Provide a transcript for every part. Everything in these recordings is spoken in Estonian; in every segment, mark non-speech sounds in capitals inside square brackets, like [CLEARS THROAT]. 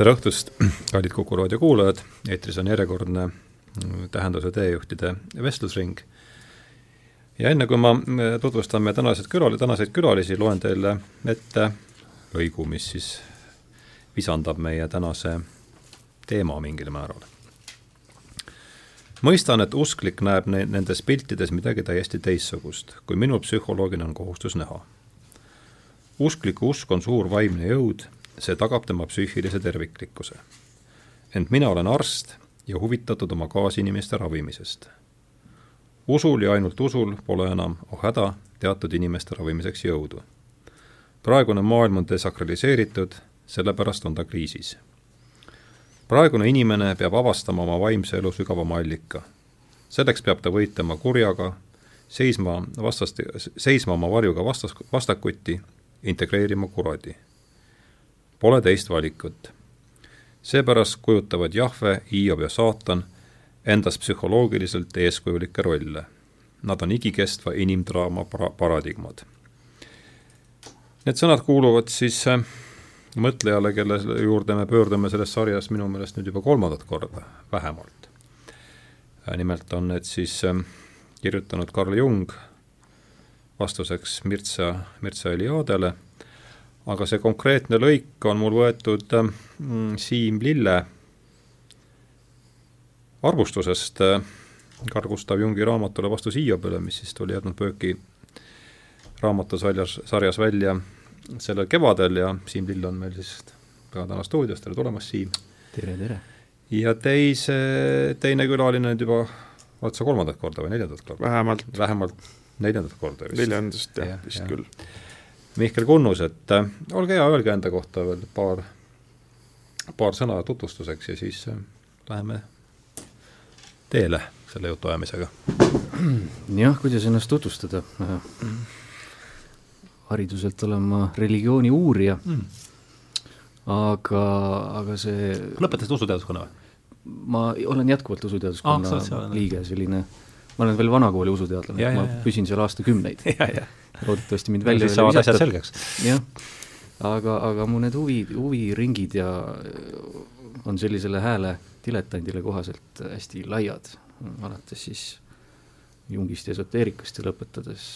tere õhtust, kallid Kuku raadio kuulajad, eetris on järjekordne tähenduse teejuhtide vestlusring. ja enne, kui ma tutvustan meie tänased külal-, tänaseid külalisi, loen teile ette lõigu, mis siis visandab meie tänase teema mingil määral. mõistan, et usklik näeb ne-, nendes piltides midagi täiesti teistsugust, kui minul psühholoogina on kohustus näha. uskliku usk on suur vaimne jõud see tagab tema psüühilise terviklikkuse. ent mina olen arst ja huvitatud oma kaasinimeste ravimisest. usul ja ainult usul pole enam, oh häda, teatud inimeste ravimiseks jõudu. praegune maailm on desakraliseeritud, sellepärast on ta kriisis. praegune inimene peab avastama oma vaimse elu sügavama allika. selleks peab ta võitlema kurjaga, seisma vastast, seisma oma varjuga vastas, vastakuti, integreerima kuradi Pole teist valikut. seepärast kujutavad Jahve, Hiiov ja saatan endast psühholoogiliselt eeskujulikke rolle. Nad on igikestva inimdraama para-, paradigmad. Need sõnad kuuluvad siis äh, mõtlejale, kelle juurde me pöördume selles sarjas minu meelest nüüd juba kolmandat korda, vähemalt. Äh, nimelt on need siis äh, kirjutanud Carl Jung vastuseks Mirtsa, Mirtsa Eliadele aga see konkreetne lõik on mul võetud mm, Siim Lille arvustusest äh, Carl Gustav Jungi raamatule Vastus Hiiobile, mis siis tuli Edmund Burke'i raamatusarjas, sarjas välja sellel kevadel ja Siim Lill on meil siis ka täna stuudios, tere tulemast, Siim! tere, tere! ja teise, teine külaline nüüd juba, oled sa kolmandat korda või neljandat korda? vähemalt. vähemalt neljandat korda vist. neljandast jah ja,, vist ja. küll Mihkel Kunnus, et äh, olge hea, öelge enda kohta veel paar, paar sõna tutvustuseks ja siis äh, läheme teele selle jutuajamisega. jah, kuidas ennast tutvustada hariduselt olen ma religiooni uurija mm., aga, aga see lõpetasid usuteaduskonna või? ma olen jätkuvalt usuteaduskonna ah, liige, selline, ma olen veel vanakooli usuteadlane, ma ja. püsin seal aastakümneid [LAUGHS] loodetavasti mind välja no, saavad asjad selgeks. jah, aga, aga mu need huvi, huviringid ja on sellisele hääle diletandile kohaselt hästi laiad, alates siis Jungist ja esoteerikast ja lõpetades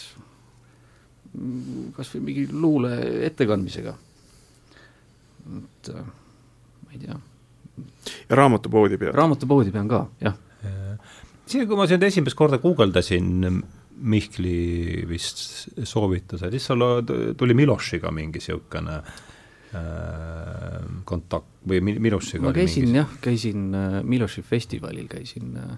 kas või mingi luule ettekandmisega. et ma ei tea. ja raamatupoodi pead? raamatupoodi pean ka, jah. Isegi kui ma sind esimest korda guugeldasin, Mihkli vist soovitusel, siis sul tuli Milošiga mingi niisugune äh, kontakt või Milošiga ma käisin mingi... jah, käisin äh, Miloši festivalil, käisin äh,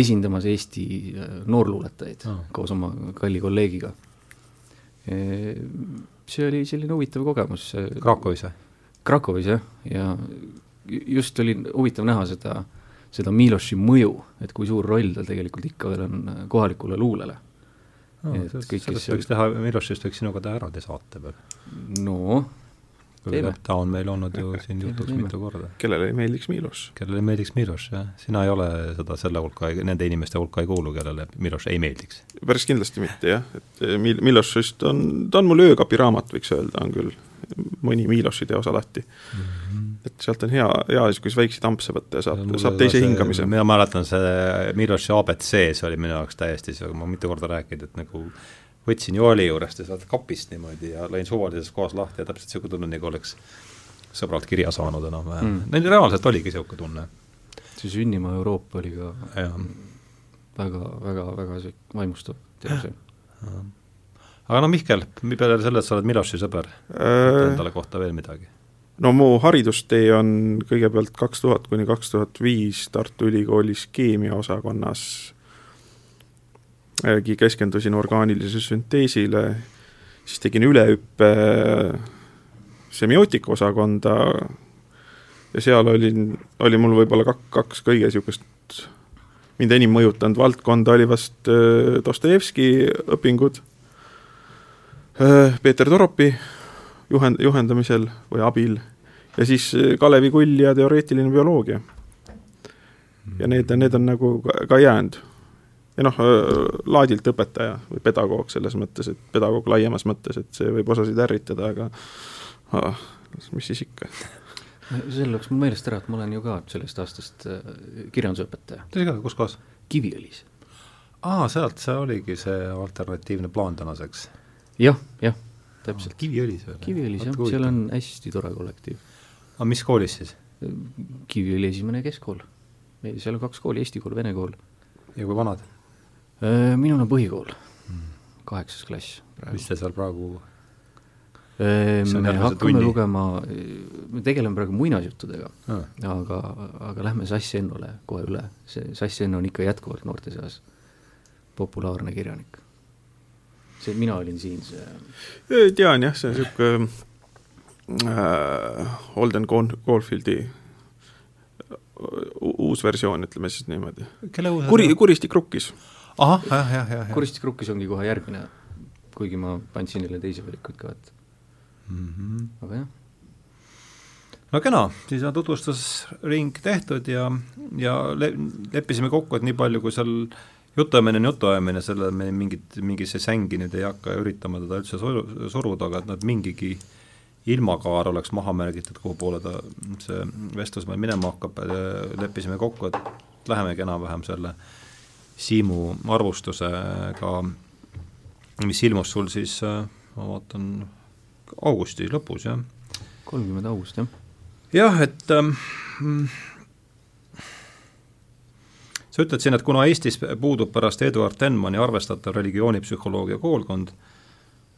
esindamas Eesti äh, noorluuletajaid ah. koos oma kalli kolleegiga e,. see oli selline huvitav kogemus. Krakowis või? Krakowis jah, ja just oli huvitav näha seda äh, seda Miloši mõju, et kui suur roll tal tegelikult ikka veel on äh, kohalikule luulele no,. sellest võiks teha, Milošist võiks sinuga teha eraldi saate veel. no. Ta on meil olnud ju siin jutuks mitu korda. kellele ei meeldiks Miloš? kellele ei meeldiks Miloš, jah. sina ei ole seda selle hulka, nende inimeste hulka ei kuulu, kellele Miloš ei meeldiks? päris kindlasti mitte jah, et eh, Mil-, Milošist on, ta on mul öökapiraamat, võiks öelda, on küll mõni Miloši teos alati mm. -hmm. et sealt on hea, hea niisuguseid väikseid ampse võtta ja saab, saab teise see, hingamise. mina mäletan, see Miloši abc, see oli minu jaoks täiesti, ma mitu korda rääkinud, et nagu võtsin jooli juurest ja sealt kapist niimoodi ja lõin suvalises kohas lahti ja täpselt niisugune tunne, nagu oleks sõbralt kirja saanud enam-vähem mm.. Neil reaalselt oligi niisugune tunne. see Sünnimaa Euroopa oli ka ja. väga, väga, väga vaimustav teos aga no Mihkel, peale selle, et sa oled Miloši sõber äh,, endale kohta veel midagi? no mu haridustee on kõigepealt kaks tuhat kuni kaks tuhat viis Tartu Ülikoolis keemiaosakonnas keskendusin orgaanilisele sünteesile, siis tegin ülehüppe semiootika osakonda ja seal olin, oli mul võib-olla kak-, kaks kõige niisugust mind enim mõjutanud valdkonda oli vast äh, Dostojevski õpingud, äh, Peeter Toropi juhend-, juhendamisel või abil ja siis äh, Kalevi Kull ja teoreetiline bioloogia. ja need, need on nagu ka, ka jäänud ja noh, laadilt õpetaja või pedagoog selles mõttes, et pedagoog laiemas mõttes, et see võib osasid ärritada, aga ah, mis siis ikka. see läks mul meelest ära, et ma olen ju ka sellest aastast kirjandusõpetaja. tõsi ka, kus kohas? Kiviõlis. aa, sealt see oligi see alternatiivne plaan tänaseks? jah, jah, täpselt. Kiviõlis veel? Kiviõlis jah, seal on hästi tore kollektiiv. aga mis koolis siis? Kiviõli esimene keskkool. meil seal on kaks kooli, eesti kool, vene kool. ja kui vanad? Äh, minul on põhikool mm., kaheksas klass. mis te seal praegu äh, me hakkame tunni. lugema, me tegeleme praegu muinasjuttudega ah., aga, aga lähme Sass Ennole kohe üle, see Sass Enno on ikka jätkuvalt noorte seas populaarne kirjanik. see, mina olin siin see tean jah, see on niisugune äh, Holden Caulfieldi uus versioon, ütleme siis niimoodi. kuri, Kuristik rukkis. Ahah, jah, jah, jah. Kuristik rukkis ongi kohe järgmine, kuigi ma andsin neile teisi valikuid ka, et mm -hmm. aga jah. no kena, siis on tutvustusring tehtud ja, ja le-, leppisime kokku, et nii palju, kui seal jutuajamine on jutuajamine, selle me mingit, mingisse sängi nüüd ei hakka üritama teda üldse suru, suruda, aga et nad mingigi äh, ilmakaar oleks maha märgitud, kuhu poole ta, see vestlus meil minema hakkab, leppisime kokku, et lähemegi enam-vähem selle Siimu arvustusega, mis ilmus sul siis, ma vaatan, augusti lõpus, jah? kolmkümmend august, jah. jah, et ähm, sa ütled siin, et kuna Eestis puudub pärast Eduard Tenmani arvestatav religioonipsühholoogia koolkond,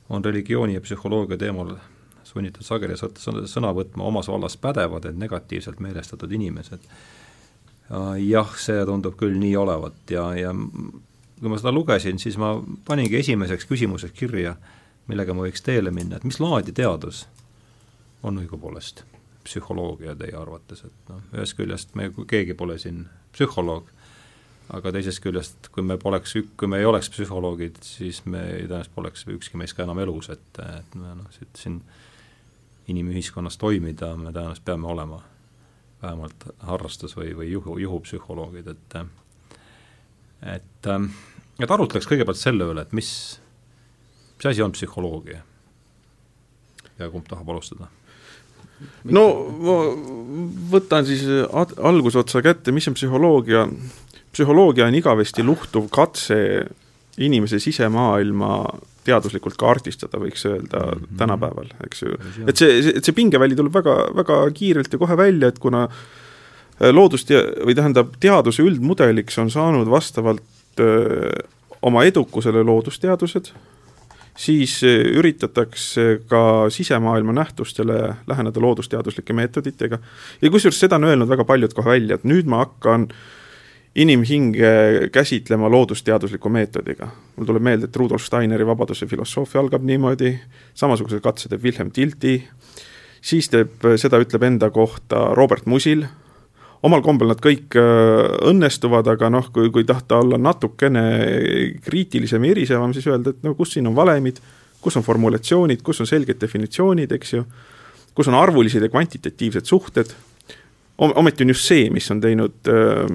on religiooni ja psühholoogia teemal sunnitud sageli sõna võtma omas vallas pädevad, ent negatiivselt meelestatud inimesed. Jah, see tundub küll nii olevat ja, ja kui ma seda lugesin, siis ma paningi esimeseks küsimuseks kirja, millega ma võiks teele minna, et mis laadi teadus on õigupoolest psühholoogia teie arvates, et noh, ühest küljest me, keegi pole siin psühholoog, aga teisest küljest, kui me poleks, kui me ei oleks psühholoogid, siis me tõenäoliselt poleks ükski meist ka enam elus, et, et me noh, siin inimühiskonnas toimida, me tõenäoliselt peame olema vähemalt harrastus- või, või juhu, juhupsühholoogid, et et, et arutleks kõigepealt selle üle, et mis, mis asi on psühholoogia? ja kumb tahab alustada? no ma võtan siis algusotsa kätte, mis on psühholoogia, psühholoogia on igavesti luhtuv katse inimese sisemaailma teaduslikult kaardistada, võiks öelda mm -hmm. tänapäeval, eks ju. et see, et see pingeväli tuleb väga, väga kiirelt ja kohe välja, et kuna äh, loodust ja, või tähendab, teaduse üldmudeliks on saanud vastavalt öö, äh, oma edukusele loodusteadused, siis äh, üritatakse ka sisemaailma nähtustele läheneda loodusteaduslike meetoditega ja kusjuures seda on öelnud väga paljud kohe välja, et nüüd ma hakkan äh, inimhinge käsitlema loodusteadusliku meetodiga. mul tuleb meelde, et Rudolf Steineri Vabaduse filosoofia algab niimoodi, samasuguse katse teeb Wilhelm Tilti, siis teeb, seda ütleb enda kohta Robert Musil, omal kombel nad kõik äh, õnnestuvad, aga noh, kui, kui tahta olla natukene kriitilisem ja erisevam, siis öelda, et no kus siin on valemid, kus on formulatsioonid, kus on selged definitsioonid, eks ju, kus on arvulised ja kvantitatiivsed suhted, ometi on just see, mis on teinud äh,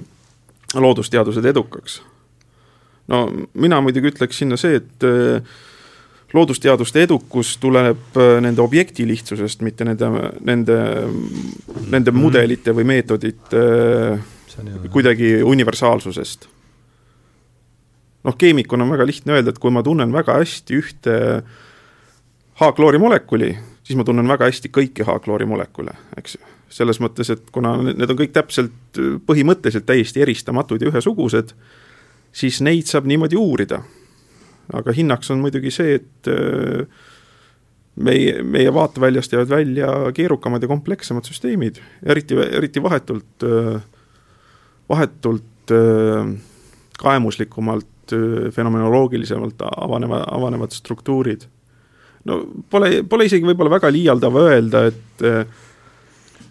loodusteadused edukaks. no mina muidugi ütleks sinna see, et äh, loodusteaduste edukus tuleneb äh, nende objekti lihtsusest, mitte nende, nende, nende mm. mudelite või meetodite kuidagi universaalsusest. noh, keemikuna on väga lihtne öelda, et kui ma tunnen väga hästi ühte H-kloori molekuli, siis ma tunnen väga hästi kõiki H-kloori molekule, eks ju selles mõttes, et kuna need on kõik täpselt põhimõtteliselt täiesti eristamatud ja ühesugused, siis neid saab niimoodi uurida. aga hinnaks on muidugi see, et äh, meie, meie vaateväljast jäävad välja keerukamad ja komplekssemad süsteemid, eriti, eriti vahetult, äh, vahetult äh, kaemuslikumalt, fenomenoloogilisemalt avaneva, avanevad struktuurid. no pole, pole isegi võib-olla väga liialdav öelda, et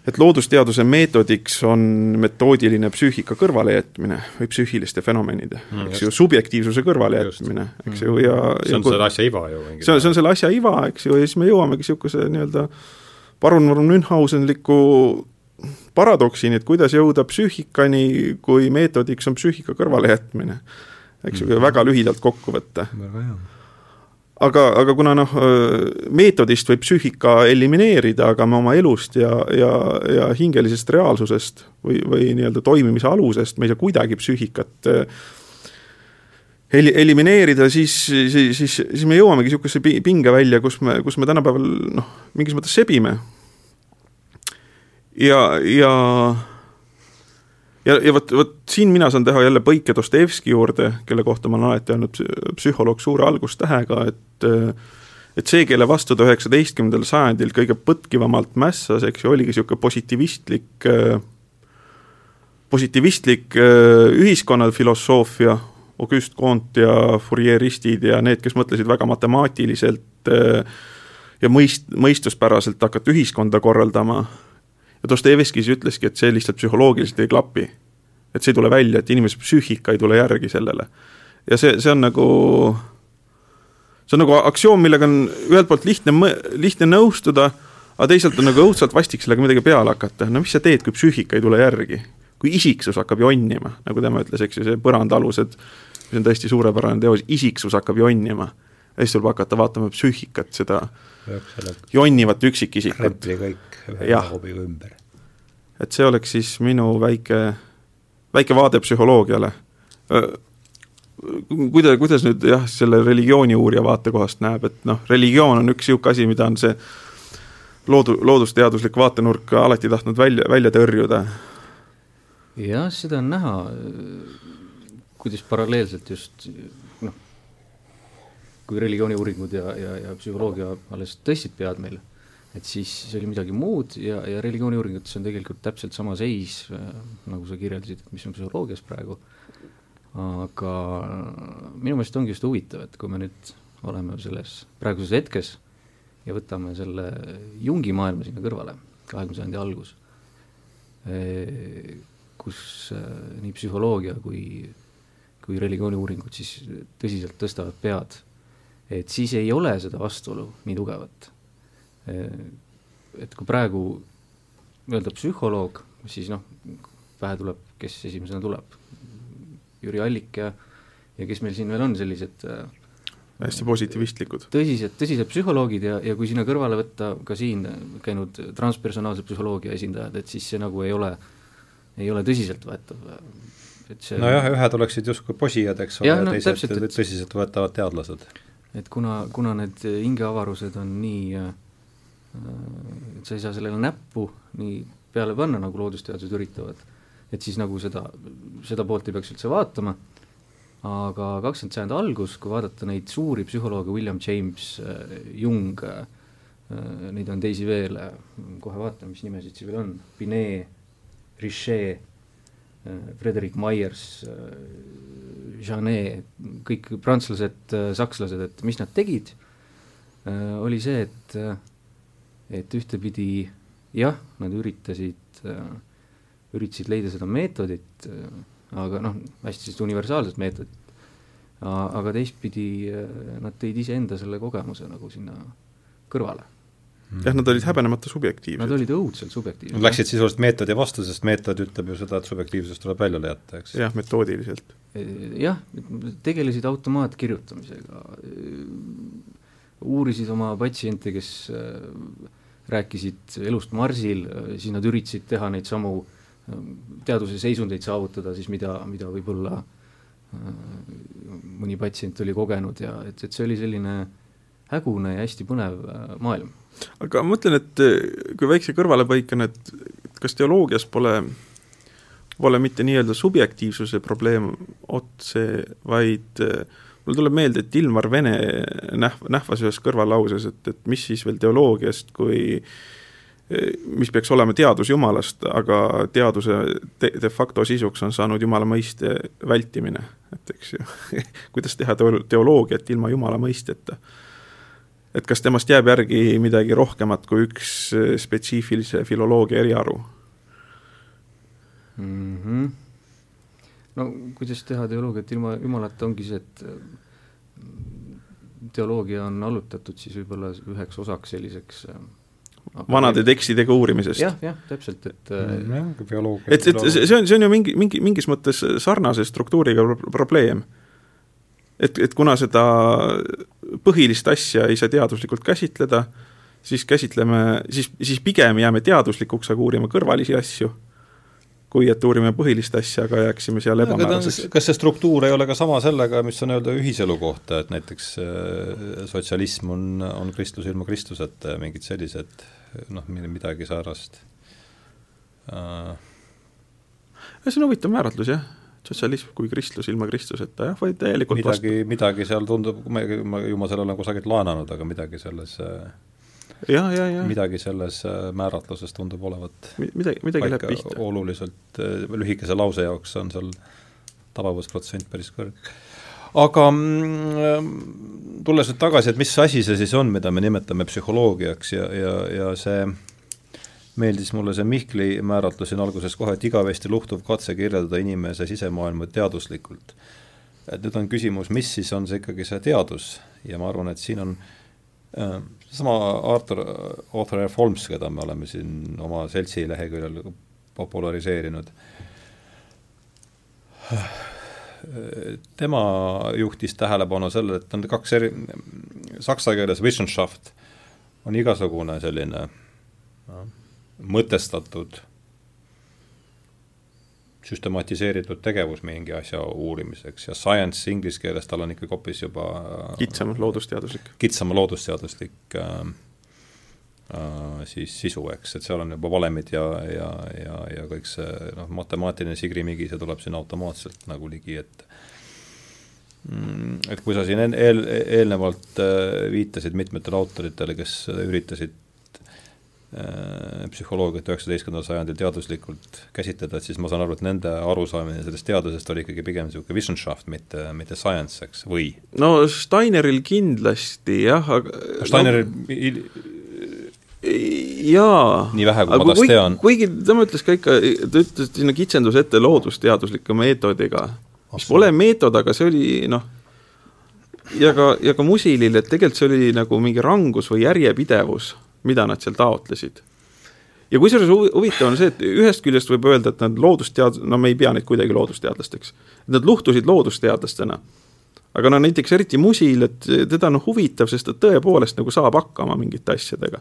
et loodusteaduse meetodiks on metoodiline psüühika kõrvalejätmine või psüühiliste fenomenide mm,, eks ju, subjektiivsuse kõrvalejätmine, eks ju, ja see on ja, selle asja iva ju. see on, see on selle asja iva, eks ju, ja siis me jõuamegi niisuguse nii-öelda parun Münchhausenliku paradoksini, et kuidas jõuda psüühikani, kui meetodiks on psüühika kõrvalejätmine. eks ju mm, -hmm. väga lühidalt kokku võtta. Aga, aga kuna noh, meetodist võib psüühika elimineerida, aga me oma elust ja, ja, ja hingelisest reaalsusest või, või nii-öelda toimimise alusest me ei saa kuidagi psüühikat eli-, elimineerida, siis, siis, siis, siis me jõuamegi niisuguse pinge välja, kus me, kus me tänapäeval noh, mingis mõttes sebime. ja, ja ja, ja vot, vot siin mina saan teha jälle põike Dostojevski juurde, kelle kohta ma olen alati öelnud psühholoog suure algustähega, et et see, kelle vastu ta üheksateistkümnendal sajandil kõige põtkivamalt mässas, eks ju, oligi niisugune positivistlik, positivistlik ühiskonnafilosoofia, Auguste Comte ja Fourieristid ja need, kes mõtlesid väga matemaatiliselt ja mõist-, mõistuspäraselt hakata ühiskonda korraldama ja Dostojevski siis ütleski, et see lihtsalt psühholoogiliselt ei klapi. et see ei tule välja, et inimese psüühika ei tule järgi sellele. ja see, see on nagu, see on nagu aktsioon, millega on ühelt poolt lihtne, lihtne nõustuda, aga teisalt on nagu õudselt vastik sellega midagi peale hakata, no mis sa teed, kui psüühika ei tule järgi? kui isiksus hakkab jonnima, nagu tema ütles, eks ju, see põrandaalused, mis on tõesti suurepärane teos, isiksus hakkab jonnima. ja siis tuleb hakata vaatama psüühikat, seda jonnivat üksikisikut. kõik ühe hoobiga ümber. et see oleks siis minu väike, väike vaade psühholoogiale. Kuida-, kuidas nüüd jah, selle religiooni uurija vaatekohast näeb, et noh, religioon on üks niisugune asi, mida on see loodu-, loodusteaduslik vaatenurk alati tahtnud välja, välja tõrjuda. jah, seda on näha, kuidas paralleelselt just kui religiooniuuringud ja, ja, ja psühholoogia alles tõstsid pead meil et siis see oli midagi muud ja, ja religiooniuuringutes on tegelikult täpselt sama seis, äh, nagu sa kirjeldasid, mis on psühholoogias praegu, aga minu meelest ongi just huvitav, et kui me nüüd oleme selles praeguses hetkes ja võtame selle Jungi maailma sinna kõrvale, kahekümne sajandi algus, äh, kus äh, nii psühholoogia kui, kui religiooniuuringud siis tõsiselt tõstavad pead, et siis ei ole seda vastuolu nii tugevat et kui praegu öelda psühholoog, siis noh, pähe tuleb, kes esimesena tuleb, Jüri Allik ja, ja kes meil siin veel on sellised äh, hästi positivistlikud. tõsised, tõsised psühholoogid ja, ja kui sinna kõrvale võtta ka siin käinud transpersonaalse psühholoogia esindajad, et siis see nagu ei ole, ei ole tõsiseltvõetav. et see nojah, ühed oleksid justkui posijad, eks ole, ja no, teised tõsiseltvõetavad teadlased. Et kuna, kuna need hingeavarused on nii äh, et sa ei saa sellele näppu nii peale panna, nagu loodusteadused üritavad, et siis nagu seda, seda poolt ei peaks üldse vaatama, aga kakskümmend sajandi algus, kui vaadata neid suuri psühholooge, William James, Jung, neid on teisi veel, kohe vaatame, mis nimesid siin veel on, Binet, Richet, Frederick Myers, Janet, kõik prantslased, sakslased, et mis nad tegid, oli see, et et ühtepidi jah, nad üritasid, üritasid leida seda meetodit, aga noh, hästi sellist universaalset meetodit, aga teistpidi nad tõid iseenda selle kogemuse nagu sinna kõrvale jah, nad olid häbenemata subjektiivsed. Nad olid õudselt subjektiivsed. Nad läksid sisuliselt meetodi vastu, sest meetod ütleb ju seda, et subjektiivsus tuleb välja jätta, eks. jah, metoodiliselt. jah, tegelesid automaatkirjutamisega, uurisid oma patsiente, kes rääkisid elust Marsil, siis nad üritasid teha neid samu teaduse seisundeid saavutada siis, mida, mida võib-olla mõni patsient oli kogenud ja et, et see oli selline hägune ja hästi põnev maailm. aga ma mõtlen, et kui väikse kõrvalepõikena, et kas teoloogias pole, pole mitte nii-öelda subjektiivsuse probleem otse, vaid äh, mul tuleb meelde, et Ilmar Vene näh-, nähvas ühes kõrvallauses, et, et mis siis veel teoloogiast, kui mis peaks olema teadus Jumalast, aga teaduse de, de facto sisuks on saanud Jumala mõiste vältimine, et eks ju [LAUGHS] kuidas teha teoloogiat ilma Jumala mõisteta. Et kas temast jääb järgi midagi rohkemat kui üks spetsiifilise filoloogia eriharu mm? -hmm no kuidas teha teoloogiat ilma jumalata, ongi see, et mm, teoloogia on allutatud siis võib-olla üheks osaks selliseks äh, vanade tekstidega uurimisest. jah, jah, täpselt, et mm, jah, et, et see on, see on ju mingi, mingi, mingis mõttes sarnase struktuuriga probleem. et, et kuna seda põhilist asja ei saa teaduslikult käsitleda, siis käsitleme, siis, siis pigem jääme teaduslikuks, aga uurime kõrvalisi asju, kui et uurime põhilist asja, aga jääksime seal ebamääraseks. kas see struktuur ei ole ka sama sellega, mis on öelda ühiselu kohta, et näiteks äh, sotsialism on, on kristlus ilma Kristuseta ja mingid sellised noh, midagi säärast äh.? see on huvitav määratlus, jah sotsialism kui kristlus ilma Kristuseta, jah, või täielikult midagi, midagi seal tundub, ma, ma ju ma selle olen kusagilt laenanud, aga midagi selles ja, ja, ja. midagi selles äh, määratluses tundub olevat midagi, midagi läheb pihta. oluliselt äh, lühikese lause jaoks on seal tabavusprotsent päris kõrge. aga mm, tulles nüüd tagasi, et mis asi see siis on, mida me nimetame psühholoogiaks ja, ja, ja see meeldis mulle see Mihkli määratlus siin alguses kohe, et igavesti luhtuv katse kirjeldada inimese sisemaailma teaduslikult. et nüüd on küsimus, mis siis on see ikkagi see teadus ja ma arvan, et siin on äh, seesama Arthur, Arthur F. Holmes, keda me oleme siin oma seltsi leheküljel populariseerinud, tema juhtis tähelepanu sellele, et on kaks eri, saksa keeles Wissenschaft on igasugune selline no, mõtestatud, süstematiseeritud tegevus mingi asja uurimiseks ja science inglise keeles tal on ikkagi hoopis juba kitsam loodusteaduslik. kitsam loodusteaduslik äh, äh, siis sisu, eks, et seal on juba valemid ja, ja, ja, ja kõik see noh, matemaatiline sigrimigi, see tuleb siin automaatselt nagu ligi, et mm, et kui sa siin eel, eelnevalt äh, viitasid mitmetele autoritele, kes üritasid Äh, psühholoogiat üheksateistkümnendal sajandil teaduslikult käsitleda, et siis ma saan aru, et nende arusaamine sellest teadusest oli ikkagi pigem niisugune wissenschaft, mitte, mitte science, eks, või? no Steineril kindlasti jah, aga Steineril no, jaa. nii vähe, kui ma tast tean. kuigi tema ütles ka ikka, ta ütles sinna kitsenduse ette loodusteadusliku meetodiga, mis pole meetod, aga see oli noh, ja ka, ja ka Musilil, et tegelikult see oli nagu mingi rangus või järjepidevus mida nad seal taotlesid. ja kusjuures huvitav on see, et ühest küljest võib öelda, et nad loodustead-, no me ei pea neid kuidagi loodusteadlasteks, nad luhtusid loodusteadlastena. aga no näiteks eriti Musil, et teda on huvitav, sest ta tõepoolest nagu saab hakkama mingite asjadega.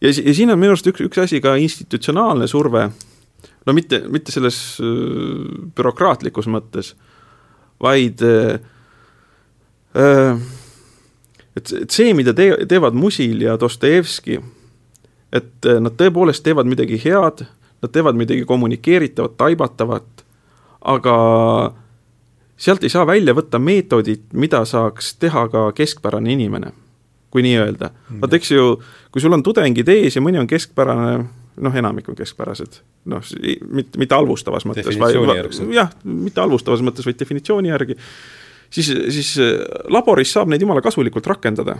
ja, ja siin on minu arust üks, üks asi ka institutsionaalne surve, no mitte, mitte selles äh, bürokraatlikus mõttes, vaid äh, äh, et, et see, mida te, teevad Musil ja Dostojevski, et eh, nad tõepoolest teevad midagi head, nad teevad midagi kommunikeeritavat, taibatavat, aga sealt ei saa välja võtta meetodit, mida saaks teha ka keskpärane inimene, kui nii öelda. Mm. vot eks ju, kui sul on tudengid ees ja mõni on keskpärane, noh, enamik on keskpärased, noh, mitte, mitte halvustavas mõttes, jah, mitte halvustavas mõttes, vaid definitsiooni järgi siis, siis äh, laboris saab neid jumala kasulikult rakendada.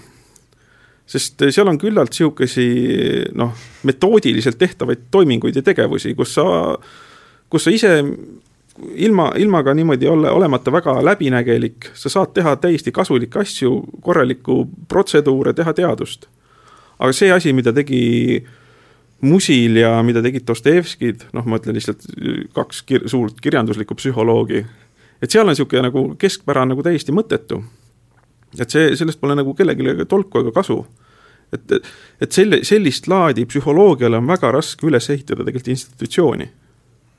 sest äh, seal on küllalt sihukesi noh, metoodiliselt tehtavaid toiminguid ja tegevusi, kus sa, kus sa ise ilma, ilma ka niimoodi olla, olemata väga läbinägelik, sa saad teha täiesti kasulikke asju, korralikku protseduure, teha teadust. aga see asi, mida tegi Musil ja mida tegid Dostojevskid, noh, ma ütlen lihtsalt kaks kir suurt kirjanduslikku psühholoogi, et seal on niisugune nagu keskpära nagu täiesti mõttetu. et see, sellest pole nagu kellelegi tolku ega kasu. et, et selle, sellist laadi psühholoogiale on väga raske üles ehitada tegelikult institutsiooni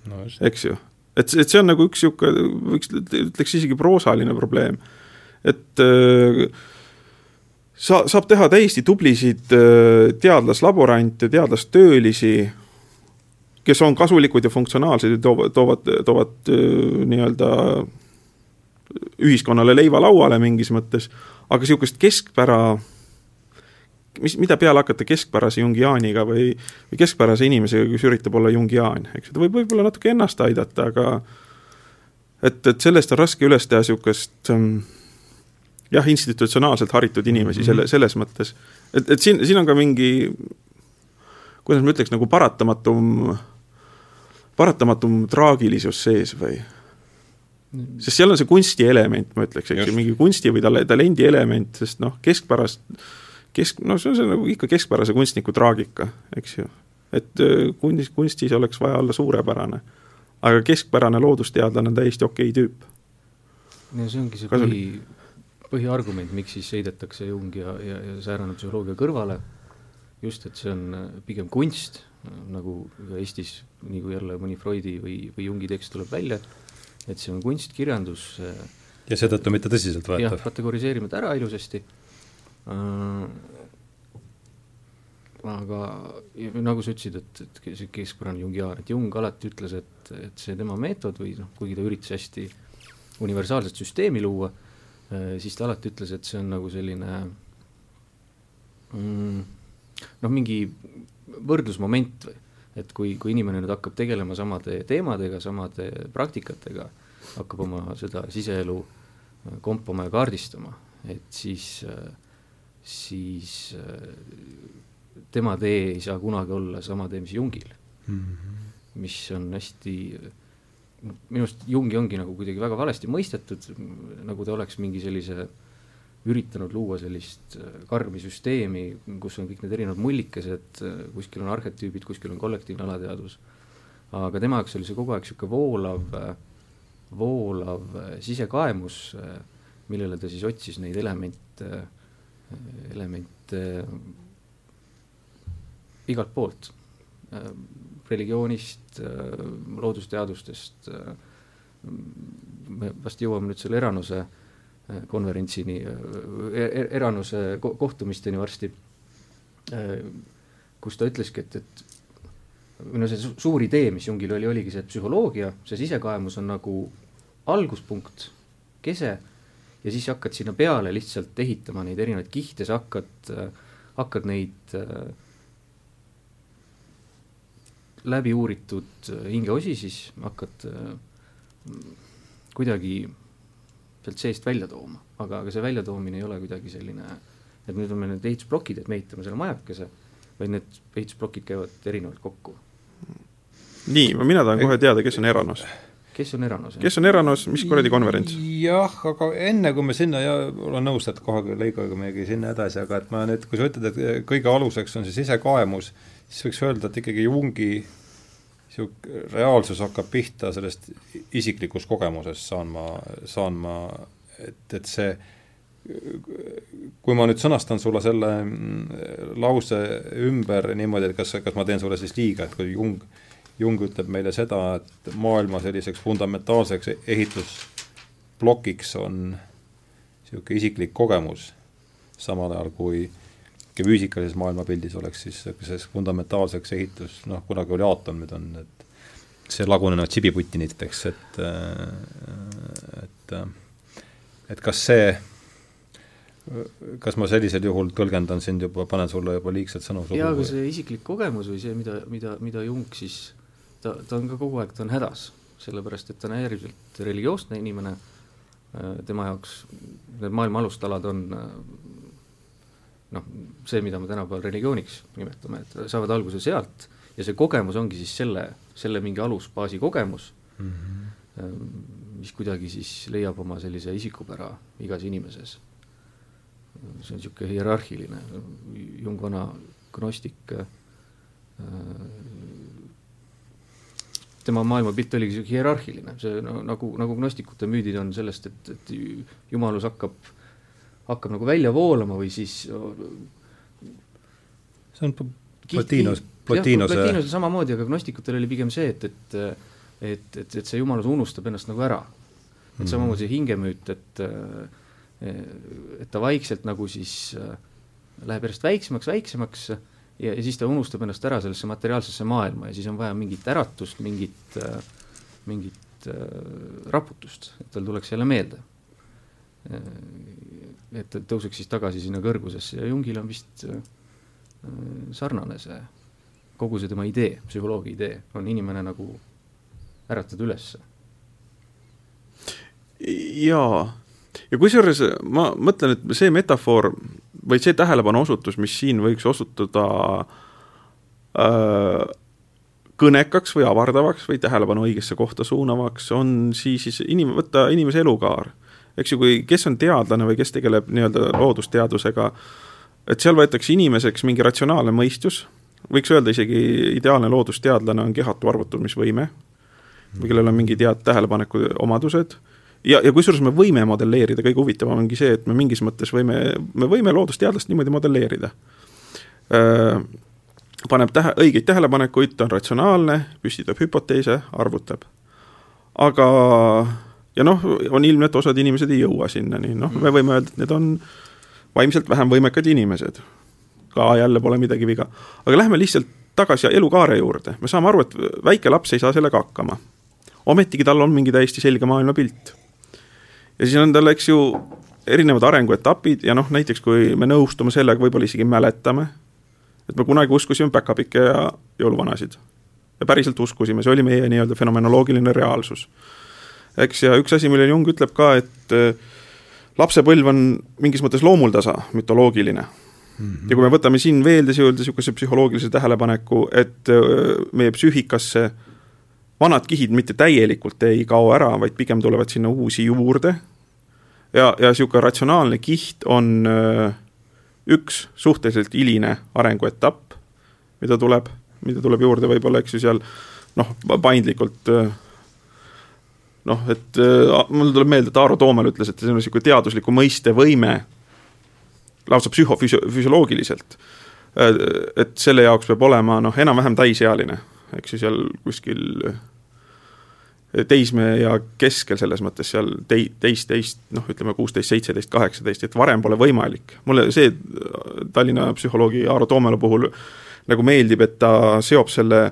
no,. eks ju, et, et see on nagu üks niisugune, võiks, ütleks isegi proosaline probleem, et äh, sa, saab teha täiesti tublisid äh, teadlaslaborante, teadlastöölisi, kes on kasulikud ja funktsionaalsed ja toovad, toovad, toovad nii-öelda ühiskonnale leiva lauale mingis mõttes, aga niisugust keskpära, mis, mida peale hakata keskpärase jungiaaniga või, või keskpärase inimesega, kes üritab olla jungiaan, eks ju, ta võib võib-olla natuke ennast aidata, aga et, et sellest on raske üles teha niisugust ähm, jah, institutsionaalselt haritud inimesi selle, mhm. selles mõttes. et, et siin, siin on ka mingi, kuidas ma ütleks, nagu paratamatum paratamatum traagilisus sees või? sest seal on see kunsti element, ma ütleks, eks ju, mingi kunsti või tale-, talendi element, sest noh, keskpärast, kesk, no see on see nagu ikka keskpärase kunstniku traagika, eks ju. et äh, kunstis, kunstis oleks vaja olla suurepärane. aga keskpärane loodusteadlane on täiesti okei tüüp. no see ongi see põhi, põhiargument, miks siis heidetakse Jung ja, ja, ja säärane psühholoogia kõrvale, just, et see on äh, pigem kunst, nagu Eestis, nii kui jälle mõni Freudi või, või Jungi tekst tuleb välja, et see on kunst, kirjandus. ja seetõttu mitte tõsiseltvõetav. jah, kategoriseerime ta ära ilusasti äh,. aga nagu sa ütlesid, et, et see keskpärane Jungiaan, et Jung alati ütles, et, et see tema meetod või noh, kuigi ta üritas hästi universaalset süsteemi luua äh,, siis ta alati ütles, et see on nagu selline mm, noh, mingi võrdlusmoment või et kui, kui inimene nüüd hakkab tegelema samade teemadega, samade praktikatega, hakkab oma seda siseelu äh, kompama ja kaardistama, et siis, äh, siis äh, tema tee ei saa kunagi olla sama tee, mis Jungil mm. -hmm. mis on hästi, minu arust Jungi ongi nagu kuidagi väga valesti mõistetud, nagu ta oleks mingi sellise äh, üritanud luua sellist äh, karmi süsteemi, kus on kõik need erinevad mullikesed, äh, kuskil on arhetüübid, kuskil on kollektiivne alateadvus. aga tema jaoks oli see kogu aeg niisugune voolav, äh, voolav sisekaemus, millele ta siis otsis neid elemente, elemente igalt poolt, religioonist, loodusteadustest, me vast jõuame nüüd selle Eranuse konverentsini, e-, Eranuse kohtumisteni varsti, kus ta ütleski, et, et või no see suur idee, mis Jungil oli, oligi see, psühholoogia, see sisekaemus on nagu alguspunkt, kese, ja siis hakkad sinna peale lihtsalt ehitama neid erinevaid kihte, sa hakkad, hakkad neid läbi uuritud hingeosi siis hakkad kuidagi sealt seest välja tooma, aga, aga see väljatoomine ei ole kuidagi selline, et nüüd on meil need ehitusplokid, et me ehitame selle majakese, vaid need ehitusplokid käivad erinevalt kokku. nii, mina tahan kohe teada, kes on Eranos kes on Eranos? kes on Eranos, mis kuradi konverents? jah, aga enne kui me sinna ja olen nõus, et kohe lõigame meiegi sinna edasi, aga et ma nüüd, kui sa ütled, et kõige aluseks on see sisekaemus, siis võiks öelda, et ikkagi Jungi niisugune reaalsus hakkab pihta sellest isiklikust kogemusest, saan ma, saan ma, et, et see kui ma nüüd sõnastan sulle selle mm, lause ümber niimoodi, et kas, kas ma teen sulle siis liiga, et kui Jung, Jung ütleb meile seda, et maailma selliseks fundamentaalseks ehitusplokiks on niisugune isiklik kogemus, samal ajal kui füüsikalises maailmapildis oleks siis selliseks fundamentaalseks ehitus, noh, kunagi oli aatom, nüüd on need, see lagunenud sibiputiniteks, et, et, et kas see, kas ma sellisel juhul tõlgendan sind juba, panen sulle juba liigselt sõnu suhu? jaa, aga see isiklik kogemus või see, mida, mida, mida Jung siis, ta, ta on ka kogu aeg, ta on hädas, sellepärast et ta on äärmiselt religioosne inimene, tema jaoks need maailma alustalad on noh, see, mida me tänapäeval religiooniks nimetame, et saavad alguse sealt ja see kogemus ongi siis selle, selle mingi alusbaasi kogemus mm, -hmm. mis kuidagi siis leiab oma sellise isikupära igas inimeses. see on niisugune hierarhiline, Jung vana gnostik äh,, tema maailmapilt oligi niisugune hierarhiline, see no, nagu, nagu gnostikute müüdid on sellest, et, et jumalus hakkab äh, hakkab nagu välja voolama või siis see on Platinos, Platinose Platinose samamoodi, aga gnostikutel oli pigem see, et, et et, et, et see jumalus unustab ennast nagu ära. et mm. samamoodi see hingemüüt, et et ta vaikselt nagu siis läheb järjest väiksemaks, väiksemaks ja, ja siis ta unustab ennast ära sellesse materiaalsesse maailma ja siis on vaja mingit äratust, mingit, mingit raputust, et tal tuleks jälle meelde et tõuseks siis tagasi sinna kõrgusesse ja Jungil on vist äh, sarnane see, kogu see tema idee, psühholoogia idee, on inimene nagu äratada ülesse. jaa, ja kusjuures ma mõtlen, et see metafoor või see tähelepanu osutus, mis siin võiks osutuda äh, kõnekaks või avardavaks või tähelepanu õigesse kohta suunavaks, on siis, siis inim-, võtta inimese elukaar eks ju, kui, kes on teadlane või kes tegeleb nii-öelda loodusteadusega, et seal võetakse inimeseks mingi ratsionaalne mõistus, võiks öelda isegi ideaalne loodusteadlane on kehatu arvutamisvõime, või kellel on mingid head tähelepaneku omadused, ja, ja kusjuures me võime modelleerida, kõige huvitavam ongi see, et me mingis mõttes võime, me võime loodusteadlast niimoodi modelleerida. paneb tähe, õigeid tähelepanekuid, ta on ratsionaalne, püstitab hüpoteese, arvutab. aga ja noh, on ilmne, et osad inimesed ei jõua sinnani, noh, me võime öelda, et need on vaimselt vähem võimekad inimesed. ka jälle pole midagi viga. aga lähme lihtsalt tagasi elukaare juurde, me saame aru, et väike laps ei saa sellega hakkama. ometigi tal on mingi täiesti selge maailmapilt ja siis on tal, eks ju, erinevad arenguetapid ja noh, näiteks kui me nõustume sellega, võib-olla isegi mäletame, et me kunagi uskusime päkapikke ja jõuluvanasid. ja päriselt uskusime, see oli meie nii-öelda fenomenoloogiline reaalsus. Eks, ja üks asi, mille Jung ütleb ka, et äh, lapsepõlv on mingis mõttes loomuldasa mütoloogiline mm. -hmm. ja kui me võtame siin veel niisuguse psühholoogilise tähelepaneku, et äh, meie psüühikasse vanad kihid mitte täielikult ei kao ära, vaid pigem tulevad sinna uusi juurde ja, ja niisugune ratsionaalne kiht on äh, üks suhteliselt hiline arenguetapp, mida tuleb, mida tuleb juurde võib-olla, eks ju, seal noh, paindlikult noh, et äh, mul tuleb meelde, et Aaro Toomel ütles, et see on niisugune teadusliku mõiste võime lausa psühhofüsioloogiliselt. et selle jaoks peab olema noh, enam-vähem täisealine, eks ju, seal kuskil teisme ja keskel selles mõttes seal tei-, teist, teist noh, ütleme kuusteist, seitseteist, kaheksateist, et varem pole võimalik. mulle see Tallinna psühholoogi Aaro Toomela puhul nagu meeldib, et ta seob selle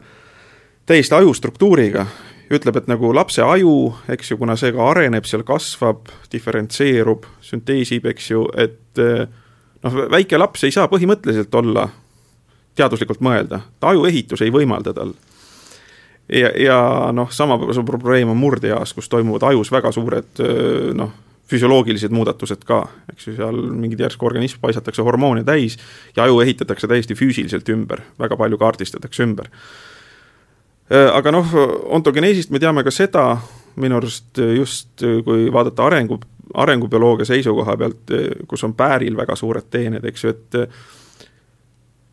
täiesti ajustruktuuriga, ütleb, et nagu lapse aju, eks ju, kuna see ka areneb, seal kasvab, diferentseerub, sünteesib, eks ju, et noh, väike laps ei saa põhimõtteliselt olla teaduslikult mõelda, ta ajuehitus ei võimalda tal. Ja, ja noh, sama probleem on murdeeas, kus toimuvad ajus väga suured noh, füsioloogilised muudatused ka, eks ju, seal mingid järsku organism paisatakse hormoone täis ja aju ehitatakse täiesti füüsiliselt ümber, väga palju kaardistatakse ümber. Aga noh, ontogeneesist me teame ka seda, minu arust just kui vaadata arengu, arengubioloogia seisukoha pealt, kus on pääril väga suured teened, eks ju, et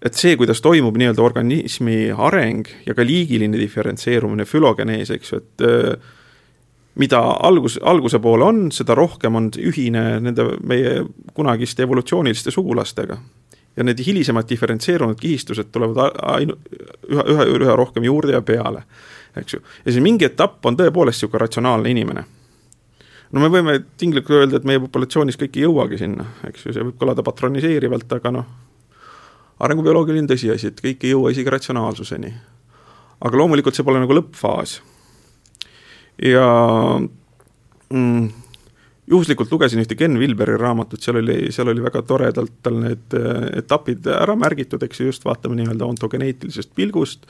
et see, kuidas toimub nii-öelda organismi areng ja ka liigiline diferentseerumine, fülogenees, eks ju, et äh, mida algus, alguse poole on, seda rohkem on ühine nende meie kunagiste evolutsiooniliste sugulastega. Ja need hilisemad diferentseerunud kihistused tulevad ainu-, üha, üha, üha rohkem juurde ja peale, eks ju. ja siis mingi etapp on tõepoolest niisugune ratsionaalne inimene no me võime tinglikult öelda, et meie populatsioonis kõik ei jõuagi sinna, eks ju, see võib kõlada patroniseerivalt, aga noh, arengubioloogiline tõsiasi, et kõik ei jõua isegi ratsionaalsuseni. aga loomulikult see pole nagu lõppfaas. ja mm, juhuslikult lugesin ühte Ken Wilberi raamatut, seal oli, seal oli väga toredalt tal need äh, etapid ära märgitud, eks ju, just vaatame nii-öelda ontogeneetilisest pilgust.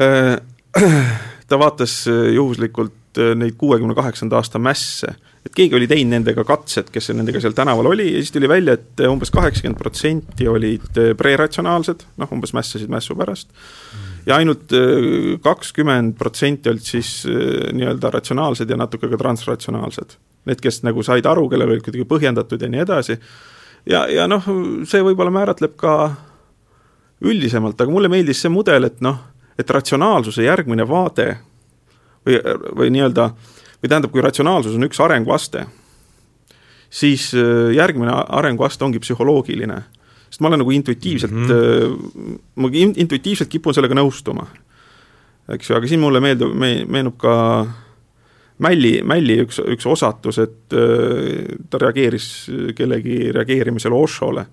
Äh, [CLEARS THROAT] ta vaatas äh, juhuslikult neid kuuekümne kaheksanda aasta mässe et keegi oli teinud nendega katsed, kes nendega seal tänaval oli ja siis tuli välja, et umbes kaheksakümmend protsenti olid preratsionaalsed, noh, umbes mässasid mässu pärast, ja ainult kakskümmend protsenti olid siis nii-öelda ratsionaalsed ja natuke ka transratsionaalsed. Need, kes nagu said aru, kellel olid kuidagi põhjendatud ja nii edasi, ja, ja noh, see võib-olla määratleb ka üldisemalt, aga mulle meeldis see mudel, et noh, et ratsionaalsuse järgmine vaade või, või nii-öelda äh, või tähendab, kui ratsionaalsus on üks arenguaste, siis äh, järgmine arenguaste ongi psühholoogiline. sest ma olen nagu intuitiivselt mm, -hmm. ma intuitiivselt kipun sellega nõustuma. eks ju, aga siin mulle meeldib, me-, meenub ka Mälli, Mälli üks, üks osatus, et äh, ta reageeris kellegi reageerimisele Oshole,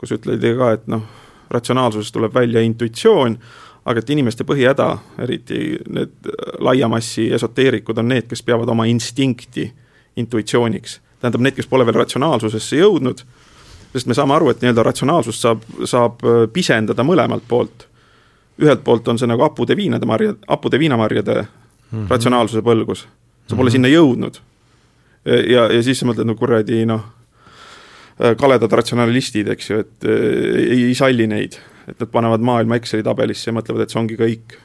kus ütleti ka, et noh, ratsionaalsusest tuleb välja intuitsioon, aga et inimeste põhihäda, eriti need laia massi esoteerikud, on need, kes peavad oma instinkti intuitsiooniks. tähendab, need, kes pole veel ratsionaalsusesse jõudnud, sest me saame aru, et nii-öelda ratsionaalsust saab, saab äh, pisendada mõlemalt poolt. ühelt poolt on see nagu hapude viinade marjad, hapude viinamarjade mm -hmm. ratsionaalsuse põlgus, sa pole mm -hmm. sinna jõudnud. ja, ja siis sa mõtled, no kuradi noh, äh, kaledad ratsionalistid, eks ju, et äh, ei, ei salli neid et nad panevad maailma Exceli tabelisse ja mõtlevad, et see ongi kõik.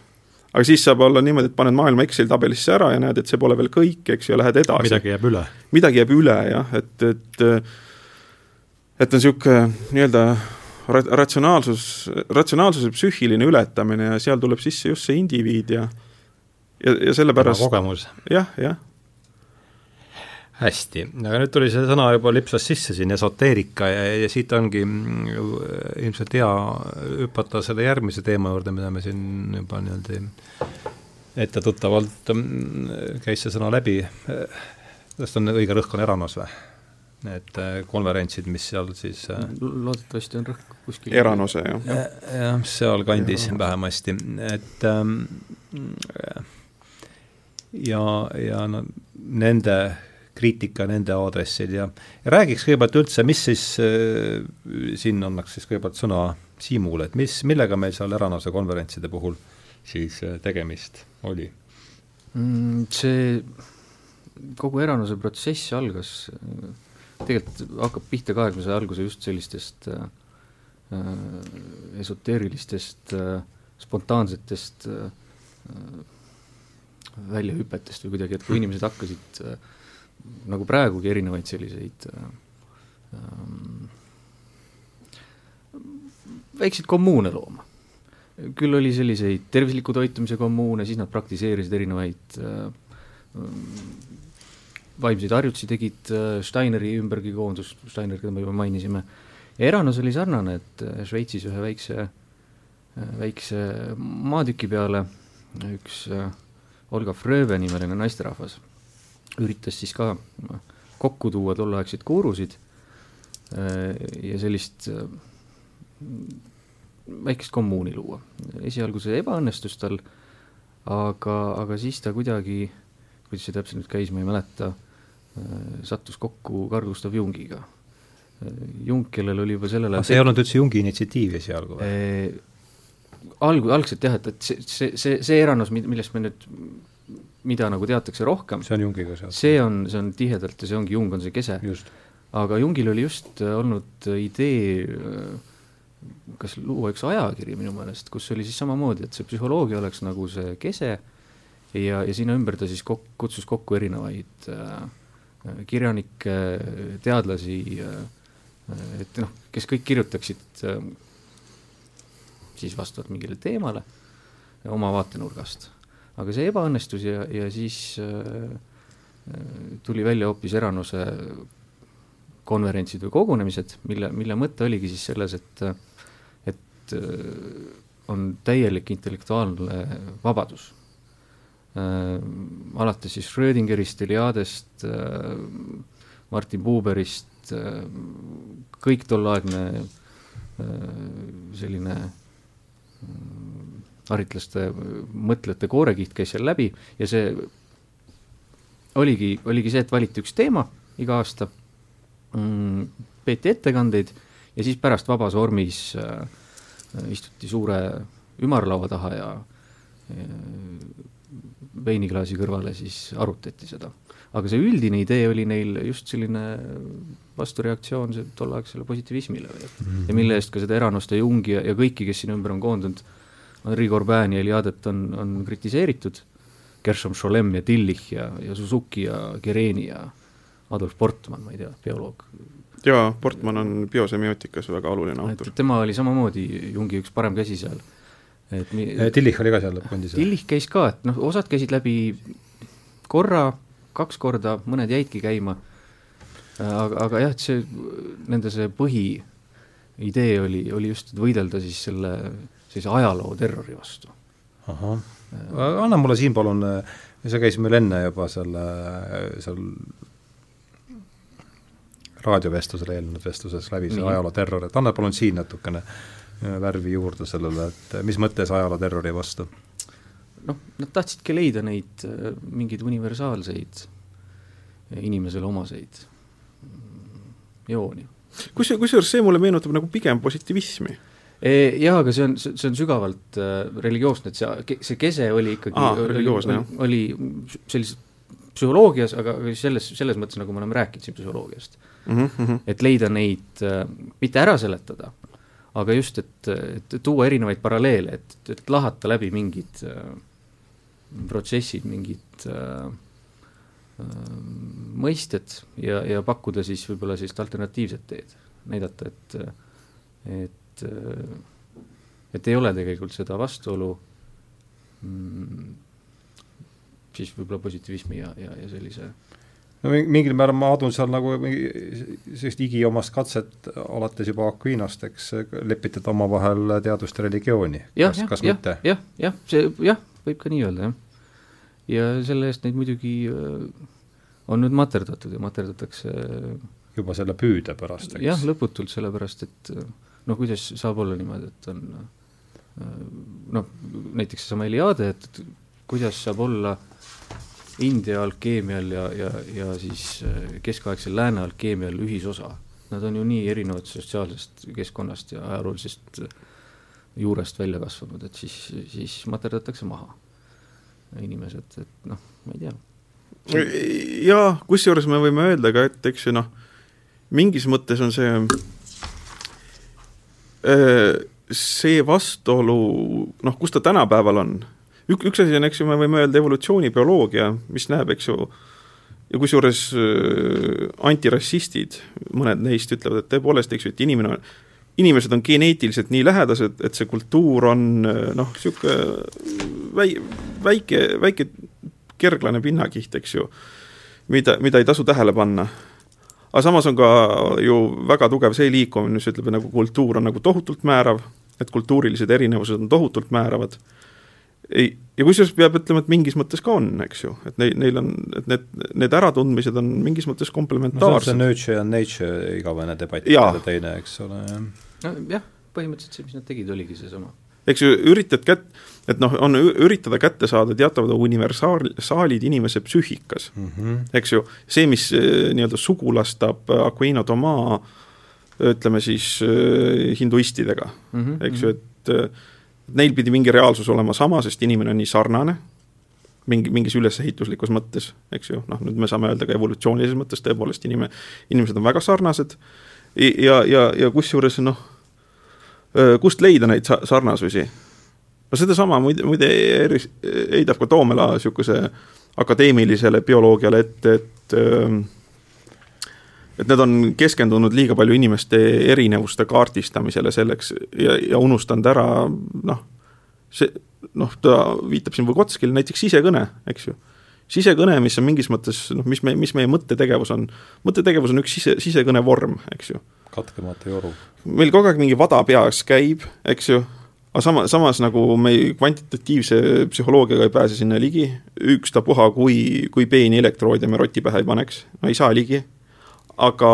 aga siis saab olla niimoodi, et paned maailma Exceli tabelisse ära ja näed, et see pole veel kõik, eks ju, ja lähed edasi. midagi jääb üle. midagi jääb üle jah, et, et et on niisugune nii-öelda ratsionaalsus, ratsionaalsuse psüühiline ületamine ja seal tuleb sisse just see indiviid ja ja, ja sellepärast kogemus. jah, jah. hästi, aga nüüd tuli see sõna juba lipsas sisse siin, esoteerika, ja, ja siit ongi mm, ilmselt hea hüpata selle järgmise teema juurde, mida me siin juba niimoodi ette tuttavalt mm, käis see sõna läbi, kas on õige rõhk on Eranos või? Need äh, konverentsid, mis seal siis äh, loodetavasti on rõhk kuskil Eranose, jah. jah, sealkandis vähemasti, et ähm, ja, ja no nende kriitika nende aadressil ja, ja räägiks kõigepealt üldse, mis siis äh,, siin annaks siis kõigepealt sõna Siimule, et mis, millega meil seal Eranose konverentside puhul siis äh, tegemist oli mm,? See, kogu Eranose protsess algas, tegelikult hakkab pihta ka, et me sai alguse just sellistest äh, äh esoteerilistest äh, spontaansetest äh, väljahüpetest või kuidagi, et kui inimesed hakkasid äh, nagu praegugi erinevaid selliseid ähm, väikseid kommuune looma. küll oli selliseid tervisliku toitumise kommuune, siis nad praktiseerisid erinevaid äh, vaimseid harjutusi, tegid äh, Steineri ümbergi koondus, Steiner, keda me juba mainisime, Eranos oli sarnane, et äh, Šveitsis ühe väikse äh,, väikse maatüki peale üks äh, Olga Fröve nimeline naisterahvas üritas siis ka kokku tuua tolleaegseid guurusid äh, ja sellist äh, väikest kommuuni luua. esialgu see ebaõnnestus tal, aga, aga siis ta kuidagi, kuidas see täpselt nüüd käis, ma ei mäleta, äh, sattus kokku Carl Gustav Jungiga. Jung, kellel oli juba sellel ajal see ei olnud üldse Jungi initsiatiiv esialgu või? Algu-, algselt jah, et, et see, see, see, see eranos, millest me nüüd mida nagu teatakse rohkem, see on Jungiga seotud? see on, see on tihedalt ja see ongi, Jung on see kese. aga Jungil oli just äh, olnud äh, idee äh, kas luua üks ajakiri minu meelest, kus oli siis samamoodi, et see psühholoogia oleks nagu see kese ja, ja sinna ümber ta siis kok-, kutsus kokku erinevaid äh, kirjanikke, teadlasi äh,, et noh, kes kõik kirjutaksid äh, siis vastavalt mingile teemale oma vaatenurgast aga see ebaõnnestus ja, ja siis äh, tuli välja hoopis Eranuse konverentsid või kogunemised, mille, mille mõte oligi siis selles, et, et äh, on täielik intellektuaalne vabadus äh,. alates siis Schrödingerist, Eliadest äh,, Martin Buberist äh,, kõik tolleaegne äh, selline haritlaste mõtlejate koorekiht käis seal läbi ja see oligi, oligi see, et valiti üks teema iga aasta mm,, peeti ettekandeid ja siis pärast vabas vormis äh, istuti suure ümarlaua taha ja äh, veiniklaasi kõrvale siis arutati seda. aga see üldine idee oli neil just selline vastureaktsioon tolleaegsele positiivismile või et mm -hmm. ja mille eest ka seda Eranost ja Jungi ja, ja kõiki, kes sinna ümber on koondunud, Henri Corbin ja Eliadet on, on kritiseeritud, Gershom Scholem ja Tillich ja, ja Suzuki ja Gereni ja Adolf Portman, ma ei tea, bioloog. jaa, Portman on biosemiotikas väga oluline autor. tema oli samamoodi Jungi üks parem käsi seal. et mi-. Tillich oli ka seal lõppkondis? Tillich käis ka, et noh, osad käisid läbi korra, kaks korda, mõned jäidki käima, aga, aga jah, et see, nende see põhiidee oli, oli just, et võidelda siis selle sellise ajaloo terrori vastu. ahah, anna mulle Siim palun, sa käisid meil enne juba selle, seal raadiovestlusele eelnenud vestluses läbi see ajaloo terror, et anna palun siin natukene värvi juurde sellele, et mis mõttes ajaloo terrori vastu? noh, nad tahtsidki leida neid mingeid universaalseid inimesele omaseid jooni. kus, kusjuures see mulle meenutab nagu pigem positiivismi jah, aga see on, see on sügavalt äh, religioosne, et see, see kese oli ikkagi Aa, oli, oli, oli sellises psühholoogias, aga selles, selles mõttes, nagu me oleme rääkinud siin psühholoogiast mm. -hmm. et leida neid äh,, mitte ära seletada, aga just, et, et tuua erinevaid paralleele, et, et lahata läbi mingid äh, protsessid, mingid äh, äh, mõisted ja, ja pakkuda siis võib-olla sellist alternatiivset teed, näidata, et, et et, et ei ole tegelikult seda vastuolu mm, siis võib-olla positiivismi ja, ja, ja sellise no mingil määral ma adun seal nagu sellist igiomast katset alates juba Aquinost, eks, lepitada omavahel teadust ja religiooni. kas, kas ja, mitte? jah, jah, see jah, võib ka nii öelda, jah. Ja selle eest neid muidugi äh, on nüüd materdatud ja materdatakse juba selle püüde pärast, eks? jah, lõputult, sellepärast et noh, kuidas saab olla niimoodi, et on äh, noh, näiteks seesama Eliade, et kuidas saab olla äh, India alkeemial ja, ja, ja siis äh, keskaegsel lääne alkeemial ühisosa. Nad on ju nii erinevad sotsiaalsest keskkonnast ja ajaloolisest äh, juurest välja kasvanud, et siis, siis materdatakse maha inimesed, et noh, ma ei tea. jaa, kusjuures me võime öelda ka, et eks ju noh, mingis mõttes on see äh, see vastuolu, noh, kus ta tänapäeval on ük-, üks asi on, eks ju, me võime öelda evolutsioonibioloogia, mis näeb, eks ju, ja kusjuures äh, antirassistid, mõned neist ütlevad, et tõepoolest, eks ju, et inimene on, inimesed on geneetiliselt nii lähedased, et see kultuur on äh, noh, niisugune väi-, väike, väike kerglane pinnakiht, eks ju, mida, mida ei tasu tähele panna. aga samas on ka ju väga tugev see liikumine, mis ütleb, nagu kultuur on nagu tohutult määrav, et kultuurilised erinevused on tohutult määravad ei, ja kusjuures peab ütlema, et mingis mõttes ka on, eks ju, et neil, neil on, et need, need äratundmised on mingis mõttes komplementaarsed no,. see on see nurture ja nature igavene debatt teine, eks ole, jah. nojah, põhimõtteliselt see, mis nad tegid, oligi seesama. eks ju, üritad kät-, et noh, on üritada kätte saada teatavad universaalid inimese psüühikas mm, -hmm. eks ju, see, mis eh, nii-öelda sugulastab Aquino Toma ütleme siis eh, hinduistidega mm, -hmm. eks ju, et eh, neil pidi mingi reaalsus olema sama, sest inimene on nii sarnane, mingi, mingis ülesehituslikus mõttes, eks ju, noh, nüüd me saame öelda ka evolutsioonilises mõttes tõepoolest inime-, inimesed on väga sarnased ja, ja, ja kusjuures noh, kust leida neid sa-, sarnasusi? No sedasama muide, muide heidab ka Toomela niisuguse akadeemilisele bioloogiale ette, et, et et need on keskendunud liiga palju inimeste erinevuste kaardistamisele selleks ja, ja unustanud ära noh, see noh, ta viitab siin Vygotskile näiteks sisekõne, eks ju. sisekõne, mis on mingis mõttes noh, mis me, mis meie mõttetegevus on, mõttetegevus on üks sise, sisekõne vorm, eks ju. katkemata joru. meil kogu aeg mingi vada peas käib, eks ju, aga sama, samas nagu me kvantitatiivse psühholoogiaga ei pääse sinna ligi, ükstapuha, kui, kui peeni elektroode me roti pähe ei paneks, no ei saa ligi aga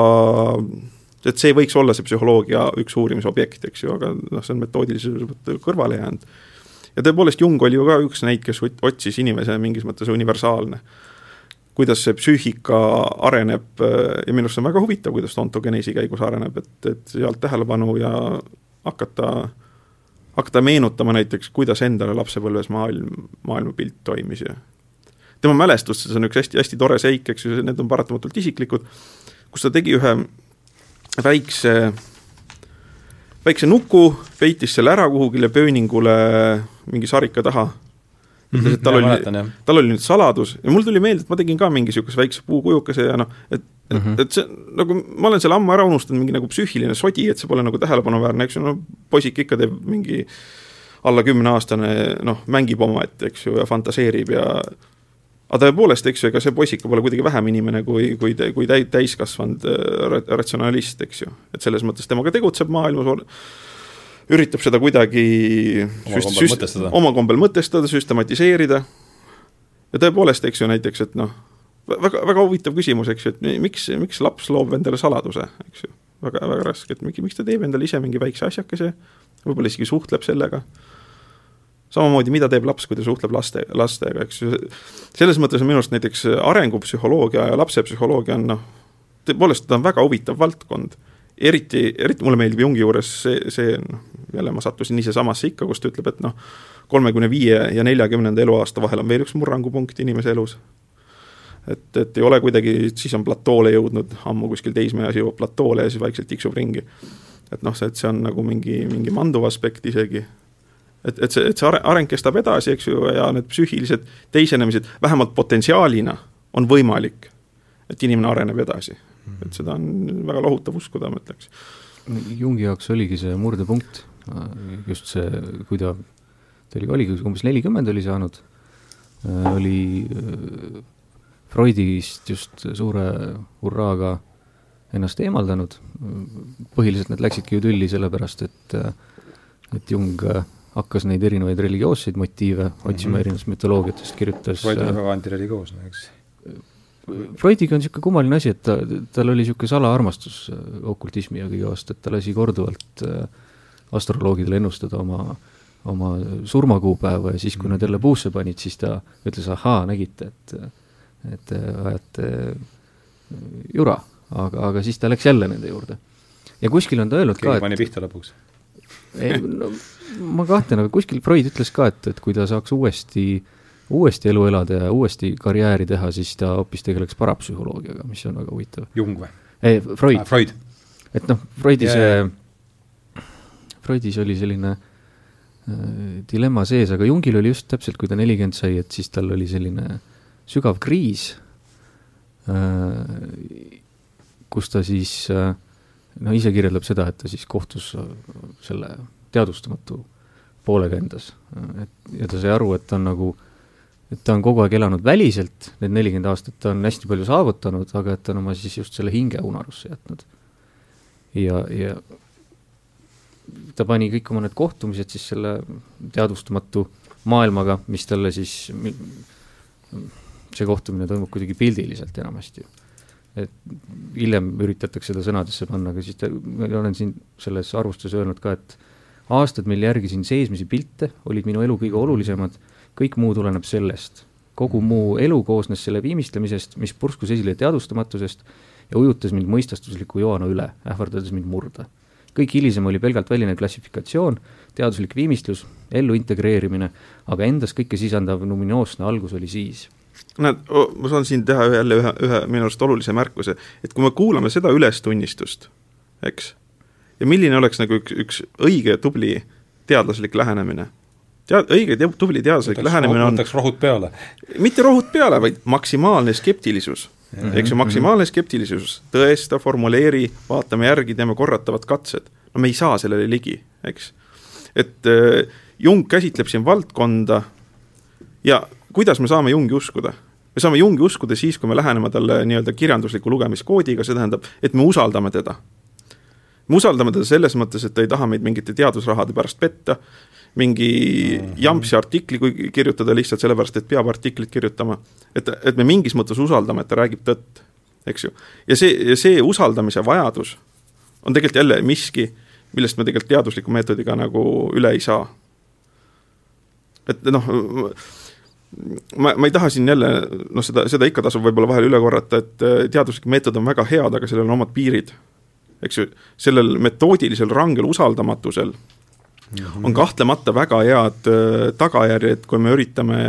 et see võiks olla see psühholoogia üks uurimisobjekt, eks ju, aga noh, see on metoodiliselt kõrvale jäänud. ja tõepoolest, Jung oli ju ka üks neid, kes otsis inimese mingis mõttes universaalne. kuidas see psüühika areneb ja minu arust see on väga huvitav, kuidas ta ontogeneesi käigus areneb, et, et sealt tähelepanu ja hakata, hakata meenutama näiteks, kuidas endale lapsepõlves maailm, maailmapilt toimis ja tema mälestustes on üks hästi, hästi tore seik, eks ju, need on paratamatult isiklikud kus ta tegi ühe väikse, väikse nuku, peitis selle ära kuhugile pööningule mingi sarika taha. Ütles, et tal oli, tal oli nüüd saladus ja mul tuli meelde, et ma tegin ka mingi niisuguse väikse puukujukese ja noh, et et mm, -hmm. et see nagu, ma olen selle ammu ära unustanud, mingi nagu psüühiline sodi, et see pole nagu tähelepanuväärne, eks ju, no poisik ikka teeb mingi alla kümneaastane noh, mängib omaette, eks ju, ja fantaseerib ja aga tõepoolest, eks ju, ega see poisike pole kuidagi vähem inimene kui, kui, kui täi-, täiskasvanud äh, ratsionalist, eks ju. et selles mõttes tema ka tegutseb maailmas, üritab seda kuidagi oma kombel süst, mõtestada, oma kombel mõtestada, süstematiseerida, ja tõepoolest, eks ju, näiteks, et noh, väga, väga huvitav küsimus, eks ju, et miks, miks laps loob endale saladuse, eks ju. väga, väga raske, et miks ta teeb endale ise mingi väikse asjakese, võib-olla isegi suhtleb sellega samamoodi, mida teeb laps, kui ta suhtleb laste, lastega, eks ju, selles mõttes on minu arust näiteks arengupsühholoogia ja lapsepsühholoogia on noh, tõepoolest ta on väga huvitav valdkond. Eriti, eriti mulle meeldib Jungi juures see, see noh, jälle ma sattusin ise samasse ikka, kus ta ütleb, et noh, kolmekümne viie ja neljakümnenda eluaasta vahel on veel üks murrangupunkt inimese elus. et, et ei ole kuidagi, siis on platoole jõudnud, ammu kuskil teismeeas jõuab platoole ja siis vaikselt tiksub ringi. et noh, see, et see on nagu mingi, mingi manduv aspekt isegi et, et see, et see areng kestab edasi, eks ju, ja need psüühilised teisenemised vähemalt potentsiaalina on võimalik, et inimene areneb edasi. Et seda on väga lohutav uskuda, ma ütleks. Jungi jaoks oligi see murdepunkt, just see, kui ta, ta oli, oligi umbes nelikümmend oli saanud, oli Freudist just suure hurraaga ennast eemaldanud, põhiliselt nad läksidki ju tülli sellepärast, et et Jung hakkas neid erinevaid religioosseid motiive otsima mm -hmm. erinevatest mütoloogiatest, kirjutas Freud on väga antireligioosne, eks? Freudiga on niisugune kummaline asi, et ta, tal oli niisugune salaarmastus okultismi ja kõige vastu, et ta lasi korduvalt astroloogidel ennustada oma, oma surmakuupäeva ja siis, kui nad jälle puusse panid, siis ta ütles, ahaa, nägite, et et te ajate jura, aga, aga siis ta läks jälle nende juurde. ja kuskil on ta öelnud keegi ka, pani pihta lõpuks? ei, no ma kahtlen, aga kuskil Freud ütles ka, et, et kui ta saaks uuesti, uuesti elu elada ja uuesti karjääri teha, siis ta hoopis tegeleks parapsühholoogiaga, mis on väga huvitav. Jung või? ei, Freud ah,. Freud. et noh, Freudi see. Freudis oli selline äh, dilemma sees, aga Jungil oli just täpselt, kui ta nelikümmend sai, et siis tal oli selline sügav kriis äh,, kus ta siis äh, no ise kirjeldab seda, et ta siis kohtus äh, selle teadvustamatu poolega endas, et ja ta sai aru, et ta on nagu, et ta on kogu aeg elanud väliselt, need nelikümmend aastat, ta on hästi palju saavutanud, aga et ta on oma siis just selle hinge unarusse jätnud. ja, ja ta pani kõik oma need kohtumised siis selle teadvustamatu maailmaga, mis talle siis, see kohtumine toimub kuidagi pildiliselt enamasti. et hiljem üritatakse seda sõnadesse panna, aga siis ta, ma olen siin selles arvustuses öelnud ka, et aastad, mil järgisin seesmisi pilte, olid minu elu kõige olulisemad, kõik muu tuleneb sellest. kogu muu elu koosnes selle viimistlemisest, mis purskus esile teadvustamatusest ja ujutas mind mõistastusliku joana üle, ähvardades mind murda kõik hilisem oli pelgalt väline klassifikatsioon, teaduslik viimistlus, ellu integreerimine, aga endas kõike sisaldav luminoosne algus oli siis. näed, ma saan siin teha jälle ühe, ühe minu arust olulise märkuse, et kui me kuulame seda ülestunnistust, eks, ja milline oleks nagu üks, üks õige tubli teadlaslik lähenemine, tead-, õige te-, tubli teadlaslik võtaks, lähenemine on võtaks rohud peale. mitte rohud peale, vaid maksimaalne skeptilisus Mhm. eks ju, maksimaalne skeptilisus, tõesta, formuleeri, vaatame järgi, teeme korratavad katsed. no me ei saa sellele ligi, eks. et äh, Jung käsitleb siin valdkonda ja kuidas me saame Jungi uskuda? me saame Jungi uskuda siis, kui me läheneme talle nii-öelda kirjandusliku lugemiskoodiga, see tähendab, et me usaldame teda. Me usaldame teda selles mõttes, et ta ei taha meid mingite teadusrahade pärast petta, mingi jampsi artikli, kui kirjutada lihtsalt sellepärast, et peab artiklit kirjutama. et, et me mingis mõttes usaldame, et ta räägib tõtt, eks ju. ja see, see usaldamise vajadus on tegelikult jälle miski, millest me tegelikult teadusliku meetodiga nagu üle ei saa. et noh, ma, ma ei taha siin jälle, noh, seda, seda ikka tasub võib-olla vahel üle korrata, et teaduslik meetod on väga head, aga sellel on omad piirid. Eks ju, sellel metoodilisel rangel usaldamatusel on kahtlemata väga head äh, tagajärjed, kui me üritame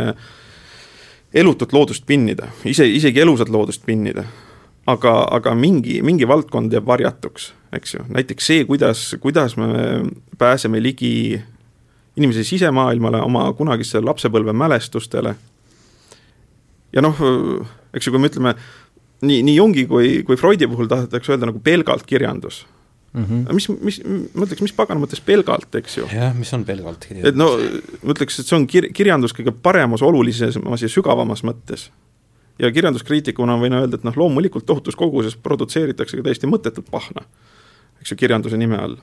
elutut loodust pinnida, ise, isegi elusat loodust pinnida. aga, aga mingi, mingi valdkond jääb varjatuks, eks ju, näiteks see, kuidas, kuidas me pääseme ligi inimese sisemaailmale, oma kunagistele lapsepõlve mälestustele. ja noh, eks ju, kui me ütleme nii, nii Jungi kui, kui Freudi puhul tahetakse öelda nagu pelgalt kirjandus mm. -hmm. mis, mis, ma ütleks, mis pagan mõttes pelgalt, eks ju. jah, mis on pelgalt kirjandus? et no ma ütleks, et see on kir-, kirjandus kõige paremas, olulisemas ja sügavamas mõttes. ja kirjanduskriitikuna võin öelda, et noh, loomulikult tohutus koguses produtseeritakse ka täiesti mõttetut pahna, eks ju, kirjanduse nime all.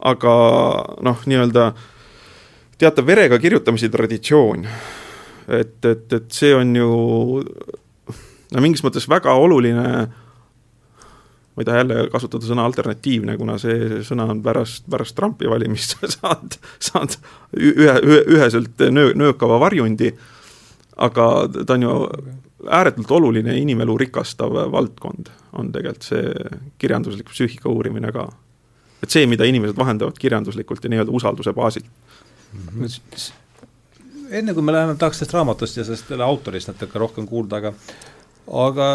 aga noh, nii-öelda teatav verega kirjutamise traditsioon, et, et, et see on ju no mingis mõttes väga oluline ma ei taha jälle kasutada sõna alternatiivne, kuna see sõna on pärast, pärast Trumpi valimist [LAUGHS] saanud, saanud ühe, ühe, üheselt nöö, nöökava varjundi, aga ta on ju ääretult oluline inimelu rikastav valdkond, on tegelikult see kirjanduslik psüühika uurimine ka. et see, mida inimesed vahendavad kirjanduslikult ja nii-öelda usalduse baasilt mm. -hmm. enne kui me läheme, tahaks sellest raamatust ja sellest autorist natuke rohkem kuulda, aga aga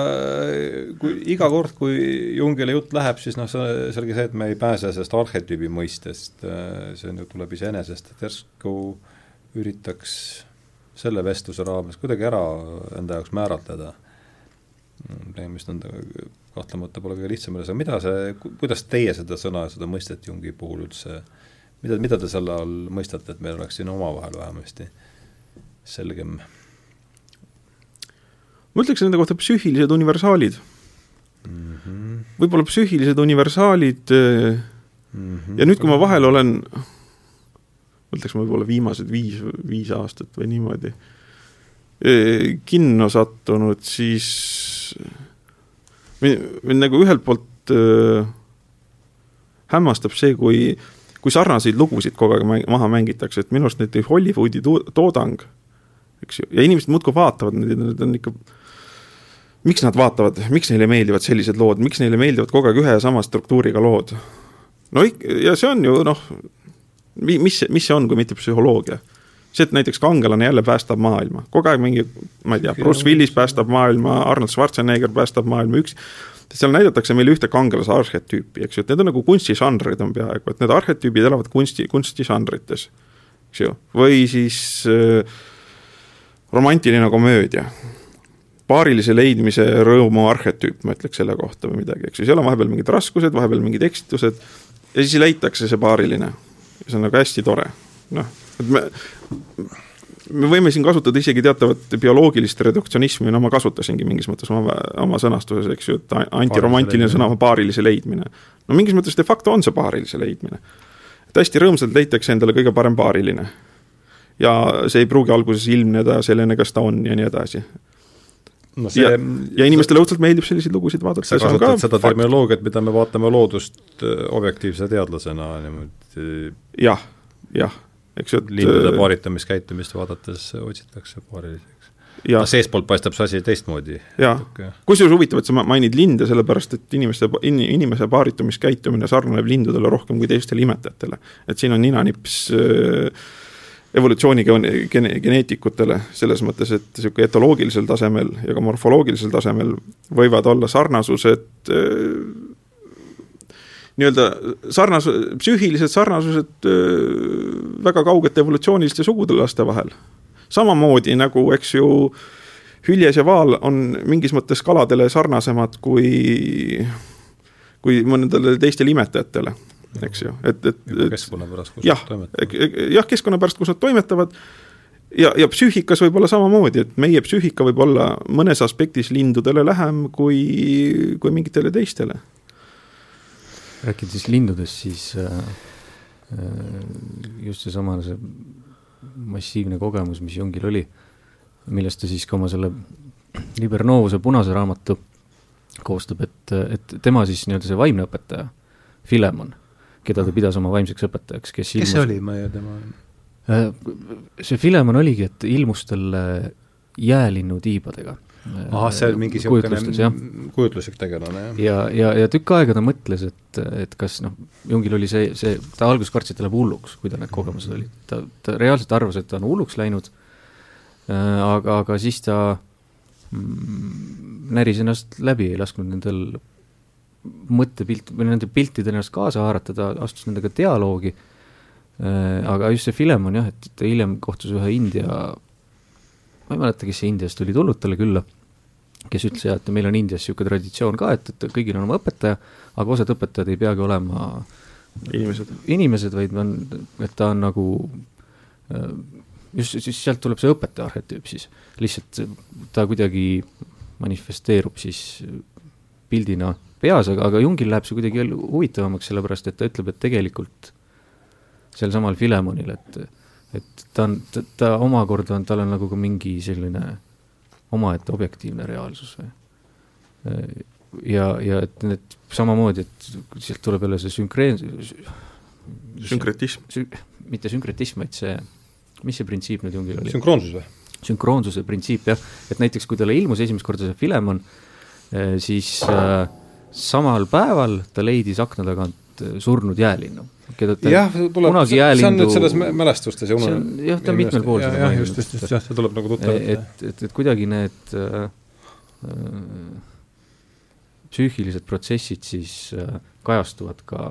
kui iga kord, kui Jungile jutt läheb, siis noh, see, selge see, et me ei pääse sellest arhetüübi mõistest, see on ju, tuleb iseenesest, et järsku üritaks selle vestluse raames kuidagi ära enda jaoks määratleda. tegemist on kahtlemata pole kõige lihtsam üles, aga mida see, kuidas teie seda sõna, seda mõistet Jungi puhul üldse, mida, mida te selle all mõistate, et meil oleks siin omavahel vähemasti selgem ma ütleks nende kohta psüühilised universaalid mm. -hmm. võib-olla psüühilised universaalid mm -hmm. ja nüüd, kui ma vahel olen, ma ütleks võib-olla viimased viis, viis aastat või niimoodi, kinno sattunud, siis mind nagu ühelt poolt äh, hämmastab see, kui, kui sarnaseid lugusid kogu aeg maha mängitakse, et minu arust nüüd Hollywoodi toodang, eks ju, ja inimesed muudkui vaatavad, need on ikka miks nad vaatavad, miks neile meeldivad sellised lood, miks neile meeldivad kogu aeg ühe ja sama struktuuriga lood? no ja see on ju noh, mis, mis see on, kui mitte psühholoogia? see, et näiteks kangelane jälle päästab maailma, kogu aeg mingi, ma ei tea, Bruce Willis päästab maailma, Arnold Schwarzenegger päästab maailma, üks, seal näidatakse meile ühte kangelase arhetüüpi, eks ju, et need on nagu kunstižanrid on peaaegu, et need arhetüübid elavad kunsti, kunstižanrites, eks ju, või siis äh, romantiline komöödia paarilise leidmise rõõmu arhetüüp, ma ütleks selle kohta või midagi, eks ju, seal on vahepeal mingid raskused, vahepeal mingid eksitused ja siis leitakse see paariline. see on nagu hästi tore, noh, et me, me võime siin kasutada isegi teatavat bioloogilist reduktsionismi, no ma kasutasingi mingis mõttes oma, oma sõnastuses, eks ju, et antiromantiline sõna on paarilise leidmine. no mingis mõttes de facto on see paarilise leidmine. et hästi rõõmsalt leitakse endale kõige parem paariline. ja see ei pruugi alguses ilmneda selline, kas ta on ja nii edasi no see, ja, ja inimestele õudselt meeldib selliseid lugusid vaadata. sa kasutad seda fakt. terminoloogiat, mida me vaatame loodust äh, objektiivse teadlasena niimoodi. jah, jah, eks ju, lindude äh, paaritamiskäitumist vaadates otsitakse paariliseks. aga seestpoolt paistab see asi teistmoodi. kusjuures huvitav, et sa mainid linde, sellepärast et inimeste, inimese paaritumiskäitumine sarnaneb lindudele rohkem kui teistele imetajatele. et siin on ninanips äh, evolutsioonigeneetikutele, selles mõttes, et niisugune etoloogilisel tasemel ja ka morfoloogilisel tasemel võivad olla sarnasused äh, nii-öelda sarnas-, psüühilised sarnasused äh, väga kaugete evolutsiooniliste sugudelaste vahel. samamoodi nagu, eks ju, hüljes ja vaal on mingis mõttes kaladele sarnasemad kui, kui mõnedele teistele imetajatele eks ju, et, et. keskkonna pärast, kus jah, nad toimetavad. jah, keskkonna pärast, kus nad toimetavad ja, ja psüühikas võib olla samamoodi, et meie psüühika võib olla mõnes aspektis lindudele lähem kui, kui mingitele teistele. rääkides siis lindudest, siis äh, äh, just seesama, see massiivne kogemus, mis Jungil oli, millest ta siis ka oma selle Liber Novuse punase raamatu koostab, et, et tema siis nii-öelda see vaimne õpetaja, Filemon keda ta pidas oma vaimseks õpetajaks, kes ilmus... kes see oli, ma ei tema äh, see Filemon oligi, et ilmus talle jäälinnu tiibadega. ahah, see oli mingi niisugune kujutluslik tegelane, jah? ja, ja, ja tükk aega ta mõtles, et, et kas noh, Jungil oli see, see, ta alguses kartsis, et ta läheb hulluks, kui tal need kogemused olid. ta, ta reaalselt arvas, et ta on hulluks läinud, äh, aga, aga siis ta mm, näris ennast läbi, ei lasknud nendel mõttepilt või nende piltide ennast kaasa haarata, ta astus nendega dialoogi. Äh, aga just see Filemon jah, et ta hiljem kohtus ühe India, ma ei mäleta, kes see Indiast oli tulnud talle külla, kes ütles jah, et meil on Indias niisugune traditsioon ka, et, et kõigil on oma õpetaja, aga osad õpetajad ei peagi olema inimesed, inimesed, vaid on, et ta on nagu äh, just, siis sealt tuleb see õpetaja arhetüüp siis, lihtsalt ta kuidagi manifesteerub siis pildina peas, aga, aga Jungil läheb see kuidagi huvitavamaks, sellepärast et ta ütleb, et tegelikult sel samal Filemonil, et, et ta on, ta, omakorda on, tal on nagu ka mingi selline omaette objektiivne reaalsus või. ja, ja et need samamoodi, et sealt tuleb jälle see sünkreen-. sünkretism sü,. mitte sünkretism, vaid see, mis see printsiip nüüd Jungil oli? sünkroonsus või? sünkroonsuse printsiip jah, et näiteks kui talle ilmus esimest korda see Filemon, eh, siis äh, samal päeval ta leidis akna tagant äh, surnud jäälinnu, keda ta jah, tuleb, see, jäälindu... see on nüüd selles mälestustes ja ununenud. jah, ta on mitmel pool seda jah, just, just, just, jah, see tuleb nagu tuttav et, et, et kuidagi need äh, äh, psüühilised protsessid siis äh, kajastuvad ka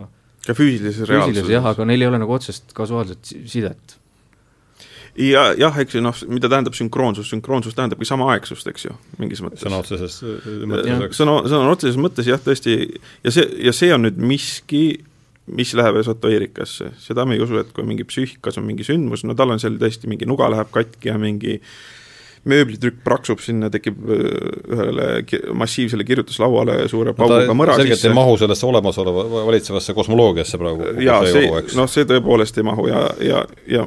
ka füüsilises reaalsuses. jah, aga neil ei ole nagu otsest kasuaalset sidet ja jah, eks ju noh, mida tähendab sünkroonsus, sünkroonsus tähendabki samaaegsust, eks ju, mingis mõttes. sõna otseses äh, mõttes. sõna, sõna otseses mõttes jah, tõesti, ja see, ja see on nüüd miski, mis läheb esoteerikasse, seda me ei usu, et kui mingi psüühikas on mingi sündmus, no tal on seal tõesti mingi nuga läheb katki ja mingi mööblitrükk praksub sinna, tekib ühele massiivsele kirjutuslauale suure pauguga no, mõra sisse. selgelt ei mahu sellesse olemasoleva, valitsevasse kosmoloogiasse praegu. jaa, see, noh, see tõepoolest ei mahu ja, ja, ja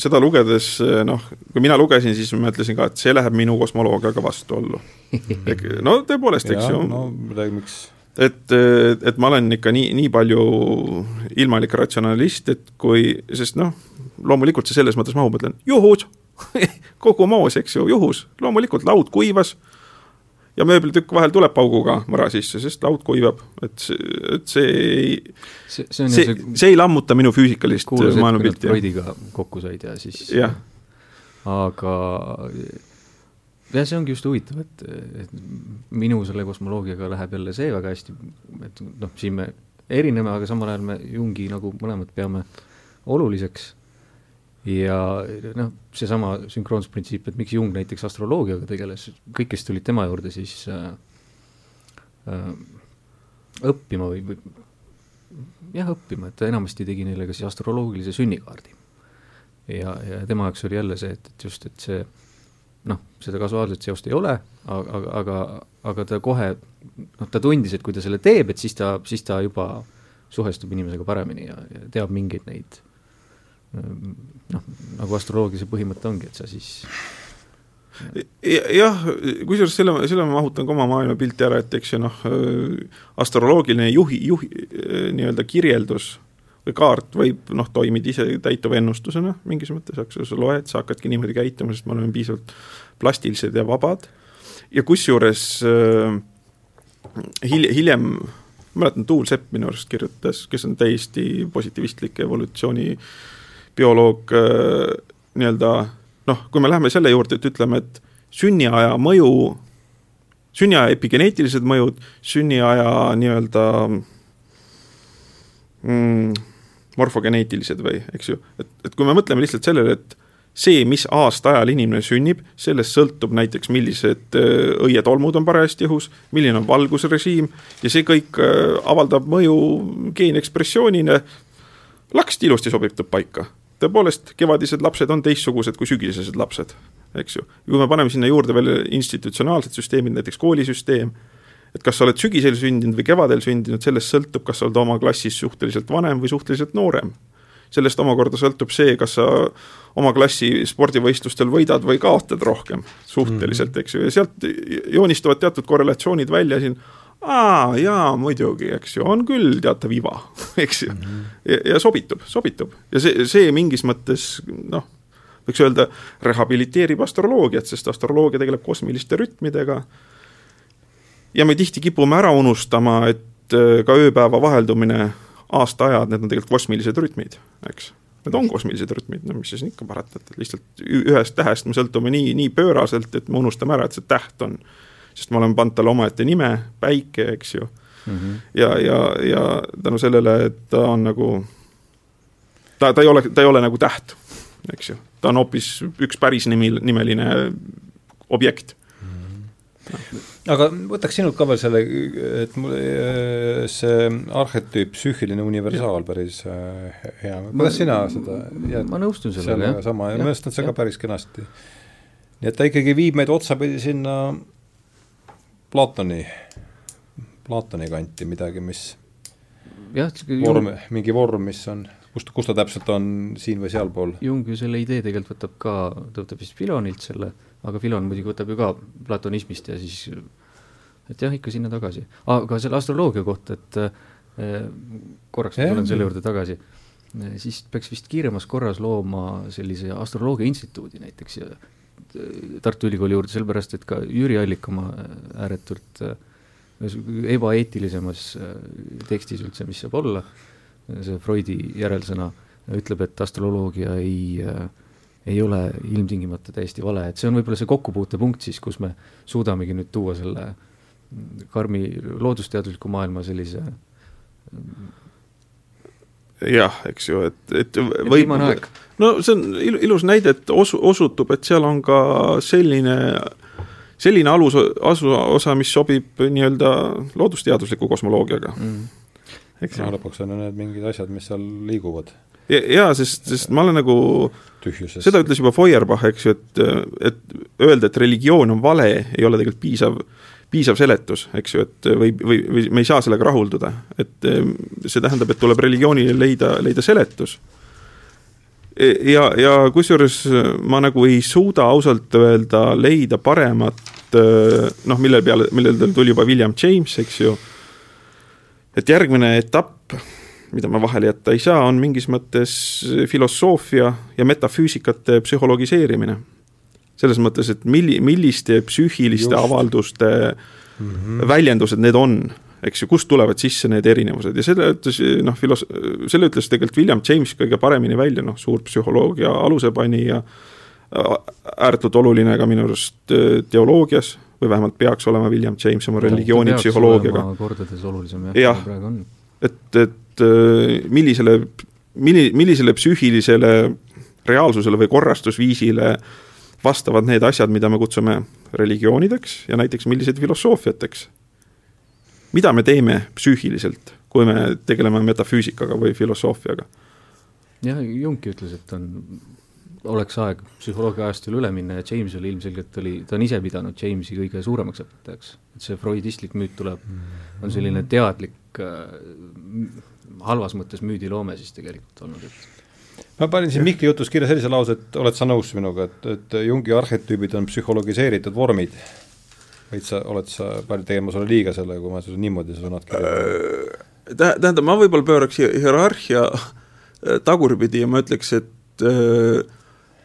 seda lugedes noh, kui mina lugesin, siis ma mõtlesin ka, et see läheb minu kosmoloogiaga vastuollu. [LAUGHS] no tõepoolest, eks ju. no midagi, miks et, et ma olen ikka nii, nii palju ilmalik ratsionalist, et kui, sest noh, loomulikult see selles mõttes mahub, mõtlen juhus [LAUGHS] kogu moos, eks ju, juhus, loomulikult laud kuivas ja mööblitükk vahel tuleb pauguga mõra sisse, sest laud kuivab, et see, et see ei, see, see, see, see, see ei lammuta minu füüsikalist maailmapilti. Freudiga kokku said ja siis jah. aga jah, see ongi just huvitav, et, et minu selle kosmoloogiaga läheb jälle see väga hästi, et noh, siin me erineme, aga samal ajal me Jungi nagu mõlemad peame oluliseks ja noh, seesama sünkroonsprintsiip, et miks Jung näiteks astroloogiaga tegeles, kõik, kes tulid tema juurde siis äh, äh, õppima või, või jah, õppima, et ta enamasti tegi neile ka siis astroloogilise sünnikaardi. ja, ja tema jaoks oli jälle see, et, et just, et see noh, seda kasuaalset seost ei ole, aga, aga, aga ta kohe noh, ta tundis, et kui ta selle teeb, et siis ta, siis ta juba suhestub inimesega paremini ja, ja teab mingeid neid noh, nagu astroloogia see põhimõte ongi, et sa siis jah, kusjuures selle, selle ma mahutan ka oma maailmapilti ära, et eks ju noh, astroloogiline juhi, juhi nii-öelda kirjeldus või kaart võib noh, toimida ise täituva ennustusena mingis mõttes, eks ju, sa loed, sa hakkadki niimoodi käituma, sest me oleme piisavalt plastilised ja vabad, ja kusjuures äh, hiljem, hiljem mäletan, Tuul Sepp minu arust kirjutas, kes on täiesti positiivistlik evolutsiooni äh, bioloog äh, nii-öelda noh, kui me läheme selle juurde, et ütleme, et sünniaja mõju, sünniaja epigeneetilised mõjud, sünniaja nii-öelda mm, morfogeneetilised või, eks ju, et, et kui me mõtleme lihtsalt sellele, et see, mis aastaajal inimene sünnib, sellest sõltub näiteks, millised äh, õietolmud on parajasti õhus, milline on valgusrežiim ja see kõik äh, avaldab mõju geenekspressioonile, laksti ilusti sobib ta paika tõepoolest, kevadised lapsed on teistsugused kui sügisesed lapsed, eks ju. kui me paneme sinna juurde veel institutsionaalsed süsteemid, näiteks koolisüsteem, et kas sa oled sügisel sündinud või kevadel sündinud, sellest sõltub, kas sa oled oma klassis suhteliselt vanem või suhteliselt noorem. sellest omakorda sõltub see, kas sa oma klassi spordivõistlustel võidad või kaotad rohkem, suhteliselt, mhm. eks ju, ja sealt joonistuvad teatud korrelatsioonid välja siin aa, jaa, muidugi, eks ju, on küll teatav iva, [LAUGHS] eks ju mm. -hmm. ja, ja sobitub, sobitub ja see, see mingis mõttes noh, võiks öelda, rehabiliteerib astroloogiat, sest astroloogia tegeleb kosmiliste rütmidega. ja me tihti kipume ära unustama, et äh, ka ööpäeva vaheldumine, aastaajad, need on tegelikult kosmilised rütmid, eks need on kosmilised rütmid, no mis siis ikka parata, et lihtsalt ühest tähest me sõltume nii, nii pööraselt, et me unustame ära, et see täht on sest ma olen pannud talle omaette nime, Päike, eks ju mm. -hmm. ja, ja, ja tänu sellele, et ta on nagu, ta, ta ei ole, ta ei ole nagu täht, eks ju, ta on hoopis üks päris nimi, nimeline objekt mhm. aga võtaks sinult ka veel selle, et mul see arhetüüp, psüühiline universaal päris äh, hea, kuidas sina seda jääd? ma nõustun sellega, jah. sama, ja minu arust on see ka päris kenasti. nii et ta ikkagi viib meid otsapidi sinna Platoni, Platoni kanti midagi, mis jah, vorm, mingi vorm, mis on, kust, kus ta täpselt on, siin või sealpool? Jung ju selle idee tegelikult võtab ka, ta võtab vist Filonilt selle, aga Filon muidugi võtab ju ka platonismist ja siis et jah, ikka sinna tagasi. aga selle astroloogia kohta, et eh, korraks ma tulen selle juurde tagasi, eh, siis peaks vist kiiremas korras looma sellise astroloogia instituudi näiteks ja Tartu Ülikooli juurde, sellepärast et ka Jüri Allik oma ääretult äh, ebaeetilisemas äh, tekstis üldse, mis saab olla, see Freudi järelsõna, ütleb, et astroloogia ei äh, ei ole ilmtingimata täiesti vale, et see on võib-olla see kokkupuutepunkt siis, kus me suudamegi nüüd tuua selle karmi loodusteadusliku maailma sellise jah, eks ju, et, et võib, no see on ilus näide, et osu-, osutub, et seal on ka selline, selline alus, asu, osa, mis sobib nii-öelda loodusteadusliku kosmoloogiaga. Mm.. eks no lõpuks on ju need mingid asjad, mis seal liiguvad. Ja, ja sest, sest ma olen nagu tühjuses. seda ütles juba Feuerbach, eks ju, et, et öelda, et religioon on vale, ei ole tegelikult piisav, piisav seletus, eks ju, et või, või, või me ei saa sellega rahulduda. et eh, see tähendab, et tuleb religioonile leida, leida seletus. ja, ja kusjuures ma nagu ei suuda ausalt öelda leida paremat eh, noh, mille peale, millele tuli juba William James, eks ju, et järgmine etapp mida me vahele jätta ei saa, on mingis mõttes filosoofia ja metafüüsikate psühhologiseerimine. Selles mõttes, et milli-, milliste psüühiliste Just. avalduste mm -hmm. väljendused need on, eks ju, kust tulevad sisse need erinevused ja selle ütles noh, filos-, selle ütles tegelikult William James kõige paremini välja, noh, suur psühholoogia alusepanija, ääretult oluline ka minu arust äh, teoloogias, või vähemalt peaks olema William James oma religioonipsühholoogiaga. kordades olulisem jah ja. praegu on. et, et äh, millisele, milli-, millisele psüühilisele reaalsusele või korrastusviisile vastavad need asjad, mida me kutsume religioonideks ja näiteks millised filosoofiateks. mida me teeme psüühiliselt, kui me tegeleme metafüüsikaga või filosoofiaga? jah, Junki ütles, et on, oleks aeg psühholoogia ajastul üle minna ja James oli ilmselgelt oli, ta on ise pidanud Jamesi kõige suuremaks õpetajaks. et see freudistlik müüt tuleb, on selline teadlik äh, halvas mõttes müüdiloome siis tegelikult olnud, et ma panin siin Mihkli jutus kirja sellise lause, et oled sa nõus minuga, et, et Jungi arhetüübid on psühhologiseeritud vormid? võid sa, oled sa palju tegema sulle liiga sellega, kui ma seda niimoodi sõnad kirjeldan? Tä-, tähendab, ma võib-olla pööraks hi- hierarhia äh, tagurpidi ja ma ütleks, et äh,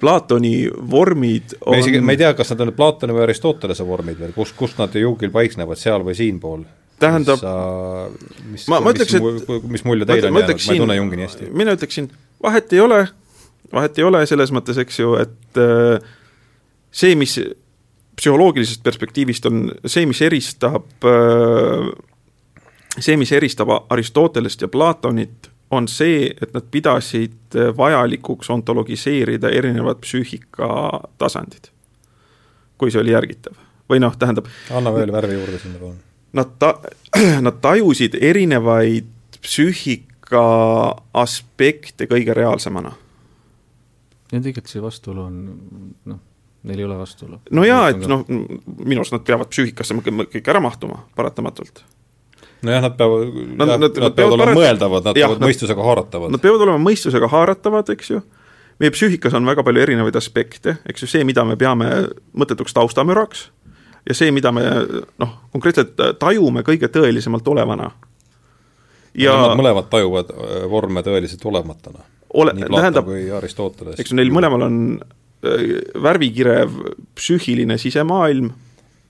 Platoni vormid me isegi, me ei tea, kas nad on Platoni või Aristotelese vormid veel, kus, kus nad Jungil paiknevad, seal või siinpool? Tähendab- mis, Ma- ma ütleks, mis, mis mulje teile on jäänud, ma ei tunne Jungi nii hästi. mina ütleksin, vahet ei ole, vahet ei ole selles mõttes, eks ju, et äh, see, mis psühholoogilisest perspektiivist on see, mis eristab, see, mis eristab Aristotelest ja Platonit, on see, et nad pidasid vajalikuks ontologiseerida erinevad psüühikatasandid, kui see oli järgitav. või noh, tähendab, anna veel värvi juurde sinna, palun. nad ta-, [CLEARS THROAT] nad tajusid erinevaid psüühika aspekte kõige reaalsemana. ja tegelikult see vastuolu on noh, neil ei ole vastuolu. no jaa, et noh, minu arust nad peavad psüühikasse kõik ära mahtuma paratamatult. nojah, nad peavad, Nad- nad, nad- nad, peavad peavad olema parat- mõeldavad, nad Jah, peavad mõistusega haaratavad. Nad peavad olema mõistusega haaratavad, eks ju, meie psüühikas on väga palju erinevaid aspekte, eks ju, see, mida me peame mõttetuks taustamüraks ja see, mida me noh, konkreetselt tajume kõige tõelisemalt olevana. Ja nad mõlemad tajuvad äh, vorme tõeliselt olematuna. ole, tähendab, kui Aristoteles. eks neil mõlemal on äh, värvikirev psüühiline sisemaailm,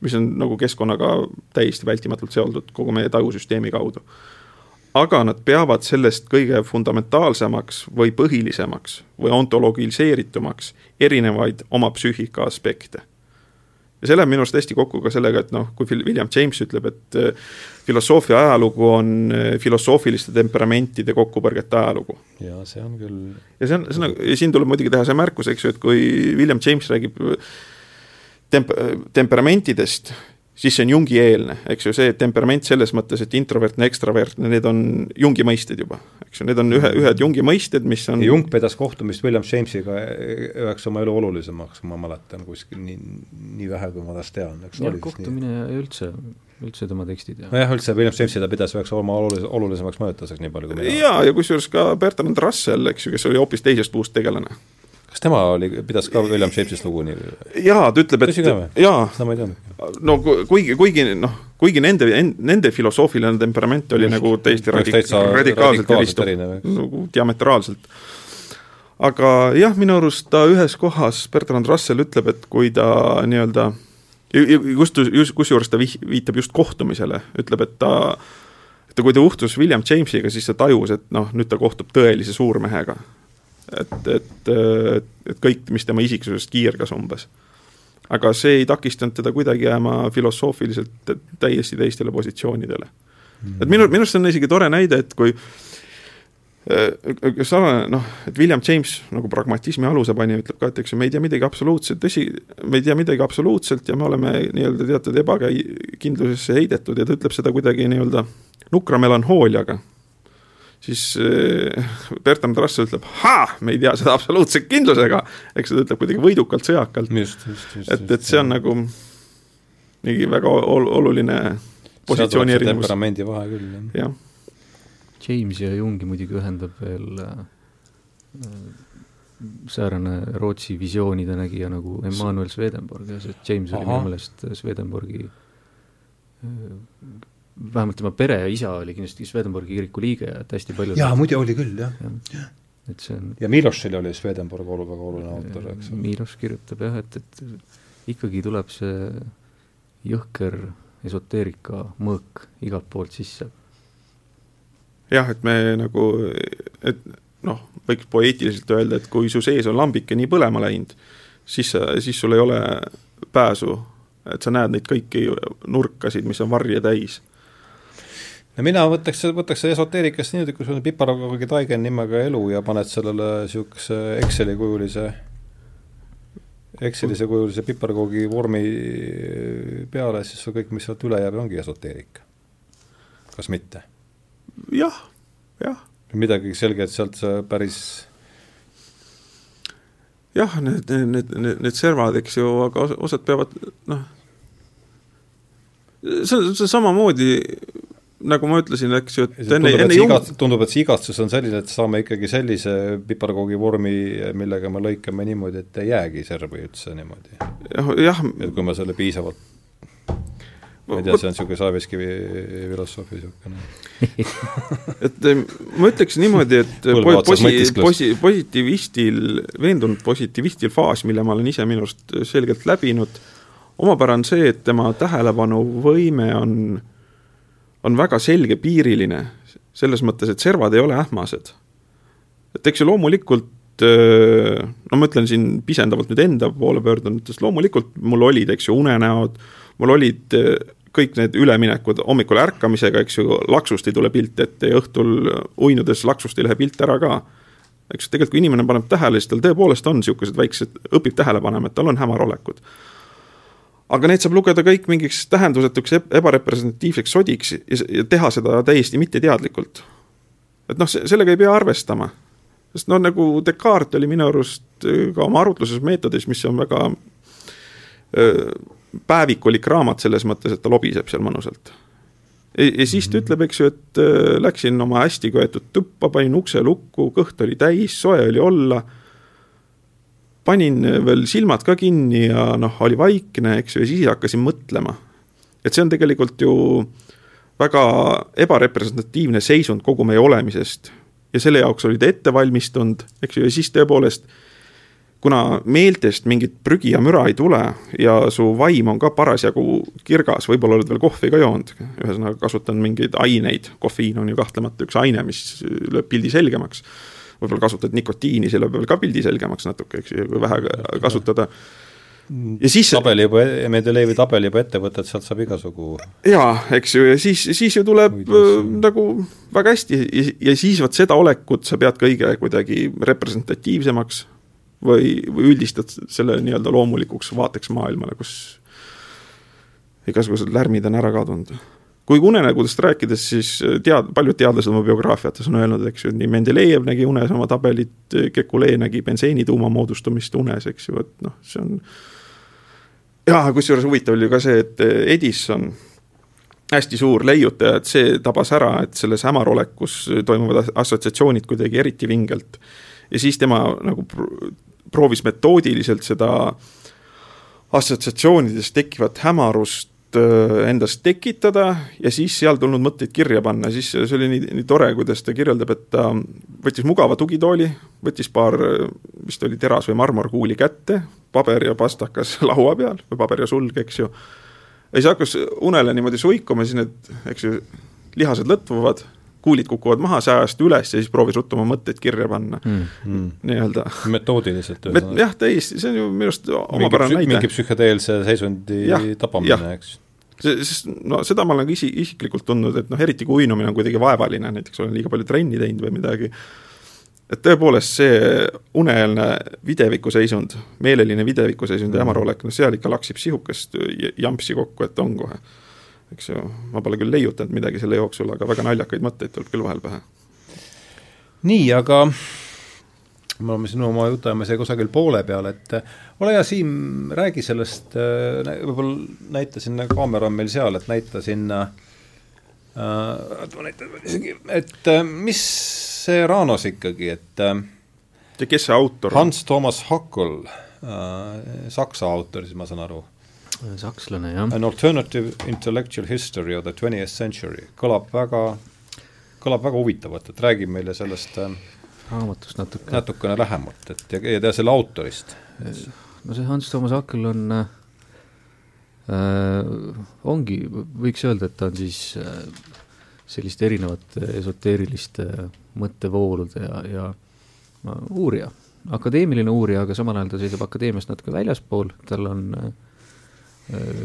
mis on nagu keskkonnaga täiesti vältimatult seotud kogu meie tajusüsteemi kaudu. aga nad peavad sellest kõige fundamentaalsemaks või põhilisemaks või ontologiseeritumaks erinevaid oma psüühika aspekte. ja see läheb minu arust hästi kokku ka sellega, et noh, kui William James ütleb, et äh, filosoofia ajalugu on äh, filosoofiliste temperamentide kokkupõrgete ajalugu jaa, see on küll ja see on, see on ja siin tuleb muidugi teha see märkus, eks ju, et kui William James räägib temp-, temperamentidest, siis see on Jungi eelne, eks ju, see temperament selles mõttes, et introvertne, ekstravertne, need on Jungi mõisted juba, eks ju, need on ühe, ühed Jungi mõisted, mis on ja Jung pidas kohtumist William Jamesiga üheks oma elu olulisemaks, ma mäletan kuskil nii, nii vähe, kui ma tast tean, eks nii. kohtumine ja üldse, üldse tema tekstid ja nojah, üldse William Jamesi ta pidas üheks oma olulis-, olulisemaks mõjutuseks, nii palju kui mina jaa, ja kusjuures ka Bertrand Russell, eks ju, kes oli hoopis teisest puust tegelane. kas tema oli, pidas ka William Jamesist lugu nii? jaa, ta ütleb, et jaa, no ku- kuigi, kuigi noh, kuigi nende, nende filosoofiline temperament oli Just, nagu täiesti radik- radikaalselt radikaalselt eristuv erinev, nagu diametraalselt. aga jah, minu arust ta ühes kohas, Bertrand Russell ütleb, et kui ta nii-öelda just, just, kusjuures ta vih-, viitab just kohtumisele, ütleb, et ta et kui ta uhtus William Jamesiga, siis ta tajus, et noh, nüüd ta kohtub tõelise suurmehega. et, et, et kõik, mis tema isiksusest kiirgas umbes. aga see ei takistanud teda kuidagi jääma filosoofiliselt täiesti teistele positsioonidele. et minu, minu arust see on isegi tore näide, et kui kes sarnane, noh, et William James nagu pragmatismi alusepanija ütleb ka, et eks ju, me ei tea midagi absoluutselt, tõsi, me ei tea midagi absoluutselt ja me oleme nii-öelda teatud ebakindlusesse heidetud ja ta ütleb seda kuidagi nii-öelda nukra melanhooliaga. siis äh, Bertrand Russell ütleb, me ei tea seda absoluutse kindlusega, eks ta ütleb kuidagi võidukalt, sõjakalt. et, et see on nagu mingi väga ol oluline positsiooni erinevus. temperamendi vahe küll, jah. James ja Jungi muidugi ühendab veel äh, säärane Rootsi visioonide nägija nagu Emmanuel Swedenborg ja see James Aha. oli minu meelest Swedenborgi äh, vähemalt tema pere ja isa oli kindlasti Swedenborgi kiriku liige ja et hästi palju jaa, muide oli küll, jah ja. et see on ja Milošil oli Swedenborg olu-, väga oluline autor, eks ole. Miloš kirjutab jah, et, et ikkagi tuleb see jõhker esoteerika mõõk igalt poolt sisse. Jah, et me nagu, et noh, võiks poeetiliselt öelda, et kui su sees on lambike nii põlema läinud, siis sa, siis sul ei ole pääsu, et sa näed neid kõiki nurkasid, mis on varje täis no mina võtaks, võtaks esoteerikast niimoodi, kui sul on piparkoogi taigen nimega elu ja paned sellele niisuguse Exceli kujulise, Excelise kujulise piparkoogi vormi peale, siis sul kõik, mis sealt üle jääb, ongi esoteerika. kas mitte? Jah, jah. midagi selget sealt sa päris jah, need, need, need, need servad, eks ju, aga osad peavad noh, see, see samamoodi nagu ma ütlesin, eks ju, et enne, enne igat, tundub, et see igatsus on selline, et saame ikkagi sellise piparkoogi vormi, millega me lõikame niimoodi, et ei jäägi servi üldse niimoodi. jah. et kui me selle piisavalt ma ei tea, see on niisugune Saviskivi filosoofia niisugune [LAUGHS] et eh, ma ütleks niimoodi, et posi-, posi-, positiivistil, veendunud positiivistil faas, mille ma olen ise minu arust selgelt läbinud, omapära on see, et tema tähelepanuvõime on on väga selgepiiriline, selles mõttes, et servad ei ole ähmased. et eks ju loomulikult no ma ütlen siin pisendavalt nüüd enda poole pöördunud, sest loomulikult mul olid, eks ju, unenäod, mul olid kõik need üleminekud hommikul ärkamisega, eks ju, laksust ei tule pilt ette ja õhtul uinudes laksust ei lähe pilt ära ka. eks tegelikult, kui inimene paneb tähele, siis tal tõepoolest on niisugused väiksed, õpib tähele panema, et tal on hämarolekud aga need saab lugeda kõik mingiks tähendusetuks ebarepresentatiivseks sodiks ja, teha seda täiesti mitteteadlikult. et noh, sellega ei pea arvestama. sest noh, nagu Descartes oli minu arust äh, ka oma arutluses meetodis, mis on väga äh, päevikulik raamat selles mõttes, et ta lobiseb seal mõnusalt. ja, siis ta mhm. ütleb, eks ju, et äh, läksin oma hästi köetud tuppa, panin ukse lukku, kõht oli täis, soe oli olla panin veel silmad ka kinni ja noh, oli vaikne, eks ju, ja siis hakkasin mõtlema. et see on tegelikult ju väga ebarepresentatiivne seisund kogu meie olemisest. ja selle jaoks oli ta ette valmistunud, eks ju, ja siis tõepoolest kuna meeltest mingit prügi ja müra ei tule ja su vaim on ka parasjagu kirgas, võib-olla oled veel kohvi ka joonud, ühesõnaga kasutan mingeid aineid, kofeiin on ju kahtlemata üks aine, mis lööb pildi selgemaks. Võib-olla kasutad nikotiini selle peal ka pildi selgemaks natuke, eks ju, kui vähe kasutada. Ja siis tabeli juba, Mendelejevi tabeli juba ette võtad, sealt saab igasugu jaa, eks ju, ja siis, siis ju tuleb äh, nagu väga hästi. Ja, ja siis vot seda olekut sa pead kõige kuidagi representatiivsemaks või, või üldistad selle nii-öelda loomulikuks vaateks maailmale, kus igasugused lärmid on ära kadunud kui unenägudest rääkides, siis tead-, paljud teadlased oma biograafiates on öelnud, eks ju, nii Mendelejev nägi unes oma tabelit, Kekulé nägi benseenituuma moodustumist unes, eks ju, et noh, see on jaa, kusjuures huvitav oli ka see, et Edison, hästi suur leiutaja, et see tabas ära, et selles hämarolekus toimuvad assotsiatsioonid kuidagi eriti vingelt. ja siis tema nagu proovis metoodiliselt seda assotsiatsioonides tekkivat hämarust Äh, endast tekitada ja siis seal tulnud mõtteid kirja panna, siis see oli nii, nii tore, kuidas ta kirjeldab, et ta võttis mugava tugitooli, võttis paar, vist oli teras- või marmorkuuli kätte, paber ja pastakas [LAUGHS] laua peal või paber ja sulg, eks ju. ja siis hakkas unele niimoodi suikuma, siis need, eks ju, lihased lõtvuvad, kuulid kukuvad maha, see ajas ta üles ja siis proovis ruttu oma mõtteid kirja panna mm, mm. nii-öelda. metoodiliselt Met,. jah, täiesti, see on ju minu arust omapärane näide. mingi psühhedeelse seisundi ja, tapamine, eks sest no seda ma olen ka isi, isiklikult tundnud, et noh, eriti kui uinumine on kuidagi vaevaline, näiteks olen liiga palju trenni teinud või midagi, et tõepoolest see uneeelne videviku seisund, meeleline videviku seisund ja mm. hämarolek, no seal ikka laksib sihukest jampsi kokku, et on kohe. Eks ju, ma pole küll leiutanud midagi selle jooksul, aga väga naljakaid mõtteid tuleb küll vahel pähe nii, aga me oleme sinu oma jutuajamise kusagil poole peal, et ole hea, Siim, räägi sellest, võib-olla näita sinna, kaamera on meil seal, et näita sinna äh,, et mis see Ranos ikkagi, et ja kes see autor on? Hans Thomas Hackl äh,, saksa autor, siis ma saan aru. Sakslane, jah. An alternative intellectual history of the twentieth century, kõlab väga, kõlab väga huvitavalt, et räägi meile sellest äh, raamatust natuke. natukene lähemalt, et ja, ja selle autorist. no see Hans Thomas Hackl on äh, ongi, võiks öelda, et ta on siis äh, selliste erinevate esoteeriliste mõttevoolude ja, ja uurija, akadeemiline uurija, aga samal ajal ta seisab akadeemiast natuke väljaspool, tal on äh,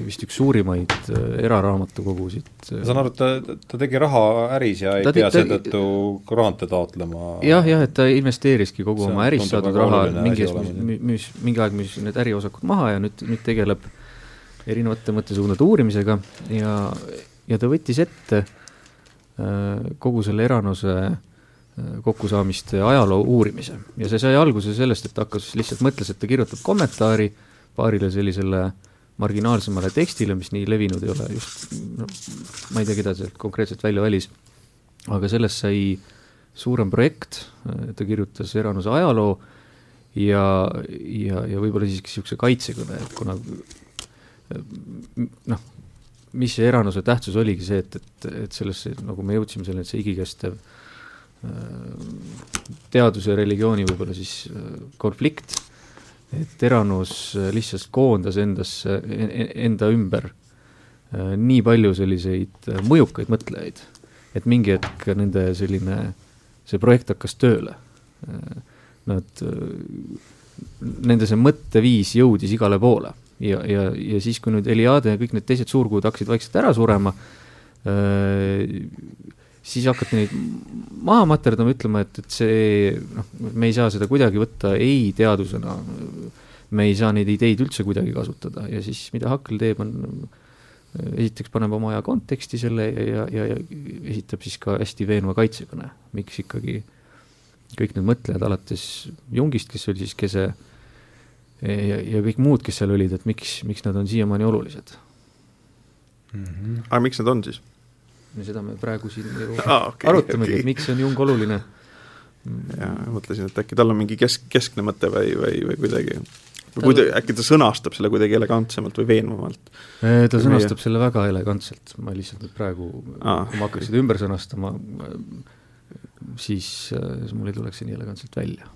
vist üks suurimaid äh, eraraamatukogusid. ma saan aru, et ta, ta tegi raha äris ja ei ta pea seetõttu grante taotlema? jah, jah, et ta investeeriski kogu see oma ärist saadud raha, mingi ees müüs, mingi aeg müüs need äriosakud maha ja nüüd, nüüd tegeleb erinevate mõttesuundade uurimisega ja, ja ta võttis ette äh, kogu selle Eranose äh, kokkusaamiste ajaloo uurimise ja see sai alguse sellest, et ta hakkas, lihtsalt mõtles, et ta kirjutab kommentaari paarile sellisele marginaalsemale tekstile, mis nii levinud ei ole, just no ma ei tea, keda sealt konkreetselt välja valis, aga sellest sai suurem projekt, ta kirjutas Eranuse ajaloo ja, ja, ja võib-olla siiski niisuguse kaitsekõne, et kuna noh, mis see Eranuse tähtsus oligi see, et, et, et sellesse, nagu me jõudsime selleni, et see igikestev Äh, teaduse ja religiooni võib-olla siis äh, konflikt, et Eranus äh, lihtsalt koondas endasse, enda ümber nii palju selliseid mõjukaid mõtlejaid, et mingi hetk nende selline, see projekt hakkas tööle. Nad, nende see mõtteviis jõudis igale poole ja, ja, ja siis, kui nüüd Eliade ja kõik need teised suurkuud hakkasid vaikselt ära surema, siis hakati neid maha materdama, ütlema, et, et see noh, me ei saa seda kuidagi võtta ei teadusena, me ei saa neid ideid üldse kuidagi kasutada ja siis mida Hakkel teeb, on esiteks paneb oma aja konteksti selle ja, ja, ja, ja esitab siis ka hästi veenva kaitsekõne, miks ikkagi kõik need mõtlejad, alates Jungist, kes oli siis kese, ja, ja kõik muud, kes seal olid, et miks, miks nad on siiamaani olulised mm. -hmm. aga miks nad on siis? No seda me praegu siin ju ah, okay, arutamegi okay., et miks on Jung oluline. jaa, mõtlesin, et äkki tal on mingi kesk, keskne mõte või, või, või kuidagi või kuidagi, äkki ta sõnastab selle kuidagi elegantsemalt või veenvamalt? ta sõnastab meie... selle väga elegantselt, ma lihtsalt nüüd praegu ah,, kui ma hakkaks seda ümber sõnastama, siis, siis mul ei tuleks see nii elegantselt välja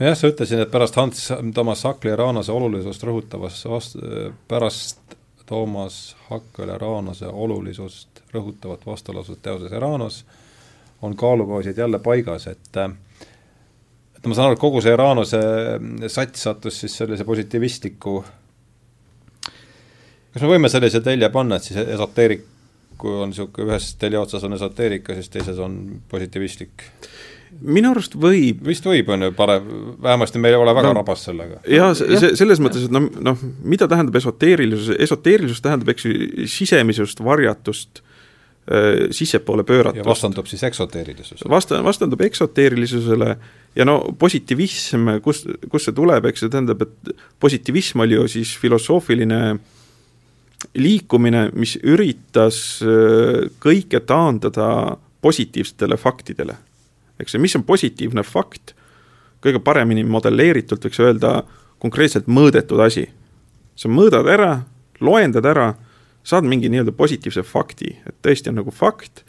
jah, sa ütlesid, et pärast Hans Thomas Sackli ja Raanase olulisust rõhutavas vast-, pärast Toomas Hakkele Raanose olulisust rõhutavat vastulausut teoses Eranos, on kaalukausid jälle paigas, et et ma saan aru, et kogu see Eranose sats sattus siis sellise positiivistliku kas me võime sellise telje panna, et siis esoteeriku on niisugune, ühes telje otsas on esoteerika, siis teises on positiivistlik? minu arust võib. vist võib, on ju, parem, vähemasti meil ei ole väga no, rabas sellega. jaa, see, selles mõttes, et noh, noh, mida tähendab esoteerilisus, esoteerilisus tähendab, eks ju, sisemisust, varjatust sissepoole pööratust. ja vastandub siis eksoteerilisusele. Vasta-, vastandub eksoteerilisusele ja no positiivism, kus, kust see tuleb, eks see tähendab, et positiivism oli ju siis filosoofiline liikumine, mis üritas kõike taandada positiivsetele faktidele eks ju, mis on positiivne fakt, kõige paremini modelleeritult võiks öelda konkreetselt mõõdetud asi. sa mõõdad ära, loendad ära, saad mingi nii-öelda positiivse fakti, et tõesti on nagu fakt,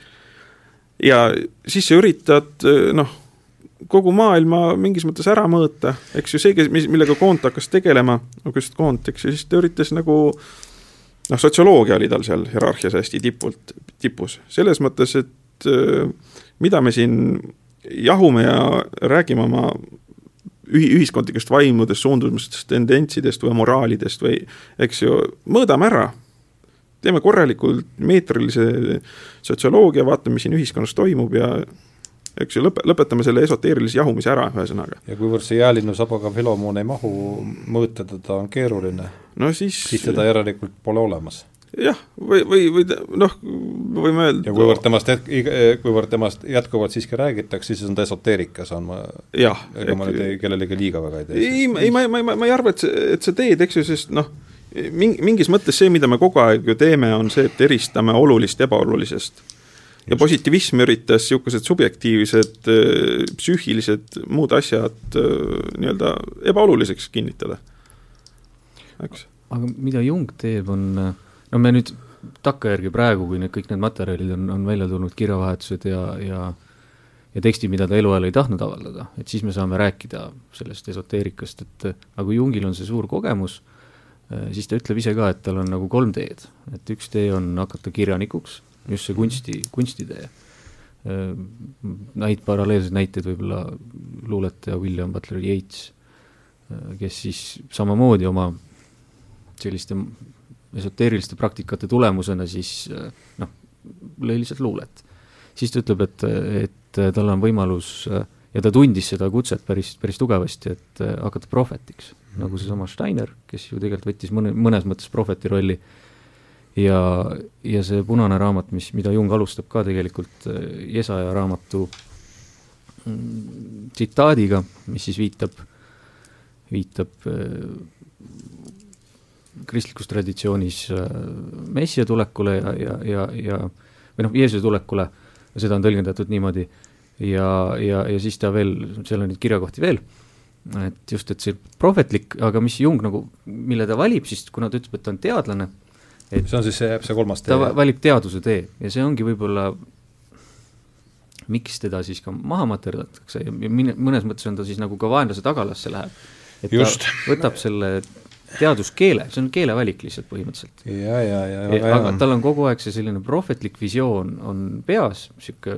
ja siis sa üritad noh, kogu maailma mingis mõttes ära mõõta, eks ju, see, kes, millega Koont hakkas tegelema, August Koont, eks ju, siis ta üritas nagu noh, sotsioloogia oli tal seal hierarhias hästi tipult, tipus, selles mõttes, et mida me siin jahume ja räägime oma ühi-, ühiskondlikest vaimudest, suundumustest, tendentsidest või moraalidest või eks ju, mõõdame ära, teeme korralikult meetrilise sotsioloogia, vaatame, mis siin ühiskonnas toimub ja eks ju, lõpe, lõpetame selle esoteerilise jahumise ära, ühesõnaga. ja kuivõrd see jäälinnu sabaga filomoon ei mahu, mõõta teda on keeruline no siis siis teda järelikult pole olemas jah, või, või, või noh, võime öelda ja kuivõrd temast, kuivõrd temast jätkuvalt siiski räägitakse, siis on ta esoteerika, saan ma ega ma nüüd kellelegi liiga väga ei tee. ei, ei, ma, ma, ma, ma ei arva, et see, et sa teed, eks ju, sest noh, mingis mõttes see, mida me kogu aeg ju teeme, on see, et eristame olulist ebaolulisest. ja positiivism üritas niisugused subjektiivsed, psüühilised, muud asjad nii-öelda ebaoluliseks kinnitada, eks. aga mida Jung teeb, on no me nüüd takkajärgi praegu, kui need kõik need materjalid on, on välja tulnud, kirjavahetused ja, ja ja tekstid, mida ta eluajal ei tahtnud avaldada, et siis me saame rääkida sellest esoteerikast, et aga kui Jungil on see suur kogemus, siis ta ütleb ise ka, et tal on nagu kolm teed, et üks tee on hakata kirjanikuks, just see kunsti, kunstitee. Eh, Neid paralleelseid näiteid võib-olla luuletaja William Butler Yeats, eh, kes siis samamoodi oma selliste esoteeriliste praktikate tulemusena siis noh, lõi lihtsalt luulet. siis ta ütleb, et, et tal on võimalus ja ta tundis seda kutset päris, päris tugevasti, et hakata prohvetiks, nagu seesama Steiner, kes ju tegelikult võttis mõne, mõnes mõttes prohveti rolli. Ja, ja see punane raamat, mis, mida Jung alustab ka tegelikult Jesaja raamatu mm, tsitaadiga, mis siis viitab, viitab kristlikus traditsioonis äh, messia tulekule ja, ja, ja, ja või noh, Jeesuse tulekule, seda on tõlgendatud niimoodi, ja, ja, ja siis ta veel, seal on neid kirjakohti veel, et just, et see prohvetlik, aga mis Jung nagu, mille ta valib siis, kuna ta ütleb, et ta on teadlane, et see on siis see, see kolmas tee? ta valib teaduse tee ja see ongi võib-olla miks teda siis ka maha materdatakse ja mõnes mõttes on ta siis nagu ka vaenlase tagalasse läheb. et Just. ta võtab selle teaduskeele, see on keelevalik lihtsalt põhimõtteliselt. ja, ja, ja, ja, aga tal on kogu aeg see selline prohvetlik visioon on peas, sihuke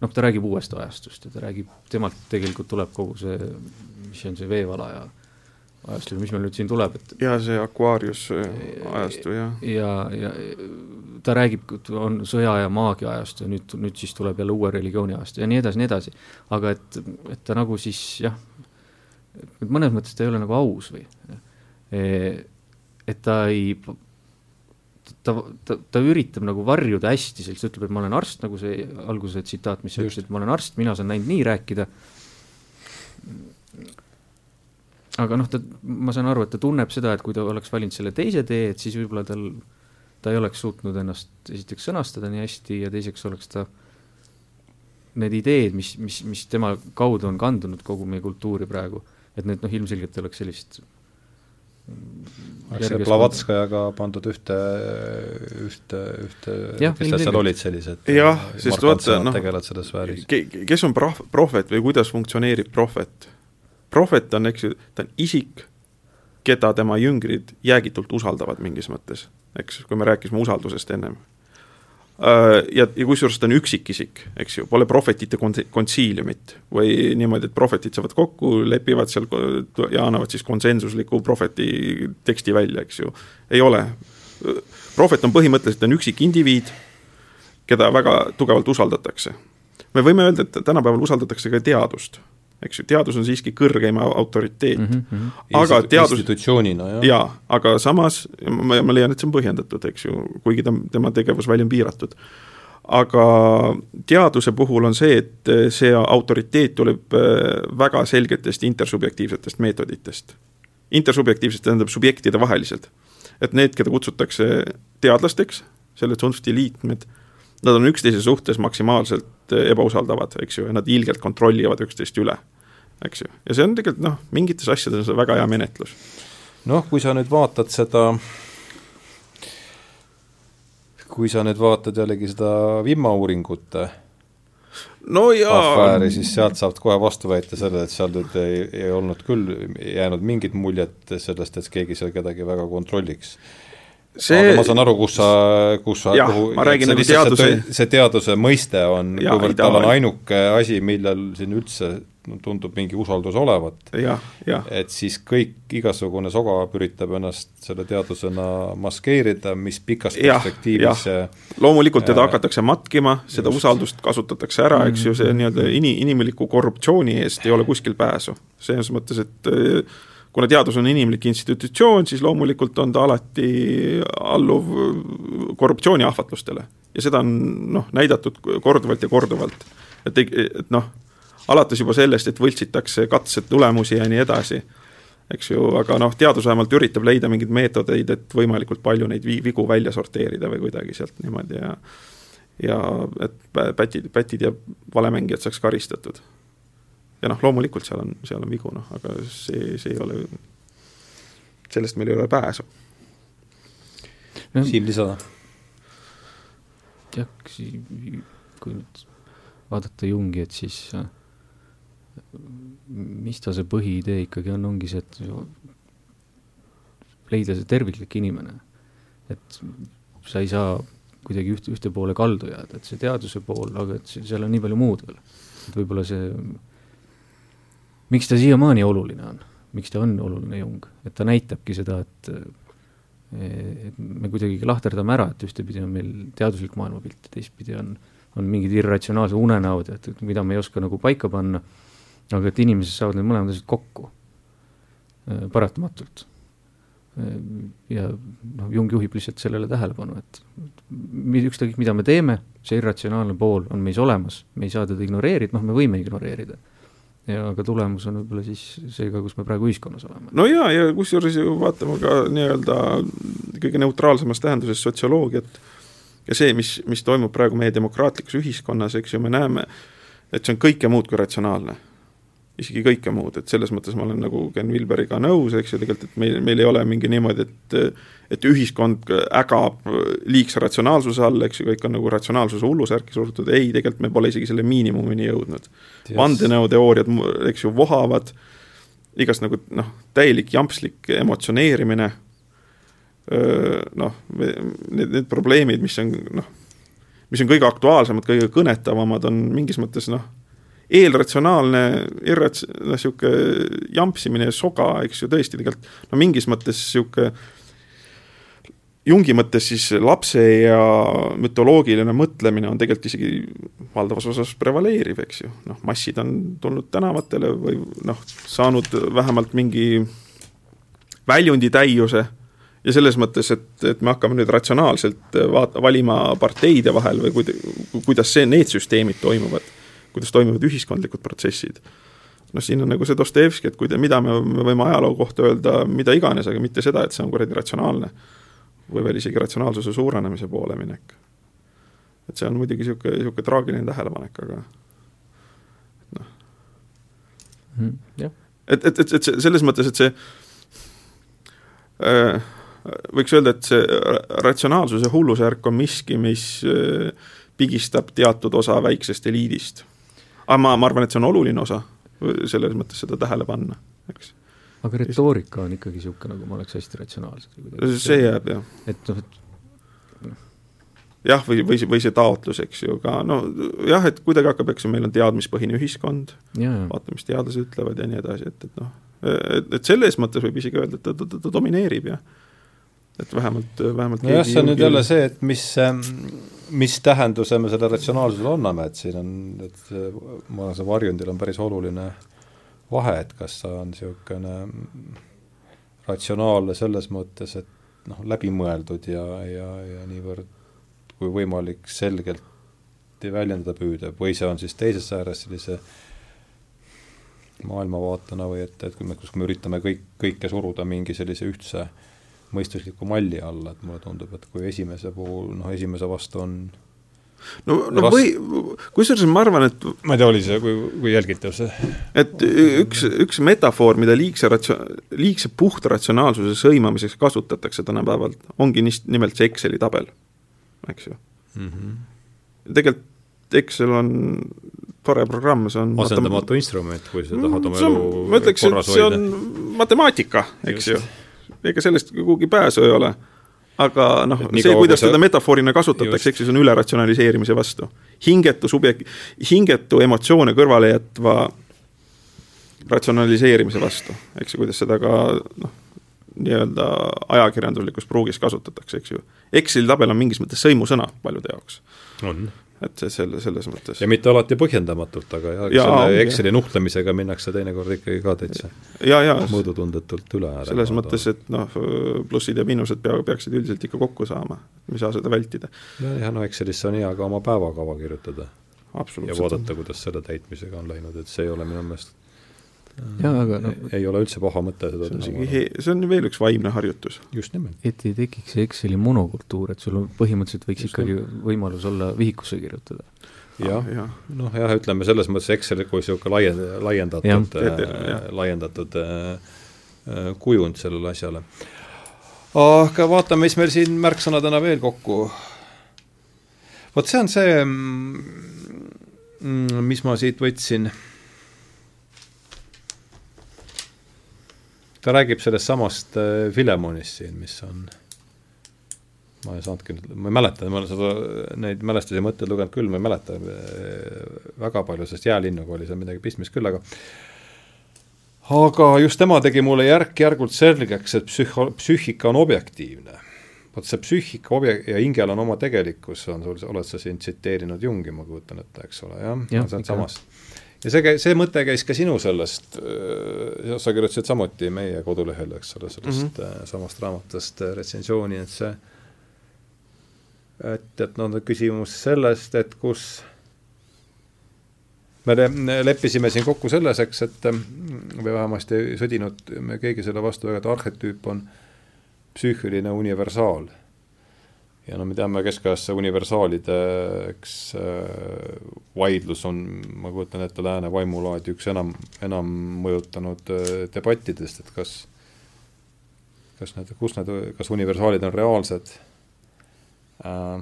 noh, ta räägib uuest ajastust ja ta räägib, temalt tegelikult tuleb kogu see, mis on see veevala ja ajastu, mis meil nüüd siin tuleb, et ja see Aquarius ajastu, jah. ja, ja, ta räägib, on sõja ja maagia ajastu ja nüüd, nüüd siis tuleb jälle uue religiooni ajastu ja nii edasi, nii edasi. aga et, et ta nagu siis jah, mõnes mõttes ta ei ole nagu aus või et ta ei, ta, ta, ta üritab nagu varjuda hästi, ta ütleb, et ma olen arst, nagu see alguse tsitaat, mis sa ütlesid, et ma olen arst, mina saan ainult nii rääkida. aga noh, ta, ma saan aru, et ta tunneb seda, et kui ta oleks valinud selle teise tee, et siis võib-olla tal, ta ei oleks suutnud ennast esiteks sõnastada nii hästi ja teiseks oleks ta need ideed, mis, mis, mis tema kaudu on kandunud kogu meie kultuuri praegu et need noh, ilmselgelt oleks sellist oleks see Blavatskajaga pandud ühte, ühte, ühte, kes nad seal olid sellised jah, sest vaata noh, kes on proh-, prohvet või kuidas funktsioneerib prohvet? prohvet on, eks ju, ta on isik, keda tema jüngrid jäägitult usaldavad mingis mõttes, eks, kui me rääkisime usaldusest ennem. Äh, ja, ja kusjuures ta on üksikisik, eks ju, pole prohvetite konsiiliumit või niimoodi, et prohvetid saavad kokku, lepivad seal ja annavad siis konsensusliku prohveti teksti välja, eks ju. ei ole. prohvet on põhimõtteliselt on ükzik indiviid, keda väga tugevalt usaldatakse. me võime öelda, et tänapäeval usaldatakse ka teadust eks ju, teadus on siiski kõrgeim autoriteet mm. -hmm. aga teadus institutsioonina, jah. jaa, aga samas ma, ma leian, et see on põhjendatud, eks ju, kuigi ta, tema tegevusväli on piiratud. aga teaduse puhul on see, et see autoriteet tuleb äh, väga selgetest intersubjektiivsetest meetoditest. intersubjektiivsed tähendab subjektide vaheliselt. et need, keda kutsutakse teadlasteks, selle Zunfti liikmed, nad on üksteise suhtes maksimaalselt ebausaldavad, eks ju, ja nad ilgelt kontrollivad üksteist üle eks ju, ja see on tegelikult noh, mingites asjades on väga hea menetlus. noh, kui sa nüüd vaatad seda, kui sa nüüd vaatad jällegi seda vimauuringute no jaa afääri, siis sealt saab kohe vastu väita sellele, et seal nüüd ei, ei olnud küll jäänud mingit muljet sellest, et keegi seal kedagi väga kontrolliks see aga ma saan aru, kus sa, kus sa jah, ma räägin nagu teaduse see teaduse mõiste on, kuivõrd tal on ainuke asi, millel siin üldse tundub mingi usaldus olevat. et siis kõik, igasugune soga üritab ennast selle teadusena maskeerida, mis pikas perspektiivis see loomulikult teda äh, hakatakse matkima, seda just. usaldust kasutatakse ära, eks ju, see mm-hmm. nii-öelda ini-, inimliku korruptsiooni eest ei ole kuskil pääsu. selles mõttes, et äh, kuna teadus on inimlik institutsioon, siis loomulikult on ta alati alluv korruptsiooniahvatlustele. ja seda on noh, näidatud korduvalt ja korduvalt. et, et noh, alates juba sellest, et võltsitakse katsetulemusi ja nii edasi, eks ju, aga noh, teadus vähemalt üritab leida mingeid meetodeid, et võimalikult palju neid vigu välja sorteerida või kuidagi sealt niimoodi ja ja et pätid, pätid ja valemängijad saaks karistatud ja noh, loomulikult seal on, seal on vigu, noh, aga see, see ei ole, sellest meil ei ole pääsu no,. Siim, lisada? jah, kui nüüd vaadata Jungi, et siis äh, mis ta see põhiidee ikkagi on, ongi see, et leida see terviklik inimene. et sa ei saa kuidagi ühte, ühte poole kaldu jääda, et see teaduse pool, aga et seal on nii palju muud veel. et võib-olla see miks ta siiamaani oluline on, miks ta on oluline Jung, et ta näitabki seda, et et me kuidagi lahterdame ära, et ühtepidi on meil teaduslik maailmapilt ja teistpidi on, on mingid irratsionaalsed unenäod, et, et mida me ei oska nagu paika panna, aga et inimeses saavad need mõlemad asjad kokku, paratamatult. Ja noh, Jung juhib lihtsalt sellele tähelepanu, et ükskõik, mida me teeme, see irratsionaalne pool on meis olemas, me ei saa teda ignoreerida, noh, me võime ignoreerida ja aga tulemus on võib-olla siis see ka, kus me praegu ühiskonnas oleme. no jaa, ja kusjuures ju vaatame ka nii-öelda kõige neutraalsemas tähenduses sotsioloogiat ja see, mis, mis toimub praegu meie demokraatlikus ühiskonnas, eks ju, me näeme, et see on kõike muud kui ratsionaalne isegi kõike muud, et selles mõttes ma olen nagu Ken Vilberiga nõus, eks ju, tegelikult, et meil, meil ei ole mingi niimoodi, et et ühiskond ägab liigse ratsionaalsuse all, eks ju, kõik on nagu ratsionaalsuse hullusärki surutud, ei, tegelikult me pole isegi selle miinimumini jõudnud. vandenõuteooriad, eks ju, vohavad, igast nagu noh, täielik jampslik emotsioneerimine, noh, need, need probleemid, mis on noh, mis on kõige aktuaalsemad, kõige kõnetavamad, on mingis mõttes noh, eelratsionaalne, irrats-, noh, niisugune jampsimine ja soga, eks ju, tõesti tegelikult no mingis mõttes niisugune Jungi mõttes siis lapse ja mütoloogiline mõtlemine on tegelikult isegi valdavas osas prevaleeriv, eks ju, noh, massid on tulnud tänavatele või noh, saanud vähemalt mingi väljundi täiuse ja selles mõttes, et, et me hakkame nüüd ratsionaalselt vaat-, valima parteide vahel või kuida-, kuidas see, need süsteemid toimuvad kuidas toimuvad ühiskondlikud protsessid. noh, siin on nagu see Dostojevski, et kui te, mida me, me võime ajaloo kohta öelda mida iganes, aga mitte seda, et see on kuradi ratsionaalne. või veel isegi ratsionaalsuse suurenemise poole minek. et see on muidugi niisugune, niisugune traagiline tähelepanek, aga noh mm,. jah. et, et, et, et selles mõttes, et see äh, võiks öelda, et see ratsionaalsuse hullusärk on miski, mis äh, pigistab teatud osa väiksest eliidist aga ma, ma arvan, et see on oluline osa, selles mõttes seda tähele panna, eks. aga retoorika on ikkagi niisugune, nagu ma oleks hästi ratsionaalsed. see jääb, jah. et noh, et jah, või, või see, või see taotlus, eks ju, ka no jah, et kuidagi hakkab, eks ju, meil on teadmispõhine ühiskond, vaata, mis teadlased ütlevad ja nii edasi, et, et noh, et, et selles mõttes võib isegi öelda, et ta, ta, ta domineerib, jah. et vähemalt, vähemalt nojah, see on nüüd jälle see, et mis ähm, mis tähenduse me sellele ratsionaalsusele anname, et siin on, et ma arvan, see varjundil on päris oluline vahe, et kas ta on niisugune ratsionaalne selles mõttes, et noh, läbimõeldud ja, ja, ja niivõrd kui võimalik selgelt väljendada püüdev või see on siis teises ääres sellise maailmavaatena või et, et kui me, kus me üritame kõik, kõike suruda mingi sellise ühtse äh, mõistusliku malli alla, et mulle tundub, et kui esimese puhul, noh, esimese vastu on no, no ras... või, kusjuures ma arvan, et ma ei tea, oli see, kui, kui jälgitav see? et üks, üks metafoor, mida liigse ratsia-, liigse puhta ratsionaalsuse sõimamiseks kasutatakse tänapäeval, ongi nis-, nimelt see Exceli tabel, eks ju mm. -hmm. tegelikult Excel on tore programm, see on asendamatu instrument, kui sa tahad oma elu ütleks, et see on matemaatika, eks Just. ju ega sellest kuhugi pääsu ei ole. aga noh, see, kuidas seda metafoorina kasutatakse, eks siis on üleratsionaliseerimise vastu. hingetu subjekt, hingetu emotsioone kõrvale jätva ratsionaliseerimise vastu, eks ju, kuidas seda ka noh, nii-öelda ajakirjanduslikus pruugis kasutatakse, eks ju. Exceli tabel on mingis mõttes sõimusõna paljude jaoks. Et selle, selles mõttes. ja mitte alati põhjendamatult, aga jah ja, selle Exceli nuhtlemisega minnakse teinekord ikkagi ka täitsa ja, ja mõõdutundetult üle. selles mõttes, et noh, plussid ja miinused pea, peaksid üldiselt ikka kokku saama, me ei saa seda vältida. jah, no Excelisse on hea ka oma päevakava kirjutada. ja vaadata, kuidas selle täitmisega on läinud, et see ei ole minu meelest jaa, aga no ei ole üldse paha mõte seda see on isegi see on veel üks vaimne harjutus. just nimelt. et ei tekiks see Exceli monokultuur, et sul on, põhimõtteliselt võiks just ikkagi nii. võimalus olla vihikusse kirjutada. jah ah,, noh jah, ütleme selles mõttes Excel kui niisugune laien-, laiendatud, äh, laiendatud äh, äh, kujund sellele asjale. aga vaatame, mis meil siin märksõnadena veel kokku vot see on see, mm, mis ma siit võtsin ta räägib sellest samast äh, Filemonist siin, mis on, ma ei saanudki, ma ei mäleta, ma olen seda, neid mälestusi ja mõtteid lugenud küll, ma ei mäleta äh, väga palju, sest Jäälinnuga oli seal midagi pistmist küll, aga aga just tema tegi mulle järk-järgult selgeks, et psühho-, psüühika on objektiivne. vot see psüühika obje- ja hingel on oma tegelikkus, on sul, oled sa siin tsiteerinud Jungi, ma kujutan ette, eks ole, jah? Ja,, see on samast ja see, see mõte käis ka sinu sellest, äh, sa kirjutasid samuti meie kodulehel, eks ole, sellest mm -hmm. samast raamatust äh, retsensiooni, et see et, et noh, küsimus sellest, et kus me leppisime siin kokku selles, eks, et või vähemasti ei sõdinud me keegi selle vastu väga, et arhetüüp on psüühiline universaal ja no me teame keskajast see universaalide, eks äh, vaidlus on, ma kujutan ette, lääne vaimulaadi üks enam, enam mõjutanud äh, debattidest, et kas, kas need, kus need, kas universaalid on reaalsed äh,.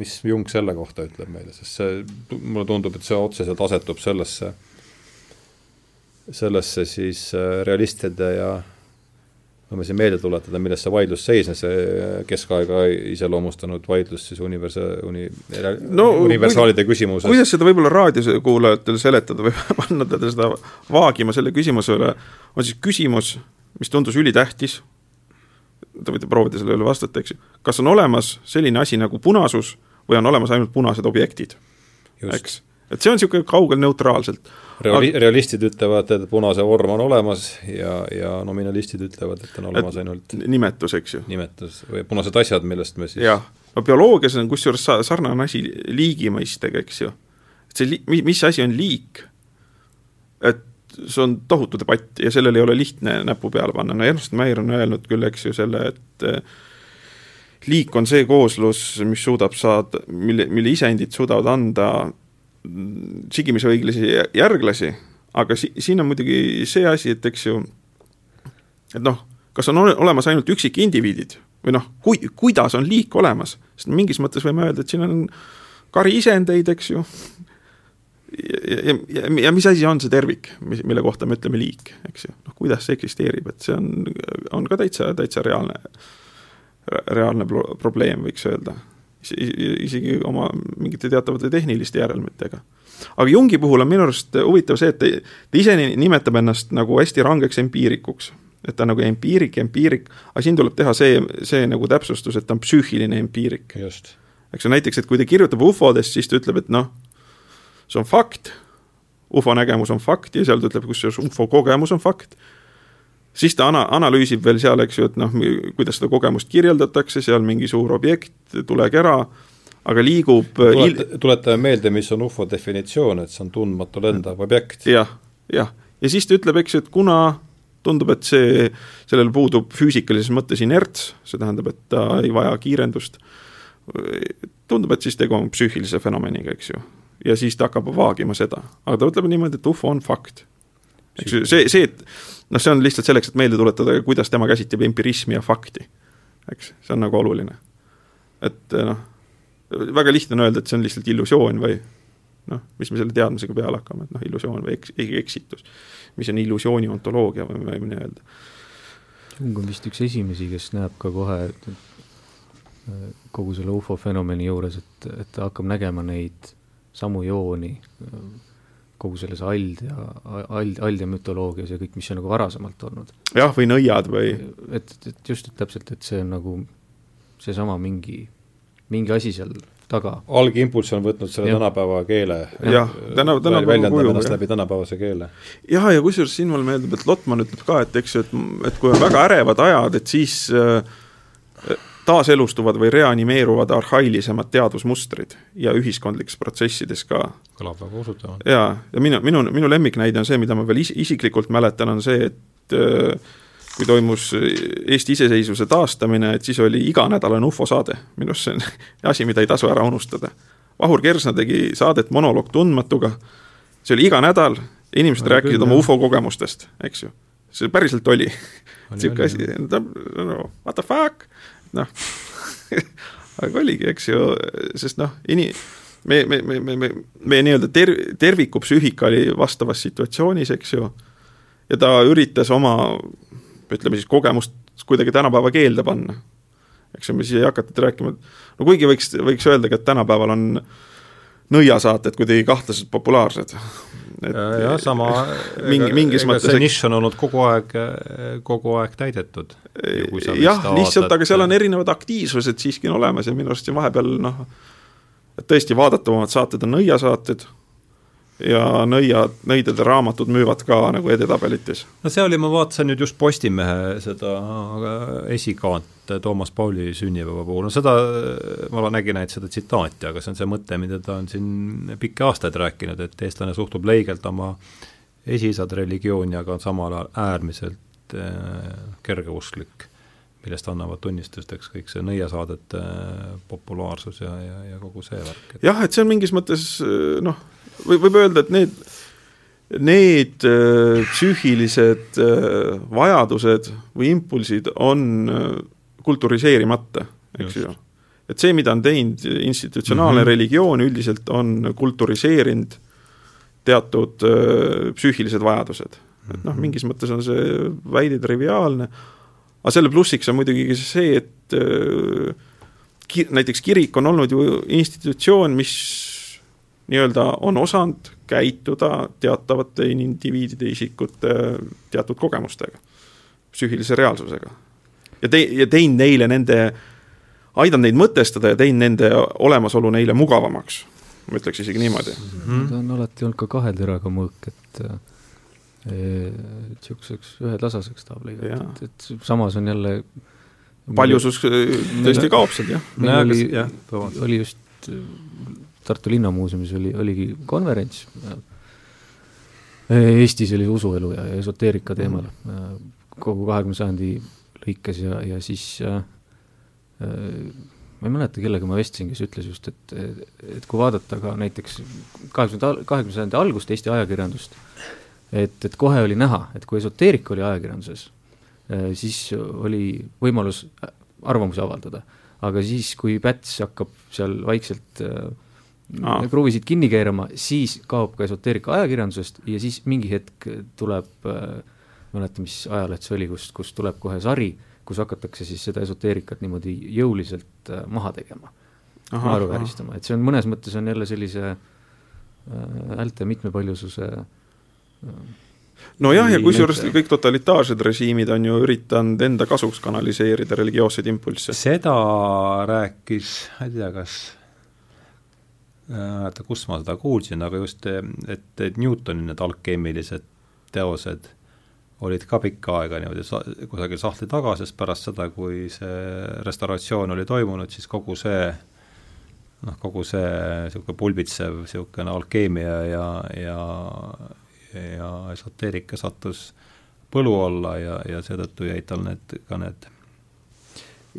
mis Jung selle kohta ütleb meile, sest see, mulle tundub, et see otseselt asetub sellesse, sellesse siis äh, realistide ja võime siin meelde tuletada, milles see vaidlus seisnes, see keskaega iseloomustanud vaidlus siis universa-, uni-, no, universaalide küsimuses. kuidas seda võib-olla raadiokuulajatele seletada või [LAUGHS] panna teda seda vaagima selle küsimuse üle, on siis küsimus, mis tundus ülitähtis, te võite proovida sellele vastata, eks ju, kas on olemas selline asi nagu punasus või on olemas ainult punased objektid, eks et see on niisugune kaugel neutraalselt. Reali-, realistid ütlevad, et punase vorm on olemas ja, ja nominalistid ütlevad, et on olemas et ainult nimetus, eks ju. nimetus või punased asjad, millest me siis jah, no bioloogias on kusjuures sa-, sarnane asi liigi mõistega, eks ju. et see li-, mis asi on liik? et see on tohutu debatt ja sellele ei ole lihtne näpu peale panna, no Ernst Meier on öelnud küll, eks ju, selle, et eh, liik on see kooslus, mis suudab saada, mille, mille isendid suudavad anda sigimisõiglasi järglasi, aga si-, siin on muidugi see asi, et eks ju, et noh, kas on olemas ainult üksikindiviidid või noh, kui, kuidas on liik olemas, sest mingis mõttes võime öelda, et siin on kari isendeid, eks ju, ja, ja, ja, ja mis asi on see tervik, mis, mille kohta me ütleme liik, eks ju, noh kuidas see eksisteerib, et see on, on ka täitsa, täitsa reaalne, reaalne probleem, võiks öelda isegi oma mingite teatavate tehniliste järelmitega. aga Jungi puhul on minu arust huvitav see, et ta, ta ise nimetab ennast nagu hästi rangeks empiirikuks. et ta on nagu empiirik, empiirik, aga siin tuleb teha see, see nagu täpsustus, et ta on psüühiline empiirik. eks ju, näiteks, et kui ta kirjutab ufodest, siis ta ütleb, et noh, see on fakt, ufo nägemus on fakt ja seal ta ütleb, kusjuures ufo kogemus on fakt siis ta ana-, analüüsib veel seal, eks ju, et noh, kuidas seda kogemust kirjeldatakse, seal mingi suur objekt, tulekera, aga liigub Tuleta, tuletame meelde, mis on ufo definitsioon, et see on tundmatu lendav objekt ja,. jah, jah. ja siis ta ütleb, eks ju, et kuna tundub, et see, sellel puudub füüsikalises mõttes inerts, see tähendab, et ta ei vaja kiirendust, tundub, et siis tegu on psüühilise fenomeniga, eks ju. ja siis ta hakkab vaagima seda, aga ta ütleb niimoodi, et ufo on fakt. eks ju, see, see, et noh, see on lihtsalt selleks, et meelde tuletada, kuidas tema käsitleb empirismi ja fakti. eks, see on nagu oluline. et noh, väga lihtne on öelda, et see on lihtsalt illusioon või noh, mis me selle teadmisega peale hakkame, et noh, illusioon või eks-, eksitus. mis on illusiooni ontoloogia või me võime öelda. Jung on vist üks esimesi, kes näeb ka kohe kogu selle ufo fenomeni juures, et, et ta hakkab nägema neid samu jooni kogu selles Ald ja, Ald, Ald ja mütoloogias ja kõik, mis on nagu varasemalt olnud. jah, või nõiad või et, et just, et täpselt, et see on nagu seesama mingi, mingi asi seal taga. algimpulss on võtnud selle Jah. tänapäeva keele. jah, täna, tänapäeva väljendab kuju, ennast jah. läbi tänapäevase keele. jah, ja kusjuures siin mulle meeldib, et Lotman ütleb ka, et eks ju, et, et kui on väga ärevad ajad, et siis äh, taaselustuvad või reanimeeruvad arhailisemad teadusmustrid ja ühiskondlikes protsessides ka. kõlab väga usutavalt. jaa, ja minu, minu, minu lemmiknäide on see, mida ma veel is-, isiklikult mäletan, on see, et äh, kui toimus Eesti iseseisvuse taastamine, et siis oli iganädalane ufo saade, minu arust see on [LAUGHS] asi, mida ei tasu ära unustada. Vahur Kersna tegi saadet Monoloog tundmatuga, see oli iga nädal, inimesed Oli rääkisid küll, oma ufo kogemustest, eks ju. see päriselt oli, niisugune asi, what the fuck, noh aga oligi, eks ju, sest noh, ini-, me, me, me, me, me, meie nii-öelda ter-, tervikupsüühika oli vastavas situatsioonis, eks ju, ja ta üritas oma ütleme siis kogemust kuidagi tänapäeva keelde panna. eks ju, me siis ei hakatud rääkima, no kuigi võiks, võiks öeldagi, et tänapäeval on nõiasaated kuidagi kahtlaselt populaarsed. jah, sama mingi- mingis ega mõttes see nišš on olnud kogu aeg, kogu aeg täidetud. Jah, lihtsalt, aga seal on erinevad aktiivsused siiski on olemas ja minu arust siin vahepeal noh, et tõesti vaadatavamad saated on nõiasaated ja nõiad, nõidade raamatud müüvad ka nagu edetabelites. no see oli, ma vaatasin nüüd just Postimehe seda esikaant Toomas Pauli sünnipäeva puhul, no seda ma nägin ainult seda tsitaati, aga see on see mõte, mida ta on siin pikki aastaid rääkinud, et eestlane suhtub leigelt oma esiisade religiooni, aga on samal ajal äärmiselt äh, kergeusklik, millest annavad tunnistust, eks kõik see nõiasaadete äh, populaarsus ja, ja, ja kogu see värk. jah, et see on mingis mõttes noh, võib, võib öelda, et need, need äh, psüühilised äh, vajadused või impulsid on äh, kulturiseerimata, eks ju. et see, mida on teinud institutsionaalne mm. -hmm. religioon, üldiselt on kulturiseerinud teatud äh, psüühilised vajadused. Et noh, mingis mõttes on see väide triviaalne, aga selle plussiks on muidugi see, et äh, ki-, näiteks kirik on olnud ju institutsioon, mis nii-öelda on osanud käituda teatavate indiviidide, isikute teatud kogemustega, psüühilise reaalsusega. ja tei-, ja teinud neile nende, aidanud neid mõtestada ja teinud nende olemasolu neile mugavamaks, ma ütleks isegi niimoodi. Mhm. ta on alati olnud ka kahe teraga mõõk, et niisuguseks ühetasaseks tahab lõigata, et, et samas on jälle paljusus äh, tõesti kaob seal, jah. meil oli oli just äh, Tartu Linnamuuseumis oli, oligi konverents. Äh, Eestis oli usuelu ja esoteerika teemal äh, kogu kahekümne sajandi lõikes ja, ja siis äh, äh, ma ei mäleta, kellega ma vestlesin, kes ütles just, et, et kui vaadata ka näiteks kahekümnenda, kahekümne sajandi algust Eesti ajakirjandust, et, et kohe oli näha, et kui esoteerika oli ajakirjanduses, siis oli võimalus arvamusi avaldada. aga siis, kui Päts hakkab seal vaikselt äh, Aa. kruvisid kinni keerama, siis kaob ka esoteerika ajakirjandusest ja siis mingi hetk tuleb äh, mäleta, mis ajaleht see oli, kus, kus tuleb kohe sari, kus hakatakse siis seda esoteerikat niimoodi jõuliselt äh, maha tegema, naeruvääristama, et see on mõnes mõttes on jälle sellise äh, häälte mitmepaljususe äh, nojah, ja kusjuures kõik totalitaarsed režiimid on ju üritanud enda kasuks kanaliseerida religioosseid impulsse. seda rääkis, ma ei tea, kas mäleta, kus ma seda kuulsin, aga just, et, et Newtoni need alkeemilised teosed olid ka pikka aega niimoodi sa-, kusagil sahtli taga, sest pärast seda, kui see restauratsioon oli toimunud, siis kogu see noh, kogu see niisugune pulbitsev niisugune alkeemia ja, ja ja esoteerika sattus põlu alla ja, ja seetõttu jäid tal need, ka need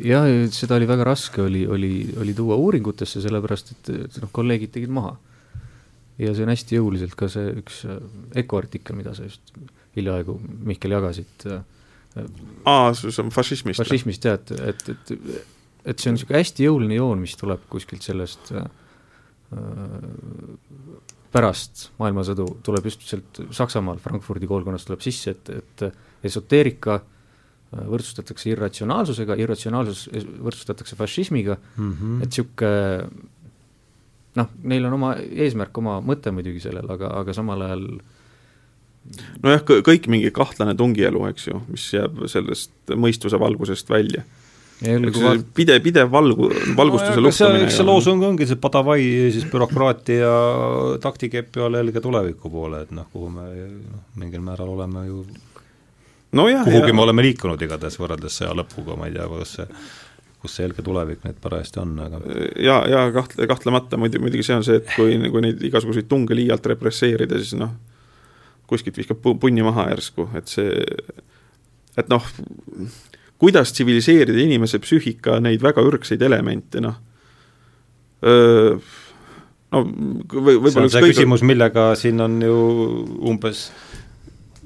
jah, seda oli väga raske, oli, oli, oli tuua uuringutesse, sellepärast et, et noh, kolleegid tegid maha. ja see on hästi jõuliselt ka see üks äh, EKO artikkel, mida sa just hiljaaegu, Mihkel, jagasid äh, aa, see on fašismist. fašismist jah, et, et, et, et see on niisugune hästi jõuline joon, mis tuleb kuskilt sellest äh, pärast maailmasõdu, tuleb just sealt Saksamaal, Frankfurdi koolkonnast tuleb sisse, et, et esoteerika äh, võrdsustatakse irratsionaalsusega, irratsionaalsus võrdsustatakse fašismiga mm, -hmm. et niisugune noh, neil on oma eesmärk, oma mõte muidugi sellel, aga, aga samal ajal nojah, kõik mingi kahtlane tungielu, eks ju, mis jääb sellest mõistuse valgusest välja. See pidev, pidev valgu, valgustuse no, luhtumine. eks see loosung ongi see Padavai siis bürokraatia taktikepi all helge tuleviku poole, et noh, kuhu me noh, mingil määral oleme ju no jah, kuhugi ja. me oleme liikunud igatahes võrreldes sõja lõpuga, ma ei tea, kas see kus see helge tulevik nüüd parajasti on, aga ja, ja kahtle, kahtlemata muidu, muidugi see on see, et kui, kui neid igasuguseid tunge liialt represseerida, siis noh, kuskilt viskab punni maha järsku, et see, et noh, kuidas tsiviliseerida inimese psüühika neid väga ürgseid elemente, noh, no või, võib-olla see on see kõige... küsimus, millega siin on ju umbes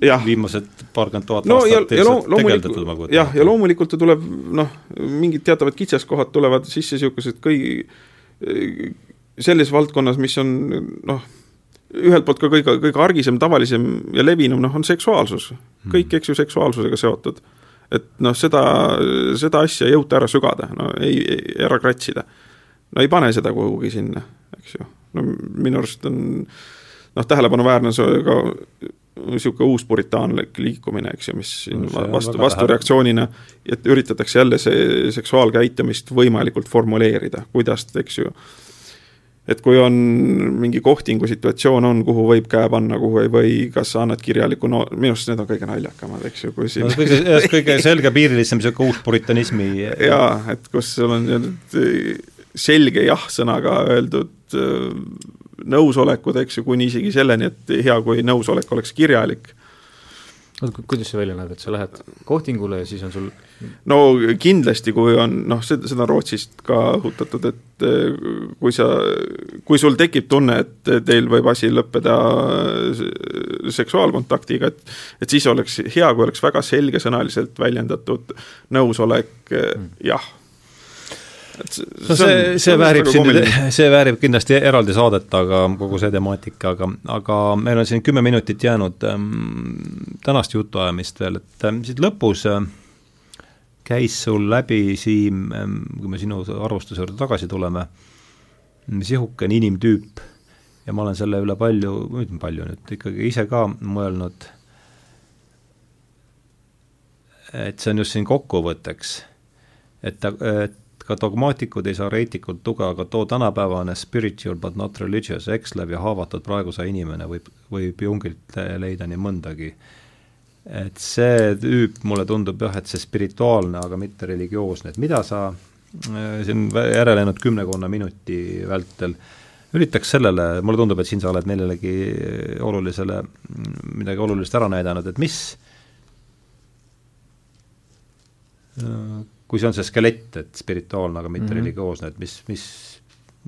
jah. viimased paarkümmend tuhat no, aastat ja, ja loom, tegeldatud, ma kujutan jah, ja loomulikult tuleb noh, mingid teatavad kitsaskohad tulevad sisse niisugused kõigi selles valdkonnas, mis on noh, ühelt poolt ka kõige, kõige argisem, tavalisem ja levinum, noh, on seksuaalsus. kõik, eks ju, seksuaalsusega seotud et noh, seda, seda asja ei jõuta ära sügada, no ei, ei, ära kratsida. no ei pane seda kuhugi sinna, eks ju. no minu arust on noh, tähelepanuväärne see ka niisugune uus puritaanlik liikumine, eks ju, mis siin no, vastu, vastureaktsioonina, et üritatakse jälle see seksuaalkäitumist võimalikult formuleerida, kuidas, eks ju et kui on mingi kohtingu situatsioon on, kuhu võib käe panna, kuhu ei või, kas sa annad kirjaliku no minu arust need on kõige naljakamad, eks ju, kui siin no, kõige, kõige selgepiirilisem niisugune uuspuritanismi jaa, et kus sul on selge jah-sõnaga öeldud äh, nõusolekud, eks ju, kuni isegi selleni, et hea, kui nõusolek oleks kirjalik oota, kuidas see välja näeb, et sa lähed kohtingule ja siis on sul no kindlasti, kui on noh, seda, on Rootsist ka õhutatud, et eh, kui sa, kui sul tekib tunne, et teil võib asi lõppeda seksuaalkontaktiga, et et siis oleks hea, kui oleks väga selgesõnaliselt väljendatud nõusolek mm. jah no see, see väärib siin, [LAUGHS] see väärib kindlasti eraldi saadet, aga kogu see temaatika, aga, aga meil on siin kümme minutit jäänud ähm, tänast jutuajamist veel, et ähm, siit lõpus äh, käis sul läbi, Siim ähm,, kui me sinu arvustuse juurde tagasi tuleme, sihukene inimtüüp. Ja ma olen selle üle palju, palju nüüd ikkagi ise ka mõelnud, et see on just siin kokkuvõtteks, et ta, et ka dogmaatikud ei saa reetikult tuge, aga too tänapäevane spiritual but not religious ekslev ja haavatud praeguse inimene võib, võib Jungilt leida nii mõndagi. et see tüüp, mulle tundub jah, et see spirituaalne, aga mitte religioosne, et mida sa äh, siin järele jäänud kümnekonna minuti vältel üritaks sellele, mulle tundub, et siin sa oled millelegi olulisele, midagi olulist ära näidanud, et mis äh, kui see on see skelett, et spirituaalne, aga mitte mm -hmm. religioosne, et mis, mis,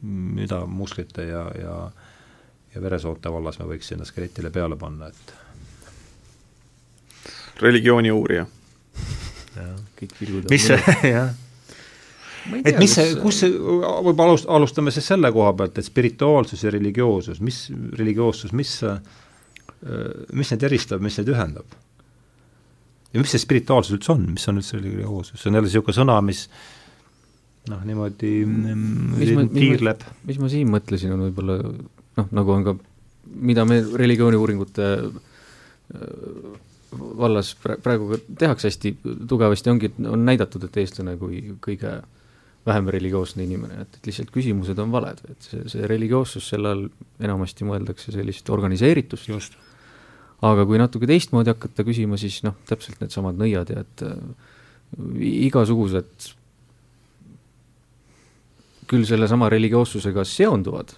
mida musklite ja, ja ja veresoonte vallas me võiks sinna skeletile peale panna, et religiooni uurija. [LAUGHS] kõik pilgud mis see, [LAUGHS] jah et mis see, kus see, võib-olla alust-, alustame siis selle koha pealt, et spirituaalsus ja religioossus, mis, religioossus, mis, mis neid eristab, mis neid ühendab? Ja mis see spirituaalsus üldse on, mis on üldse religioossus, see on jälle niisugune sõna, mis noh, niimoodi mis ma, tiirleb. mis ma siin mõtlesin, on võib-olla noh, nagu on ka, mida me religiooniuuringute äh, vallas praegu tehakse hästi tugevasti, ongi, on näidatud, et eestlane kui kõige vähem religioosne inimene, et, et lihtsalt küsimused on valed, et see, see religioossus, selle all enamasti mõeldakse sellist organiseeritust aga kui natuke teistmoodi hakata küsima, siis noh, täpselt needsamad nõiad ja et äh, igasugused küll sellesama religioossusega seonduvad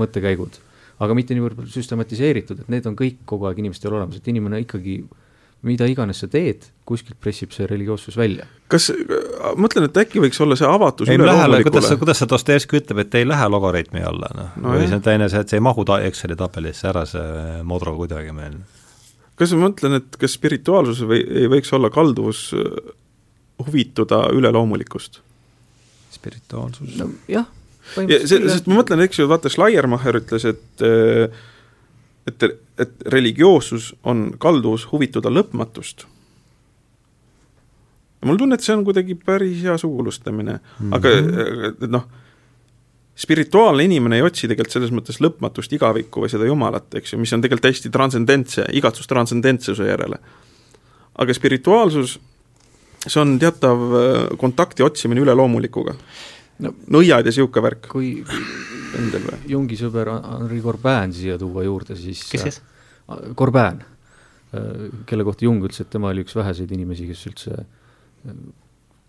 mõttekäigud, aga mitte niivõrd süstematiseeritud, et need on kõik kogu aeg inimestel olemas, et inimene ikkagi mida iganes sa teed, kuskilt pressib see religioossus välja. kas, mõtlen, et äkki võiks olla see avatus ei lähe, kuidas, kuidas see Dostojevski ütleb, et ei lähe logaritmi alla, noh no, või see on teine see, et see ei mahu ta Exceli tabelisse ära, see Modro kuidagi meil kas ma mõtlen, et kas spirituaalsus või ei võiks olla kalduvus äh, huvituda üleloomulikust? spirituaalsus no,? jah. ja see, sest ma mõtlen, eks ju, vaata Schleiermacher ütles, et äh, et, et religioossus on kalduvus huvituda lõpmatust. mul tunne, et see on kuidagi päris hea sugulustamine mm, -hmm. aga noh spirituaalne inimene ei otsi tegelikult selles mõttes lõpmatust igavikku või seda Jumalat, eks ju, mis on tegelikult hästi transcendentse, igatsus transcendentsuse järele. aga spirituaalsus see on teatav äh, kontakti otsimine üleloomulikuga No- nõiad ja sihuke värk kui endal või? Jungi sõber Henri Corbin siia tuua juurde, siis kes siis? Corbin, kelle kohta Jung ütles, et tema oli üks väheseid inimesi, kes üldse äh,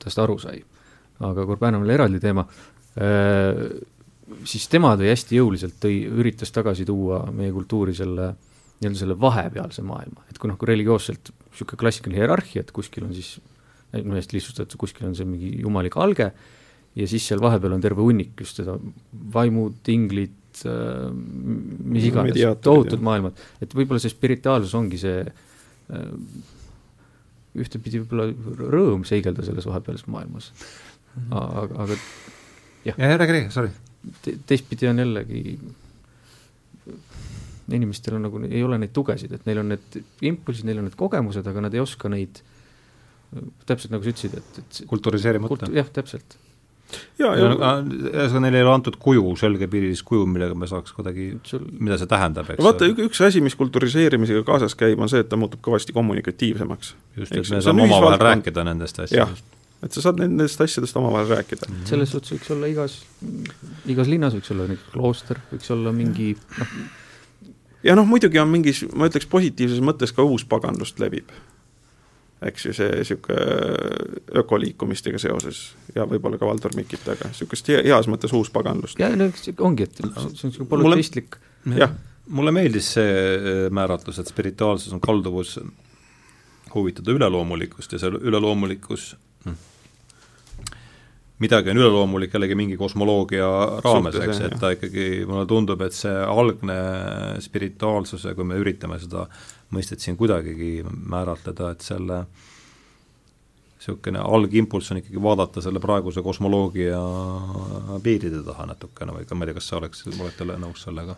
tast aru sai. aga Corbin on veel eraldi teema, siis tema tõi hästi jõuliselt, tõi, üritas tagasi tuua meie kultuuri selle nii-öelda selle vahepealse maailma, et kui noh, kui religioosselt niisugune klassikaline hierarhia, et kuskil on siis, no hästi lihtsustatud, kuskil on see mingi jumalik alge, ja siis seal vahepeal on terve hunnik just seda vaimud, inglid, mis iganes, tohutud jah. maailmad, et võib-olla see spirituaalsus ongi see äh, ühtepidi võib-olla rõõm seigelda selles vahepealses maailmas. aga, aga ja räägi, räägi, sorry. te, teistpidi on jällegi inimestel on nagu, ei ole neid tugesid, et neil on need impulsid, neil on need kogemused, aga nad ei oska neid täpselt nagu sa ütlesid, et, et see- kulturiseerimata kult-. jah, täpselt. ja, ja ühesõnaga neile ei ole antud kuju, selgepiirilist kuju, millega me saaks kuidagi, mida see tähendab, eks vaata, üks asi, mis kulturiseerimisega kaasas käib, on see, et ta muutub kõvasti kommunikatiivsemaks. just, et me saame omavahel rääkida nendest asjadest., et sa saad nendest asjadest omavahel rääkida. selles suhtes võiks olla igas, igas linnas võiks olla näiteks klooster, võiks olla mingi noh, ja noh, muidugi on mingis, ma ütleks positiivses mõttes ka uuspaganlust levib. Eks ju, see niisugune ökoliikumistega seoses ja võib-olla ka Valdur Mikitaga, niisugust hea, heas mõttes uuspaganlust. ja no eks ongi, et see on niisugune Mulle- polüteistlik, jah, mulle meeldis see äh, määratlus, et spirituaalsus on kalduvus huvitada üleloomulikust ja see üleloomulikkus midagi on üleloomulik jällegi mingi kosmoloogia raames, eks, et ta ikkagi, mulle tundub, et see algne spirituaalsuse, kui me üritame seda mõistet siin kuidagigi määratleda, et selle niisugune algimpulss on ikkagi vaadata selle praeguse kosmoloogia piiride taha natukene või ka ma ei tea, kas sa oleks, olete nõus sellega?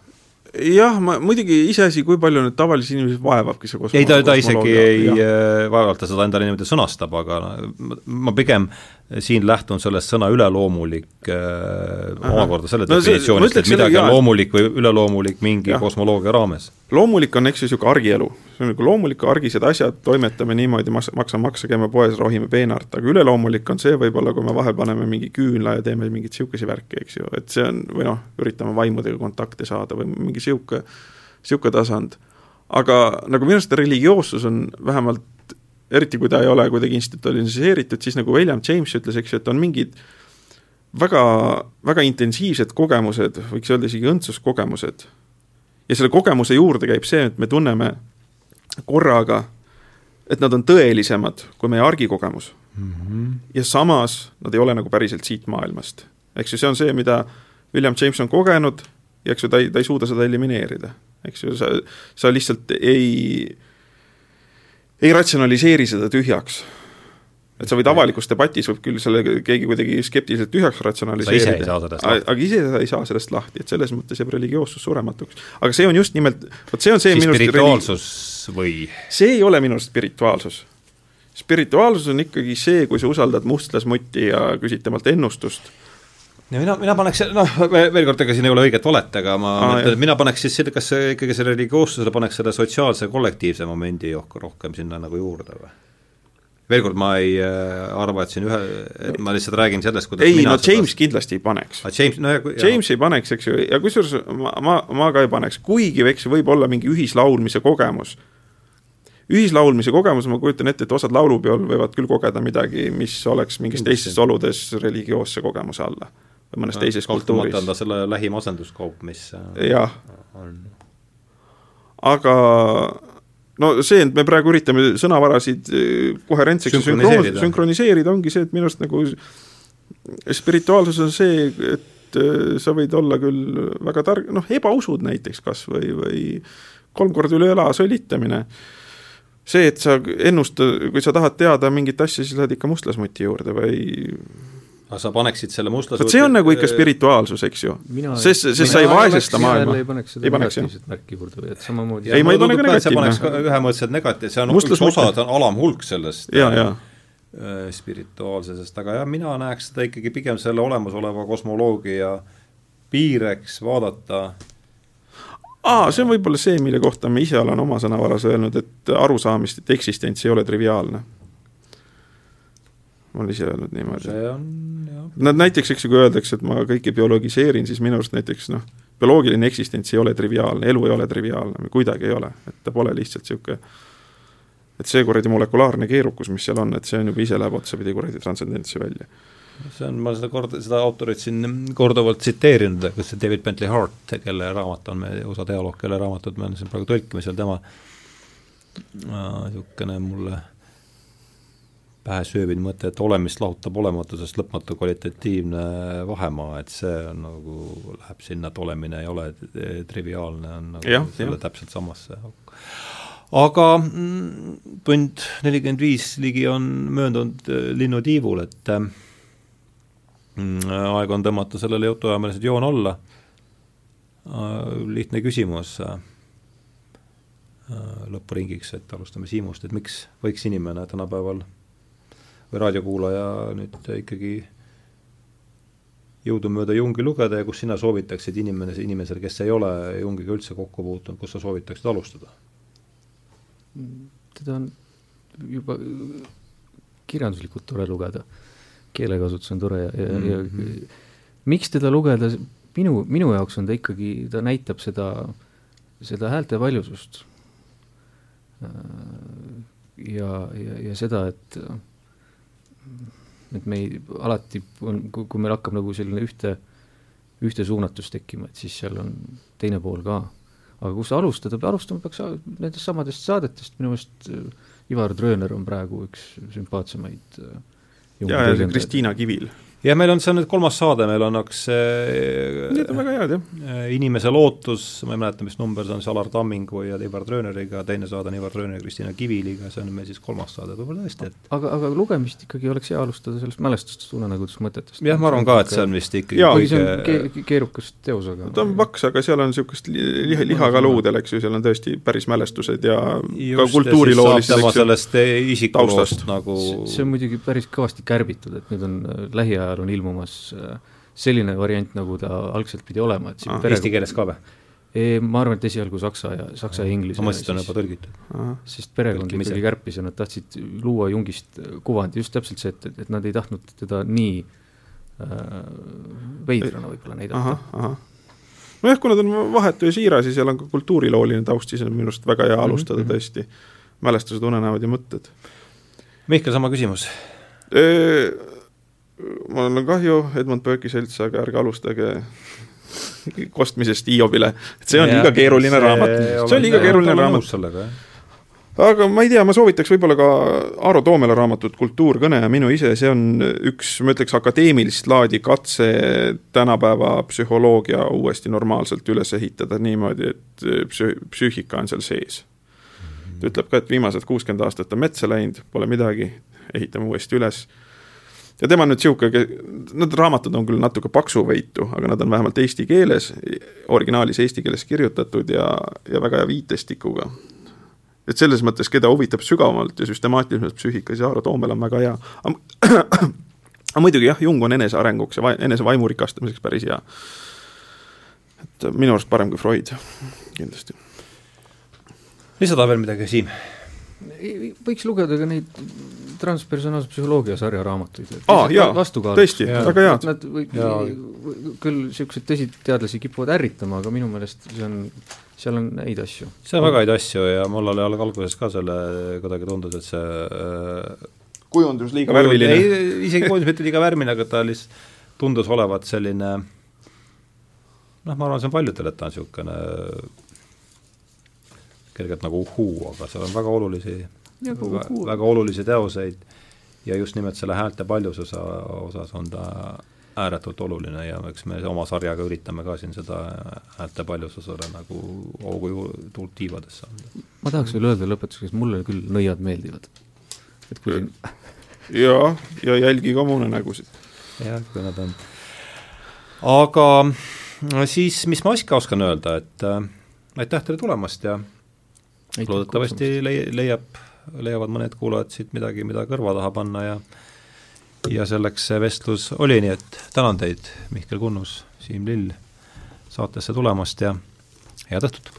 jah, ma muidugi iseasi, kui palju nüüd tavalisi inimesi vaevabki see kosmo- ei, ta, ta isegi ei äh, vaevalt ta seda endale niimoodi sõnastab, aga ma pigem siin lähtun sellest sõna üleloomulik äh, omakorda selle No definitsioonist, et midagi on loomulik või üleloomulik mingi Jah. kosmoloogia raames. loomulik on, eks ju, niisugune argielu, see on nagu loomulik argised asjad, toimetame niimoodi, maksame makse, käime poes, rohime peenart, aga üleloomulik on see võib-olla, kui me vahel paneme mingi küünla ja teeme mingeid niisuguseid värke, eks ju, et see on, või noh, üritame vaimudega kontakte saada või mingi niisugune, niisugune tasand. aga nagu minu arust religioossus on vähemalt, eriti kui ta ei ole kuidagi institutsionaliseeritud, siis nagu William James ütles, eks ju, et on mingid väga, väga intensiivsed kogemused, võiks öelda isegi õndsuskogemused ja selle kogemuse juurde käib see, et me tunneme korraga, et nad on tõelisemad kui meie argikogemus. ja samas nad ei ole nagu päriselt siit maailmast. eks ju, see on see, mida William James on kogenud ja eks ju, ta ei, ta ei suuda seda elimineerida. eks ju, sa, sa lihtsalt ei, ei ratsionaliseeri seda tühjaks. et sa võid avalikus debatis võib küll selle keegi kuidagi skeptiliselt tühjaks ratsionaliseerida. aga ise sa ei saa sellest lahti, et selles mõttes jääb religioossus surematuks. aga see on just nimelt, vot see on see siis minu spirituaalsus või see ei ole minu arust spirituaalsus. spirituaalsus on ikkagi see, kui sa usaldad mustlasmutti ja küsid temalt ennustust. Ja mina, mina paneks, noh, veel kord, ega siin ei ole õiget valet, aga ma Aa, mõtlen, et mina paneks siis selle, kas see ikkagi see religioossusele paneks selle sotsiaalse kollektiivse momendi rohkem, sinna nagu juurde või? veel kord, ma ei äh, arva, et siin ühe, ma lihtsalt räägin sellest, kuidas ei, no James kindlasti ei paneks. ah, James, no ja kui James ei paneks, eks ju, ja kusjuures ma, ma, ma ka ei paneks, kuigi eks võib olla mingi ühislaulmise kogemus. ühislaulmise kogemus, ma kujutan ette, et osad laulupeol võivad küll kogeda midagi, mis oleks mingis teistes oludes religioosse kogemuse alla või mõnes teises kultuuris. kahtlemata on ta selle lähim asenduskaup, mis äh, jah, on. Aga no see, et me praegu üritame sõnavarasid eh, koherentseks ja Sünkroniseerida. sünkroniseerida, ongi see, et minu arust nagu spirituaalsus on see, et eh, sa võid olla küll väga tark, noh, ebausud näiteks kas või, või kolm korda üle õla sõlitamine. See, et sa ennusta, kui sa tahad teada mingit asja, siis lähed ikka mustlasmuti juurde või aga sa paneksid selle mustlase vot see on nagu ikka spirituaalsus, eks ju. Sest- sest sa ei vaesesta maailma. ei paneks seda negatiivset märki juurde või et samamoodi Ei, ma ei pane ka see negatiivne. ühemõtteliselt negatiivne, see on Mustlus üks osa, see on alamhulk sellest ja, ja äh, spirituaalsusest, aga jah, mina näeks seda ikkagi pigem selle olemasoleva kosmoloogia piireks vaadata aa, see on võib-olla see, mille kohta ma ise olen oma sõnavaras öelnud, et arusaamist, et eksistents ei ole triviaalne. Olen ise öelnud niimoodi. see on jah. Nad näiteks, eks ju, kui öeldakse, et ma kõike biologiseerin, siis minu arust näiteks noh, bioloogiline eksistents ei ole triviaalne, elu ei ole triviaalne, kuidagi ei ole, et ta pole lihtsalt niisugune et see kuradi molekulaarne keerukus, mis seal on, et see on juba ise läheb otsapidi kuradi transcendentsi välja. see on, ma seda kord, seda autorit siin korduvalt tsiteerinud, kas see David Bentley Hart, kelle raamat on meie USA dialoog, kelle raamatut me siin praegu tõlkimisel, tema niisugune äh, mulle pähe sööbinud mõte, et olemist lahutab olematusest lõpmatu kvalitatiivne vahemaa, et see on nagu, läheb sinna, et olemine ei ole triviaalne, on nagu ja, selle ja. täpselt samasse aga mm, tund nelikümmend viis ligi on möödunud äh, linnutiivul, et äh, mm, aeg on tõmmata sellele jutuajamisele joon alla. Äh, lihtne küsimus lõpuringiks, et alustame Siimust, et miks võiks inimene tänapäeval või raadiokuulaja nüüd ikkagi jõudumööda Jungi lugeda ja kus sina soovitaksid inimene, inimesel, kes ei ole Jungiga üldse kokku puutunud, kus sa soovitaksid alustada? teda on juba kirjanduslikult tore lugeda, keelekasutus on tore ja, ja mm, -hmm. ja mhm. miks teda lugeda, minu, minu jaoks on ta ikkagi, ta näitab seda, seda häälte paljusust. ja, ja, ja seda, et, et me ei, alati on, kui meil hakkab nagu selline ühte, ühte suunatus tekkima, et siis seal on teine pool ka. Aga kus alustada, alustama peaks nendest samadest saadetest, minu meelest äh, Ivar Trööner on praegu üks sümpaatsemaid äh, ja, ja Kristiina Kivil ja meil on see nüüd kolmas saade, meil on üks Need on väga head, jah. Äh, inimese lootus, ma ei mäleta, mis number see on, see Alar Tammingu ja Ivar Trööneriga, teine saade on Ivar Trööner ja Kristiina Kiviliga, see on meil siis kolmas saade, võib-olla tõesti, et aga, aga lugemist ikkagi oleks hea alustada sellest mälestustest, unenägudest, mõtetest. jah, ma arvan ka, et see on vist ikkagi jaa, kõige see on ke keerukas teos, aga ta on paks, aga seal on niisugust liha, liha ka luudel, eks ju, seal on tõesti päris mälestused ja Just, ka kultuuriloolised, eks ju, sellest isikuloost nagu see on muidugi päris kõvasti kärbitud, et nüüd on äh, lähiajal on ilmumas Äh, selline variant, nagu ta algselt pidi olema, et siin ah, perega... eesti keeles ka või? ma arvan, et esialgu saksa ja, saksa ja inglise. ma mõtlesin, et on juba tõlgitud. sest perekond ikkagi kärpis ja nad tahtsid luua Jungist kuvandi, just täpselt see, et, et nad ei tahtnud teda nii äh, veidrana võib-olla näidata. nojah, kuna ta on vahetu ja siiras ja seal on ka kultuurilooline taust, siis on minu arust väga hea mhm, alustada mm -hmm. tõesti. mälestused, unenäod ja mõtted. Mihkel, sama küsimus mul on kahju, Edmund Burke'i selts, aga ärge alustage kostmisest Hiiobile, et see on liiga keeruline see raamat, see on liiga keeruline raamat. aga ma ei tea, ma soovitaks võib-olla ka Aaro Toomela raamatut Kultuurkõne ja minu ise, see on üks, ma ütleks, akadeemilist laadi katse tänapäeva psühholoogia uuesti normaalselt üles ehitada niimoodi, et psü-, psüühika on seal sees. ta ütleb ka, et viimased kuuskümmend aastat on metsa läinud, pole midagi, ehitame uuesti üles ja tema on nüüd niisugune, need raamatud on küll natuke paksuvõitu, aga nad on vähemalt eesti keeles, originaalis eesti keeles kirjutatud ja, ja väga hea viitestikuga. et selles mõttes, keda huvitab sügavamalt ja süstemaatilisemalt psüühika, siis Aaro Toomel on väga hea. [CLEARS THROAT] aga muidugi jah, Jung on enesearenguks ja enese vaimu rikastamiseks päris hea. et minu arust parem kui Freud, kindlasti. lisada veel midagi, Siim? võiks lugeda ka neid transpersonaalse psühholoogia sarja raamatuid. aa ah, jaa, tõesti, väga head. Nad või, küll niisuguseid tõsiteadlasi kipuvad ärritama, aga minu meelest see on, seal on häid asju. seal on väga häid asju ja mul oli alguses ka selle, kuidagi tundus, et see äh, kujundus liiga värviline? ei, isegi kujundus mitte liiga värviline, aga ta lihtsalt tundus olevat selline noh, ma arvan, see on paljudel, et ta on niisugune kergelt nagu uhuu, aga seal on väga olulisi väga, väga olulisi teoseid ja just nimelt selle häälte paljususe osas on ta ääretult oluline ja eks me oma sarjaga üritame ka siin seda häälte paljususele nagu hoogu tuult tiivadesse anda. ma tahaks veel öelda lõpetuseks, mulle küll nõiad meeldivad. et kui siin jaa, ja jälgi ka mu unenägusid. jah, kui nad on. aga siis, mis ma ikka oskan öelda, et äh, aitäh teile tulemast ja aitäh loodetavasti leia, leiab leiavad mõned kuulajad siit midagi, mida kõrva taha panna ja ja selleks see vestlus oli, nii et tänan teid, Mihkel Kunnus, Siim Lill, saatesse tulemast ja head õhtut!